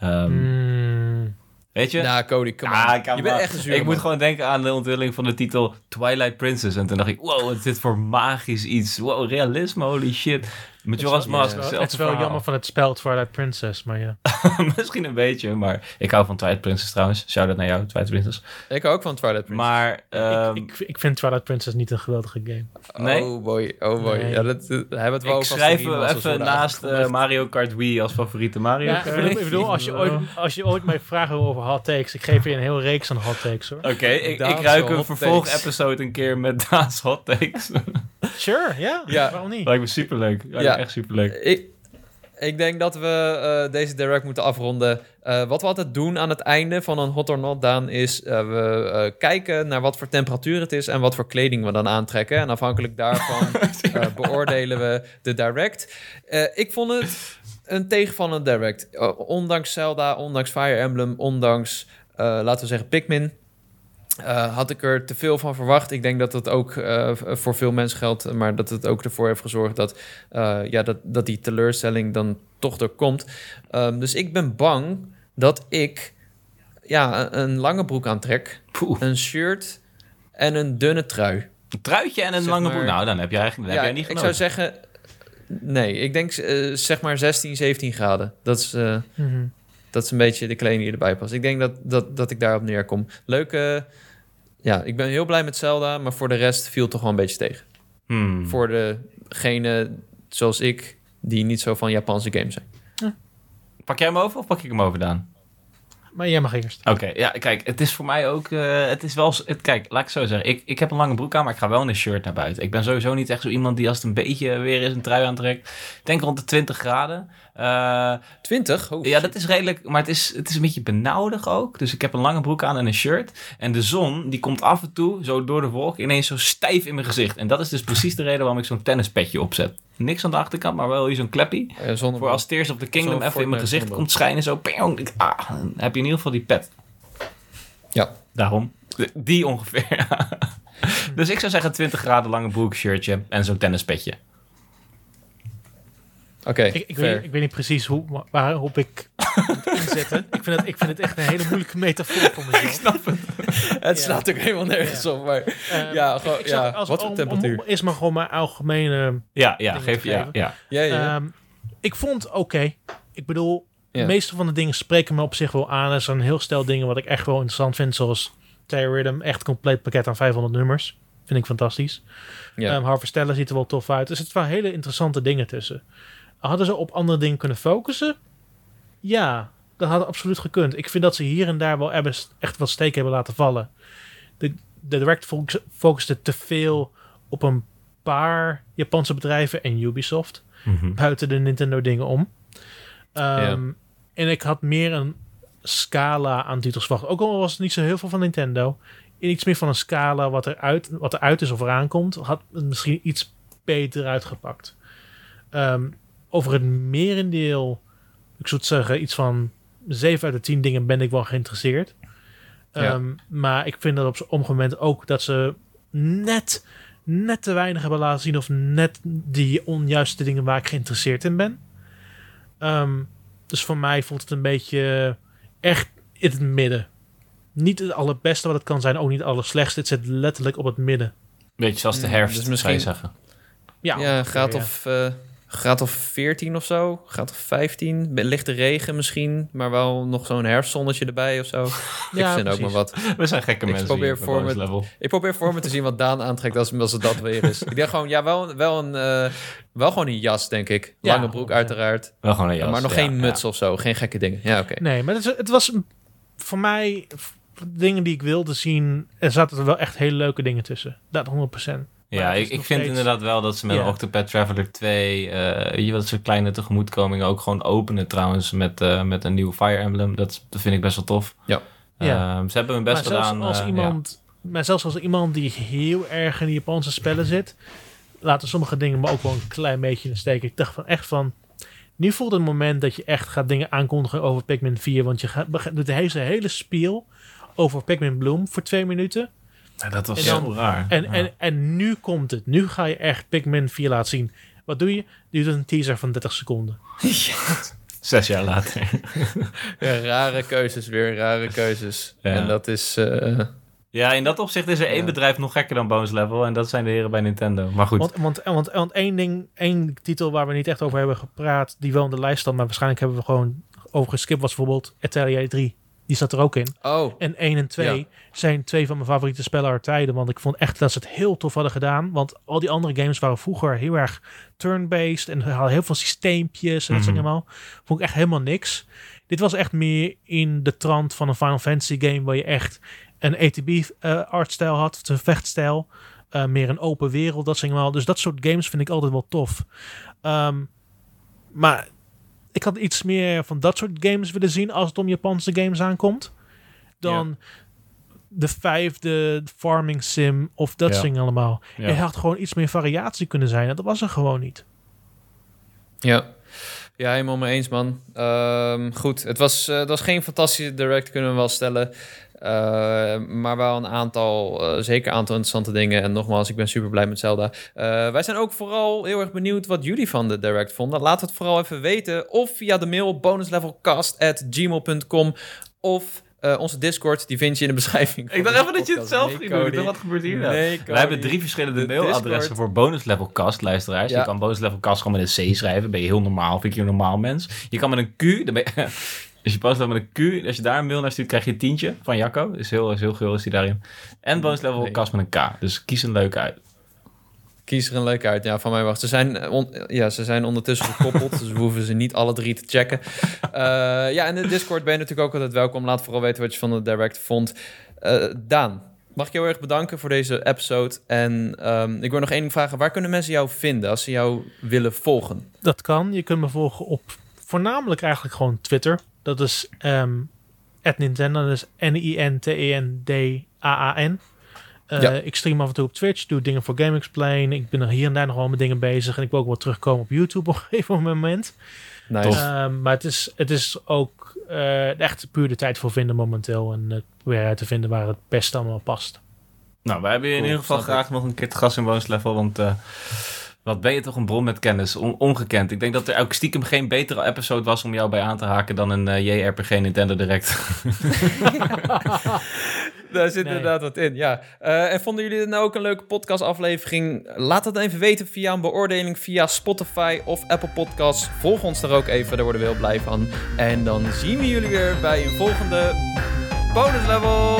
Ehm, Mm, Weet je? nou, Cody, kom Ah, Je bent echt een zure Ik moet gewoon denken aan de onthulling van de titel Twilight Princess. En toen dacht ik, wow, wat is dit voor magisch iets. Wow, realisme, holy shit. Majora's Mask, ja, het is wel jammer van het spel Twilight Princess, maar ja. (laughs) Misschien een beetje, maar ik hou van Twilight Princess trouwens. Shout-out naar jou, Twilight Princess. Ik hou ook van Twilight Princess. Maar, ehm, ik, ik, ik vind Twilight Princess niet een geweldige game. nee? Oh boy, oh boy. Nee. Ja, dat, dat- hebben we het wel ik schrijf even naast eh. Mario Kart Wii als favoriete Mario Ja, ik Kart. bedoel, ik bedoel, als, je ooit, (laughs) als je ooit mij vraagt over hot takes, ik geef je een hele reeks aan hot takes hoor. Oké, ik, ik ruik een vervolgepisode een keer met (laughs) Daas hot takes. Sure, ja. Ja. Waarom niet? Lijkt me superleuk. Lijkt Ja. echt superleuk. Ik, ik denk dat we eh, deze direct moeten afronden. Eh, wat we altijd doen aan het einde van een hot or not, Daan, is eh, we kijken naar wat voor temperatuur het is en wat voor kleding we dan aantrekken. En afhankelijk daarvan (laughs) beoordelen we de direct. Ik vond het een tegenvallende direct. Ondanks Zelda, ondanks Fire Emblem, ondanks, laten we zeggen, Pikmin. Eh, had ik er te veel van verwacht. Ik denk dat het ook eh, voor veel mensen geldt, maar dat het ook ervoor heeft gezorgd dat, eh, ja, dat, dat die teleurstelling dan toch er komt. Ehm, dus ik ben bang dat ik ja, een, lange broek aantrek, Poeh. een shirt en een dunne trui. Een truitje en een Zeg lange maar- broek. Nou, dan heb je eigenlijk dan ja, heb jij niet ik genoten. zou zeggen, nee, ik denk zeg maar 16, 17 graden. Dat is, eh, Mhm. dat is een beetje de kleding die erbij past. Ik denk dat, dat, dat ik daarop neerkom. Leuke, ja, ik ben heel blij met Zelda, maar voor de rest viel het toch wel een beetje tegen. Hmm. Voor degene zoals ik, die niet zo van Japanse games zijn. Pak jij hem over of pak ik hem over, Daan? Maar jij mag eerst. Oké, ja, kijk, het is voor mij ook, eh, het is wel, het, kijk, laat ik zo zeggen, ik, ik heb een lange broek aan, maar ik ga wel in een shirt naar buiten. Ik ben sowieso niet echt zo iemand die als het een beetje weer is een trui aantrekt. Ik denk rond de 20 graden. Eh, 20? Oh, ja, dat is redelijk, maar het is, het is een beetje benauwdig ook. Dus ik heb een lange broek aan en een shirt. En de zon, die komt af en toe, zo door de wolk, ineens zo stijf in mijn gezicht. En dat is dus precies de reden waarom ik zo'n tennispetje opzet. Niks aan de achterkant, maar wel hier zo'n kleppie. Eh, Voor als Tears of the Kingdom even in mijn gezicht komt schijnen, zo, ping, ah, dan heb je in ieder geval die pet. Ja. Daarom. Die ongeveer. (laughs) dus ik zou zeggen 20 graden lange broek, shirtje en zo'n tennispetje. Oké, Ik, ik, weet, ik weet niet precies hoe, waarop ik moet inzetten. Ik vind, het, ik vind het echt een hele moeilijke metafoor voor mezelf. (laughs) snap het. het Ja. slaat ook helemaal nergens op, maar... Ehm, Ja, gewoon- ik ja, als- wat voor om- temperatuur? Om, is maar gewoon mijn algemene... Ja, ja, geef ja, ja. Ja, ja. Ehm, ik vond oké. Ik bedoel, Ja. de meeste van de dingen spreken me op zich wel aan. Er zijn een heel stel dingen wat ik echt wel interessant vind. Zoals Terrorism, echt compleet pakket aan 500 nummers. Vind ik fantastisch. ja. Harvestella ziet er wel tof uit. Er zitten wel hele interessante dingen tussen. Hadden ze op andere dingen kunnen focussen? Ja, dat had absoluut gekund. Ik vind dat ze hier en daar wel hebben, echt wat steken hebben laten vallen. De, de Direct focus- focuste te veel op een paar Japanse bedrijven en Ubisoft. Mhm. Buiten de Nintendo dingen om. Ehm, En ik had meer een scala aan titels verwacht. Ook al was het niet zo heel veel van Nintendo. Iets meer van een scala wat er uit, wat er uit is of eraan komt. Had het misschien iets beter uitgepakt. Ehm, over het merendeel, ik zou zeggen, iets van 7 uit de 10 dingen ben ik wel geïnteresseerd. Ja. Ehm, Maar ik vind dat op sommige momenten ook dat ze net, net te weinig hebben laten zien. Of net die onjuiste dingen waar ik geïnteresseerd in ben. Ehm, dus voor mij voelt het een beetje echt in het midden. Niet het allerbeste wat het kan zijn, ook niet het allerslechtste. Het zit letterlijk op het midden. Beetje zoals de Mm, herfst, dus misschien... misschien- zou je zeggen. Ja, ja, ongeveer, graad ja. of, eh graad of 14 of zo. Graad of 15. Be- Lichte regen misschien, maar wel nog zo'n herfstzonnetje erbij of zo. (laughs) ik Ja, vind ook precies. maar wat. (laughs) We zijn gekke Ik mensen probeer voor me- level. Ik probeer voor me te zien wat Daan aantrekt als, als het dat weer is. Ik denk gewoon, ja, wel, wel, een, eh, wel gewoon een jas, denk ik. Ja, Lange broek, uiteraard. Wel gewoon een jas. maar nog ja, geen muts of zo. Geen gekke dingen. Ja, oké. Nee, maar het, het was voor mij dingen die ik wilde zien. Er zaten er wel echt hele leuke dingen tussen. Dat 100%. Maar Ja, ik, ik vind steeds- inderdaad wel dat ze met Ja. Octopath Traveler 2... eh weet je wat soort kleine tegemoetkomingen ook gewoon openen trouwens met, eh, met een nieuw Fire Emblem. Dat, dat vind ik best wel tof. Ja. Ja. Ehm, ze hebben hun best maar zelfs gedaan. als eh, iemand, maar zelfs als iemand die heel erg in die Japanse spellen zit, laten sommige dingen me ook wel een klein beetje in de steek. Ik dacht van echt van, Nu voelt het moment dat je echt gaat dingen aankondigen over Pikmin 4. Want je gaat, doet de hele, hele spiel over Pikmin Bloom voor twee minuten. Ja, dat was En dan- zo raar. En, Ja. en, en nu komt het. Nu ga je echt Pikmin 4 laten zien. Wat doe je? Je doet een teaser van 30 seconden. (laughs) Zes jaar later. (laughs) Ja, rare keuzes weer, rare keuzes. Ja. En dat is... eh, ja, in dat opzicht is er één Ja. bedrijf nog gekker dan Bones Level. En dat zijn de heren bij Nintendo. Maar goed. Want, want, want, want één ding, één titel waar we niet echt over hebben gepraat, die wel in de lijst stond, maar waarschijnlijk hebben we gewoon over geskipt, was bijvoorbeeld Atelier 3. Die zat er ook in. oh, En 1 en 2 Ja. zijn twee van mijn favoriete spellen aller tijden. Want ik vond echt dat ze het heel tof hadden gedaan. Want al die andere games waren vroeger heel erg turn-based. En hadden heel veel systeempjes en dat soort Mhm. allemaal. Vond ik echt helemaal niks. Dit was echt meer in de trant van een Final Fantasy game. Waar je echt een ATB-artstijl had. Een vechtstijl. eh, meer een open wereld. Dat soort allemaal. Dus dat soort games vind ik altijd wel tof. Ehm, maar ik had iets meer van dat soort games willen zien. Als het om Japanse games aankomt. Dan de vijfde farming sim of dat Ja. allemaal. Ja. Er had gewoon iets meer variatie kunnen zijn. En dat was er gewoon niet. ja. Ja, helemaal mee eens, man. Ehm, goed, het was, eh, het was geen fantastische direct, kunnen we wel stellen. Eh, maar wel een aantal, eh, zeker een aantal interessante dingen. En nogmaals, ik ben super blij met Zelda. Eh, wij zijn ook vooral heel erg benieuwd wat jullie van de direct vonden. Laat het vooral even weten. Of via de mail bonuslevelcast.gmail.com of eh, onze Discord, die vind je in de beschrijving. Ik dacht even dat je het zelf Nee, ging doen. Ik Cody. dacht, wat gebeurt hier nou? Nee, We hebben drie verschillende De mailadressen Discord. voor bonus level cast luisteraars. Ja. Je kan bonus level cast gewoon met een C schrijven. Ben je heel normaal. Vind je een normaal mens. Je kan met een Q. Dan ben je, (laughs) als je bonus level met een Q. Als je daar een mail naar stuurt, krijg je een tientje van Jacco. Is heel, is heel gul is hij daarin. En bonus level Nee. met een K. Dus kies een leuke uit. Kies er een leuke uit. Ja, van mij wacht. Ze zijn, eh, on- ja, ze zijn ondertussen gekoppeld, dus we hoeven ze niet alle drie te checken. Eh, ja, in de Discord ben je natuurlijk ook altijd welkom. Laat vooral weten wat je van de direct vond. Eh, Daan, mag ik je heel erg bedanken voor deze episode. En ehm, ik wil nog één ding vragen. Waar kunnen mensen jou vinden als ze jou willen volgen? Dat kan. Je kunt me volgen op voornamelijk eigenlijk gewoon Twitter. Dat is ehm Nintendo. Dat is N-I-N-T-E-N-D-A-A-N. Eh, Ja. Ik stream af en toe op Twitch, doe dingen voor Game Explain. Ik ben er hier en daar nog wel met dingen bezig. En ik wil ook wel terugkomen op YouTube (laughs) op een gegeven moment. Nice. Ehm, maar het is, het is ook eh, echt puur de tijd voor vinden momenteel. En het proberen uit te vinden waar het best allemaal past. Nou, wij hebben je in Cool, ieder geval graag nog een keer te gast in bonus level. Want eh, wat ben je toch een bron met kennis. On- ongekend. Ik denk dat er ook stiekem geen betere episode was om jou bij aan te haken dan een eh, JRPG Nintendo Direct. (laughs) Daar zit Nee. inderdaad wat in, ja. Eh, en vonden jullie dit nou ook een leuke podcastaflevering? Laat het even weten via een beoordeling via Spotify of Apple Podcasts. Volg ons er ook even, daar worden we heel blij van. En dan zien we jullie weer bij een volgende bonus level.